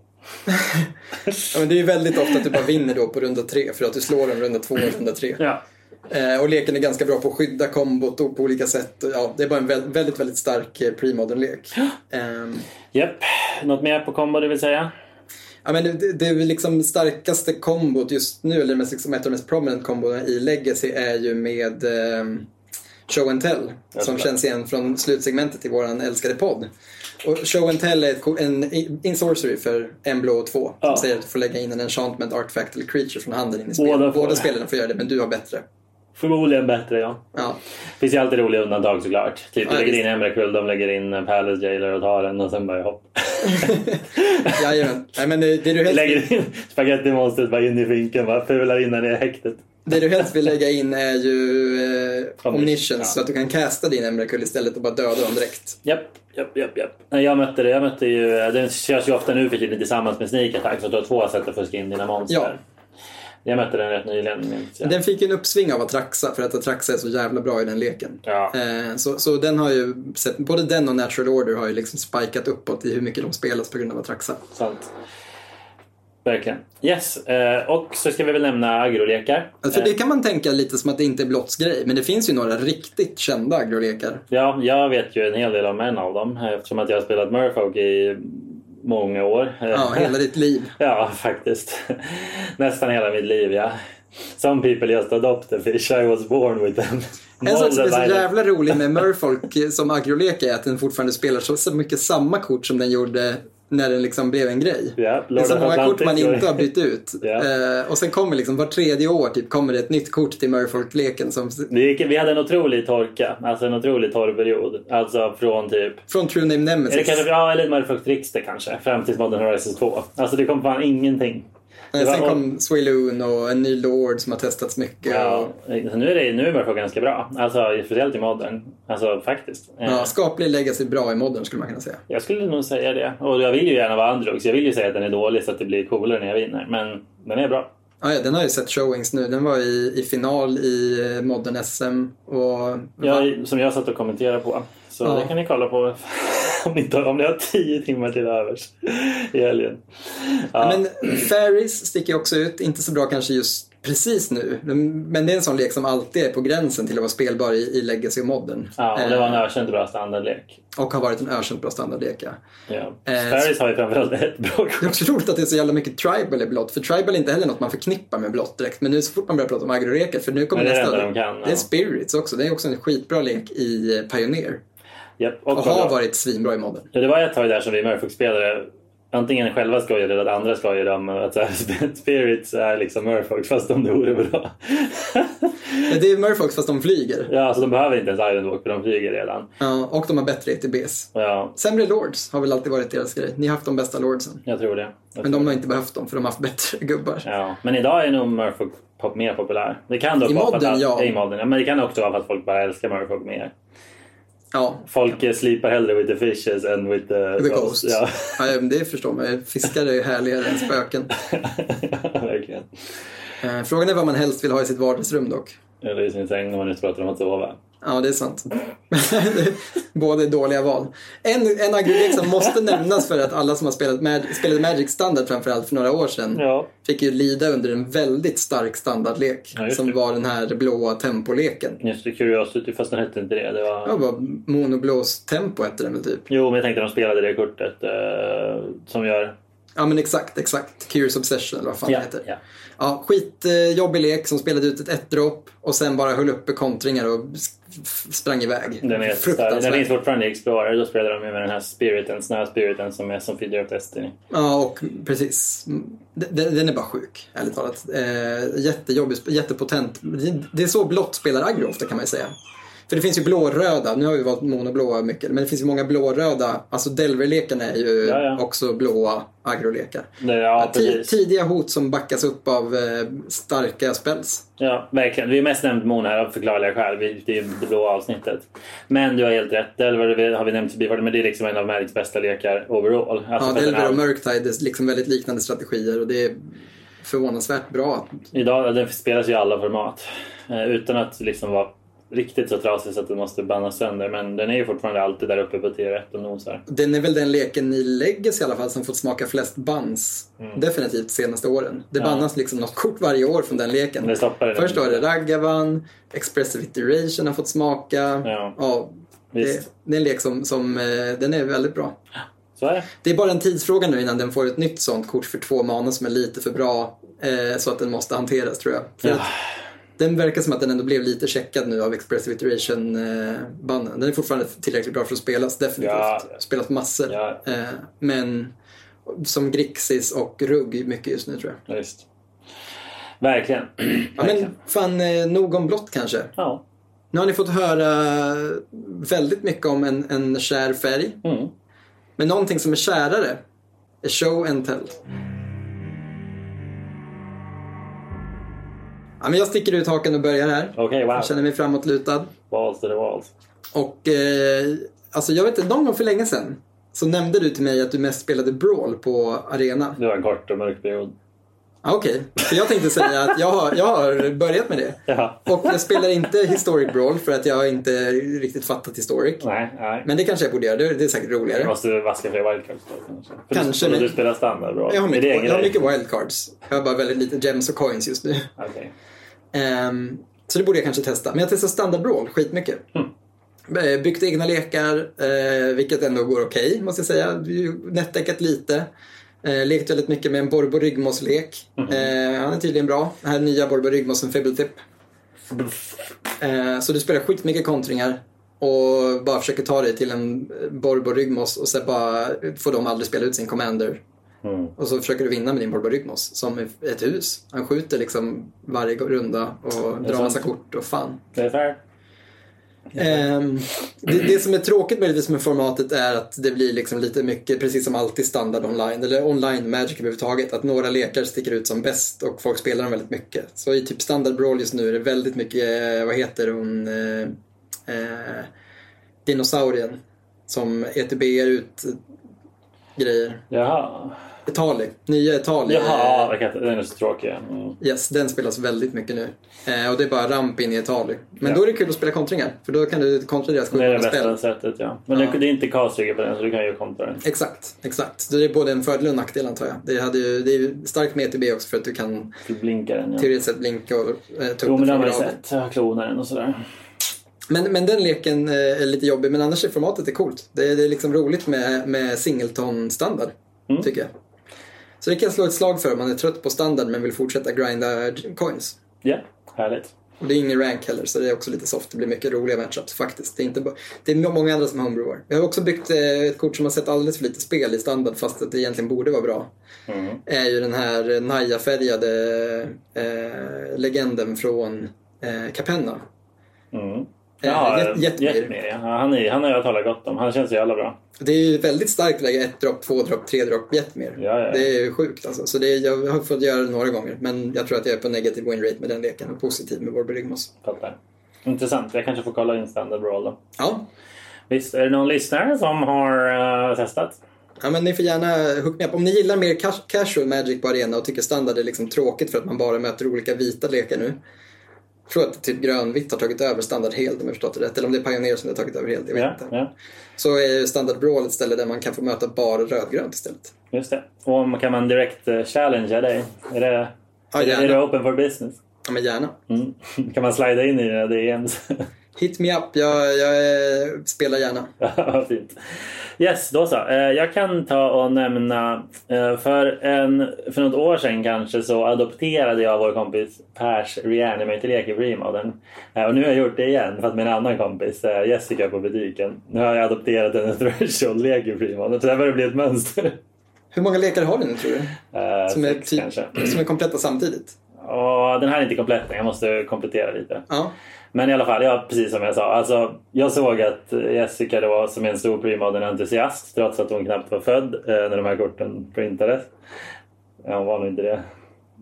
Ja, men det är ju väldigt ofta att du bara vinner då på runda tre för att du slår dem runda två och runda tre. Ja, Eh, och leken är ganska bra på att skydda kombot och på olika sätt. Ja, det är bara en vä- väldigt, väldigt stark eh, pre-modern-lek. Ehm, Japp. Något mer på combo det vill säga? Ja, men det, det liksom starkaste kombot just nu, eller mest, liksom ett av de mest prominent kombona i Legacy är ju med ehm, Show and Tell. Som känns igen från slutsegmentet i våran älskade podd. Och Show and Tell är ett, en in sorcery för en blå och två. Som Ja. säger att du får lägga in en enchantment, artifact eller creature från handen in i spelet. Båda spelarna får göra det, men du har bättre. Förmodligen bättre, ja. Ja. finns ju alltid roliga undantag såklart. Typ du Ja, lägger visst. in Emrakul, de lägger in en Palace Jailer och tar den och sen bara hopp. Jajamän. Nej, men det, det, du helst, lägger in spagettimonstret bara in i finken, bara fular in den i häktet. Det du helst vill lägga in är ju eh, Omniscience. ja. Så att du kan casta din Emrakul istället och bara döda dem direkt. Japp, japp, japp, japp. Jag mötte det. Jag mötte ju, den körs ju ofta nu för tiden tillsammans med Sneak Attack så du har två sätt att fuska in dina monster. Ja. Jag mötte den rätt nyligen. jag. Den fick ju en uppsving av Atraxa för att Atraxa är så jävla bra i den leken. Ja. Eh, så, så den har ju sett, både den och Natural Order har ju liksom spikat uppåt i hur mycket de spelas på grund av Atraxa. Sant. Verkligen. Yes, eh, och så ska vi väl nämna agrolekar. Alltså, För Eh, det kan man tänka lite som att det inte är Blotts grej, men det finns ju några riktigt kända agrolekar. Ja, jag vet ju en hel del om en av dem eh, eftersom att jag har spelat Murfolk i många år. Eh, Ja, hela ditt liv. Ja, faktiskt. Nästan hela mitt liv, ja. Some people just adopt a fish, I was born with them. En sak som är så jävla rolig med Murfolk eh, som agrolek är att den fortfarande spelar så mycket samma kort som den gjorde när den liksom blev en grej. Ja, Det är så många kort man inte har bytt ut. Ja. Eh, och sen kommer liksom var tredje år typ, kommer det ett nytt kort till Murfolk-leken som vi hade en otrolig torka, alltså en otrolig torrperiod. Alltså från typ från True Name Nemesis. Eller kanske, ja, eller Murfolk Trickster kanske, fram till Modern Horizons 2. Alltså det kom fan ingenting. Det var- sen kom Swiloon och en ny Lord som har testats mycket. Ja, Och, nu är, det, nu är Murfolk ganska bra. Alltså speciellt i Modern. Alltså faktiskt. Eh, ja, skaplig legacy bra i modern skulle man kunna säga. Jag skulle nog säga det. Och jag vill ju gärna vara så jag vill ju säga att den är dålig så att det blir coolare när jag vinner. Men den är bra. Ja, ja, den har ju sett showings nu. Den var i, i final i eh, modern SM. Och, Jag, som jag satt och kommenterade på. Så Ja. det kan ni kolla på om ni, inte, om ni har tio timmar till övers i helgen. Ja. Men Fairies sticker också ut. Inte så bra kanske just precis nu. Men det är en sån lek som alltid är på gränsen till att vara spelbar i, i legacy och modern. ja, och det var en Eh, ökänt bra standardlek. och har varit en ökänt bra standardlek. Ja. Ja. Eh, Sparrows har ju framförallt ett bra Det är kort. också roligt att det är så jävla mycket tribal i blått. För tribal är inte heller något man förknippar med blått direkt. Men nu så fort man börjar prata om agroreker, för nu kommer Men det är nästa. de kan, det är spirits också. Det är också en skitbra lek i eh, Pioneer. Japp, Och och har varit svinbra i modern. Ja, det var ett tag där som vi Murfolk-spelare antingen själva skojar eller att andra skojar om att så här, spirits är liksom Murfolk fast om det vore bra. Ja, Det är Murfolks fast de flyger. ja, alltså de behöver inte ens Ironwalk för de flyger redan. Ja, och de har bättre ETBs. Ja, Sämre Lords har väl alltid varit deras grej. Ni har haft de bästa Lordsen. jag tror det. Jag Men tror de har inte behövt dem för de har haft bättre gubbar. Ja, men idag är nog Murfolk pop mer populär. Det kan dock I modden, att, ja. I modden, ja. Men det kan också vara för att folk bara älskar Murfolk mer. Ja, Folk slipar hellre with the fishes än with the, The Ghosts. Ja. ja det förstår man. Fiskar är ju härligare än spöken. Verkligen. Eh, Frågan är vad man helst vill ha i sitt vardagsrum dock. Eller i sin säng när man nu pratar om att sova. Ja, det är sant. Båda är dåliga val. En, en agrolek som måste nämnas för att alla som har spelat, Mag- spelade Magic Standard framförallt för några år sedan Ja. fick ju lida under en väldigt stark standardlek Ja, som det. var den här blåa tempoleken. Just det, Curiosity, fast den hette inte det. det var... Ja, bara monoblås tempo hette den väl typ. Jo, men jag tänkte att de spelade det kortet eh, som gör... Ja men exakt, exakt. Curious Obsession eller vad fan Ja, det heter. Ja. Skitjobbig lek som spelade ut ett ett-dropp och sen bara höll uppe kontringar och sprang iväg. Den, är, den Fruktansvärt. finns fortfarande i Explorer. Då spelar de med den här spiriten, snöspiriten som är som feeder of Destiny. Ja, och precis. Den, den är bara sjuk, ärligt talat. Eh, jättejobbig, jättepotent. Det är så blått spelar aggro ofta kan man ju säga. För det finns ju blå-röda, nu har vi valt monoblåa mycket, men det finns ju många blå-röda. Alltså Delver-lekarna är ju Ja, ja. också blåa agrolekar. Ja, Ti- precis. tidiga hot som backas upp av eh, starka spells. Ja, verkligen. Vi har mest nämnt Moon här av förklarliga skäl. Det är det blå avsnittet. Men du har helt rätt. Delver har vi nämnt förbi men det är liksom en av Magics bästa lekar overall. Alltså Ja, Delver och Murktide är liksom väldigt liknande strategier och det är förvånansvärt bra. Idag den spelas ju i alla format. Eh, utan att liksom vara riktigt så trasig så att den måste bannas sönder. Men den är ju fortfarande alltid där uppe på T1 och nosar. Den är väl den leken i Legacy i alla fall som fått smaka flest bans. Definitivt senaste åren. Det Mm. Ja. bannas liksom något kort varje år från den leken. Det. Först var det Ragavan, Expressive Iteration har fått smaka. Ja. det, Visst. det är en lek som, som eh, den är väldigt bra. Så är det. Det är bara en tidsfråga nu innan den får ett nytt sånt kort för två mana som är lite för bra. Eh, så att den måste hanteras tror jag. För Ja. att den verkar som att den ändå blev lite checkad nu av Expressive Iteration-bannen. Den är fortfarande tillräckligt bra för att spelas, definitivt. Ja. Spelas massor. Ja. Eh, men som Grixis och Rugg mycket just nu tror jag. Ja, Visst. Verkligen. Verkligen. men fan, eh, nog om blått kanske. Ja. Nu har ni fått höra väldigt mycket om en, en kär färg. Mm. Men någonting som är kärare är show and tell. Ja, men jag sticker ut haken och börjar här. Okej, wow. Jag känner mig framåtlutad. Walls to the walls. Och eh, alltså jag vet inte, någon gång för länge sedan så nämnde du till mig att du mest spelade Brawl på arena. Det var en kort och mörk period. Ah, Okej, för jag tänkte säga att jag har, jag har börjat med det. Ja. Och jag spelar inte Historic Brawl för att jag inte riktigt fattat Historic. Nej, nej. Men det kanske jag borde göra, det det är säkert Du roligare. måste vaska fler wildcards då kanske. För Kanske, du, men- Du spelar standard bra. Jag har mycket, jag har mycket wildcards. Jag har bara väldigt lite gems och coins just nu. Okej. Ehm, så det borde jag kanske testa. Men jag testar standard brawl skitmycket. Mm. Byggt egna lekar, eh, vilket ändå går okej måste jag säga. Nätdäckat lite. Eh, lekt väldigt mycket med en Borbo Ryggmås-lek. Eh, han är tydligen bra. Den här nya Borbo Ryggmåsen Fibbletip. Eh, så du spelar skitmycket kontringar och bara försöker ta dig till en Borbo Ryggmås och sen bara får de aldrig spela ut sin commander. Mm. Och så försöker du vinna med din Borbo Ryggmås som ett hus. Han skjuter liksom varje runda och drar massa kort och fan. Det är fair. Ehm, det, det som är tråkigt möjligtvis med formatet är att det blir liksom lite mycket, precis som alltid standard online, eller online Magic överhuvudtaget, att några lekar sticker ut som bäst och folk spelar dem väldigt mycket. Så i typ standard brawl just nu är det väldigt mycket, eh, vad heter hon, eh, eh, dinosaurien som ETBR ut grejer. Jaha. Etali, nya Etali. Jaha, jag kan inte- den är så tråkig. Mm. Yes, den spelas väldigt mycket nu. Eh, och det är bara ramp in i Etali. Men Ja. då är det kul att spela kontringar, för då kan du kontra deras Det är det sjuka spel. bästa sättet, ja. Men Ja. det- är inte castrigger på den, så du kan ju kontra den. Exakt, exakt. Det är både en fördel och en nackdel antar jag. Det, hade ju, det är starkt med ETB också för att du kan Du blinkar den, ja. teoretiskt sett blinka och eh, ta Jo, upp det den från graven. klonar den och sådär. Men, men den leken eh, är lite jobbig, men annars är formatet är coolt. Det, är- det är liksom roligt med, med singleton-standard, Mm. tycker jag. Så det kan jag slå ett slag för om man är trött på standard men vill fortsätta grinda coins. Ja, härligt. Och det är ingen rank heller så det är också lite soft. Det blir mycket roliga matchups faktiskt. Det är, inte det är många andra som homebrewar. Jag har också byggt eh, ett kort som har sett alldeles för lite spel i standard fast att det egentligen borde vara bra. Mm. Är ju den här Naja-färgade eh, legenden från eh, Capenna. Mm. Ja, Jet- Jetmir. Jetmir, ja. Han, är, han har jag talat gott om. Han känns jävla bra. Det är ju väldigt starkt att lägga ett dropp, två dropp, tre dropp Jetmir. Ja, ja. Det är ju sjukt alltså. Så det är, jag har fått göra det några gånger. Men jag tror att jag är på negativ win rate med den leken och positiv med vår Berygmos. Fattar. Intressant. Jag kanske får kolla in standard brawl då. Ja. Visst, är det någon lyssnare som har eh, testat? Ja, men ni får gärna hook me up. Om ni gillar mer cas- casual Magic på arena och tycker standard är liksom tråkigt för att man bara möter olika vita lekar nu. Tror att typ grönvitt har tagit över standard helt om jag förstått det rätt. Eller om det är Pioneer som har tagit över helt. Jag vet Ja, inte. ja, Så är ju standard brawl ett ställe där man kan få möta bara rödgrönt istället. just det. Och om- kan man direkt uh, challengea dig? Är, det, Ja, är, det, är du open for business? Ja, men gärna. Mm. Kan man slida in i dina DMs? Hit me up. Jag, jag spelar gärna. Fint. Yes, då så. Eh, Jag kan ta och nämna, eh, för, en, för något år sedan kanske så adopterade jag vår kompis Pers Reanimate-lek i Remodern. Och nu har jag gjort det igen för att min annan kompis eh, Jessica på butiken. Nu har jag adopterat en Threshold-lek i Remodern. Så det här börjar bli ett mönster. Hur många lekar har du nu tror du? Eh, Som är, typ, som är kompletta samtidigt? Och den här är inte komplett jag måste komplettera lite. Ja. Men i alla fall, ja, precis som jag sa. Alltså, jag såg att Jessica då, som är en stor premodern-entusiast trots att hon knappt var född eh, när de här korten printades. Ja, hon var nog inte det.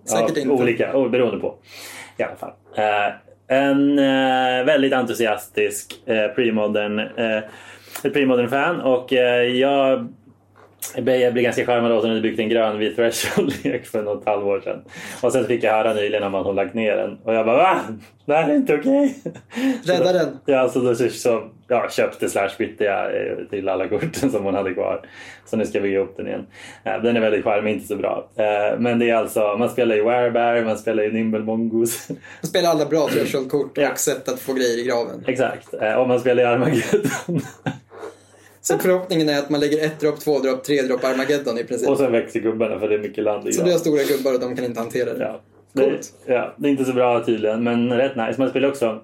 Säkert ja, inte. Olika, oh, beroende på. I alla fall. Eh, en eh, väldigt entusiastisk eh, premodern, eh, ett premodern-fan och eh, jag jag blev, ganska charmad av att hon hade byggt en grönvit threshold-lek för något halvår sedan. Och sen fick jag höra nyligen om att hon lagt ner den. Och jag bara va? Det här är inte okej. Rädda den. Ja, så då så, ja, köpte slash bytte jag eh, till alla korten som hon hade kvar. Så nu ska jag bygga upp den igen. Eh, Den är väldigt charmig, inte så bra. Eh, Men det är alltså, man spelar ju Werebear, man spelar ju Nimble Mongoose. De spelar alla bra threshold-kort Ja. och sätt att få grejer i graven. Exakt. Och man spelar ju Armageddon. Så förhoppningen är att man lägger ett dropp, två dropp, tre dropp Armageddon i princip. Och sen växer gubbarna för det är mycket land i Så du har stora gubbar och de kan inte hantera det. Ja. Det, ja, det är inte så bra tydligen, men rätt nice. Man spelar också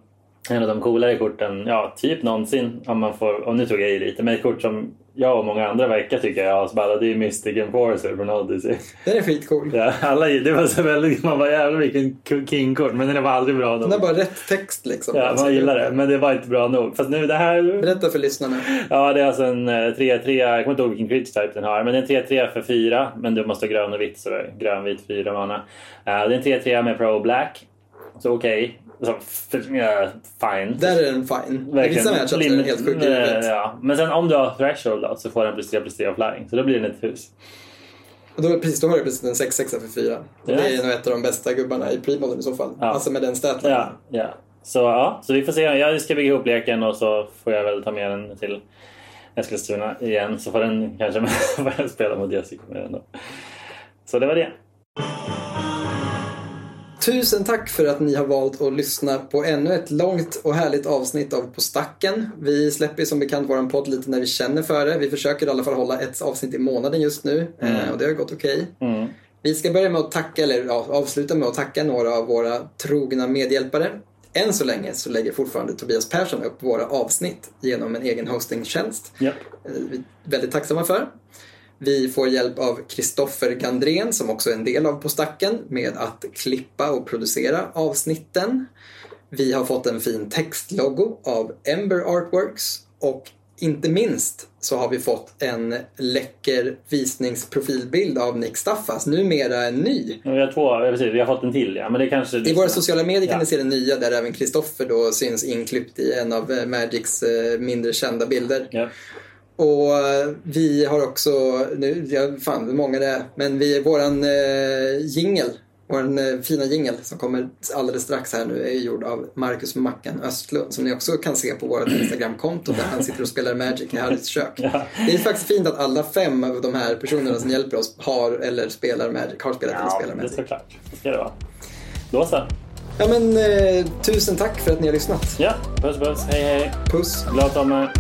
en av de coolare korten, ja, typ någonsin. Om man får, och nu tog jag i lite, men ett kort som jag och många andra verkar tycka är asballa, det är Mystic Enforcer från Odyssey. Den är skitcool. Ja, alla, det var så väldigt, man bara jävlar vilken king-kort, men den var aldrig bra nog. Den har bara rätt text liksom. Ja, man gillar det, men det var inte bra nog. Fast nu det här... Berätta för lyssnarna. Ja, det är alltså en eh, 3-3, jag kommer inte ihåg vilken crit type den har, men det är en 3-3 för 4, men du måste ha grön och vitt, så grön, vit, 4 mana. Eh, det är en 3-3 med Pro Black, så okej. Så, ja, fine. Där är den fine. I vissa matchups är den helt sjuk i Eh, ja. Men sen om du har Threshold då, så får den plus 3 plus 3 av flying, så då blir den ett hus. Och då, precis, då har du precis en 6-6 för 4. Och Ja. Det är nog ett av de bästa gubbarna i premodern i så fall. Ja. Alltså med den statline. Ja, ja. Så, ja, så vi får se. Jag ska bygga ihop leken och så får jag väl ta med den till Eskilstuna igen. Så får den kanske spela mot Jessica med den då. Så det var det. Tusen tack för att ni har valt att lyssna på ännu ett långt och härligt avsnitt av På stacken. Vi släpper som bekant våran podd lite när vi känner för det. Vi försöker i alla fall hålla ett avsnitt i månaden just nu eh, och det har gått okej. Mm. Vi ska börja med att tacka, eller avsluta med att tacka några av våra trogna medhjälpare. Än så länge så lägger fortfarande Tobias Persson upp våra avsnitt genom en egen hostingtjänst. Japp. Eh, Vi är väldigt tacksamma för. Vi får hjälp av Kristoffer Gandrén som också är en del av På stacken med att klippa och producera avsnitten. Vi har fått en fin textlogo av Ember Artworks och inte minst så har vi fått en läcker visningsprofilbild av Nick Staffas, numera en ny. Vi har två, precis, vi har fått en till ja. Men det kanske... I våra sociala medier kan Ja. ni se den nya där även Kristoffer då syns inklippt i en av Magics eh, mindre kända bilder. Ja. Och eh, vi har också, nu, jag fan hur många det är, men vi, våran eh, jingel, våran eh, fina jingel som kommer alldeles strax här nu är gjord av Marcus Mackan Östlund som ni också kan se på vårt Instagramkonto där han sitter och spelar Magic i Harrys kök. Ja. Det är faktiskt fint att alla fem av de här personerna som hjälper oss har eller spelar Magic, har spelat eller Ja, spelar det är Magic. såklart. Det ska det vara. Då så. Ja men eh, tusen tack för att ni har lyssnat. Ja, puss puss. Hej hej. Puss! Glad sommar.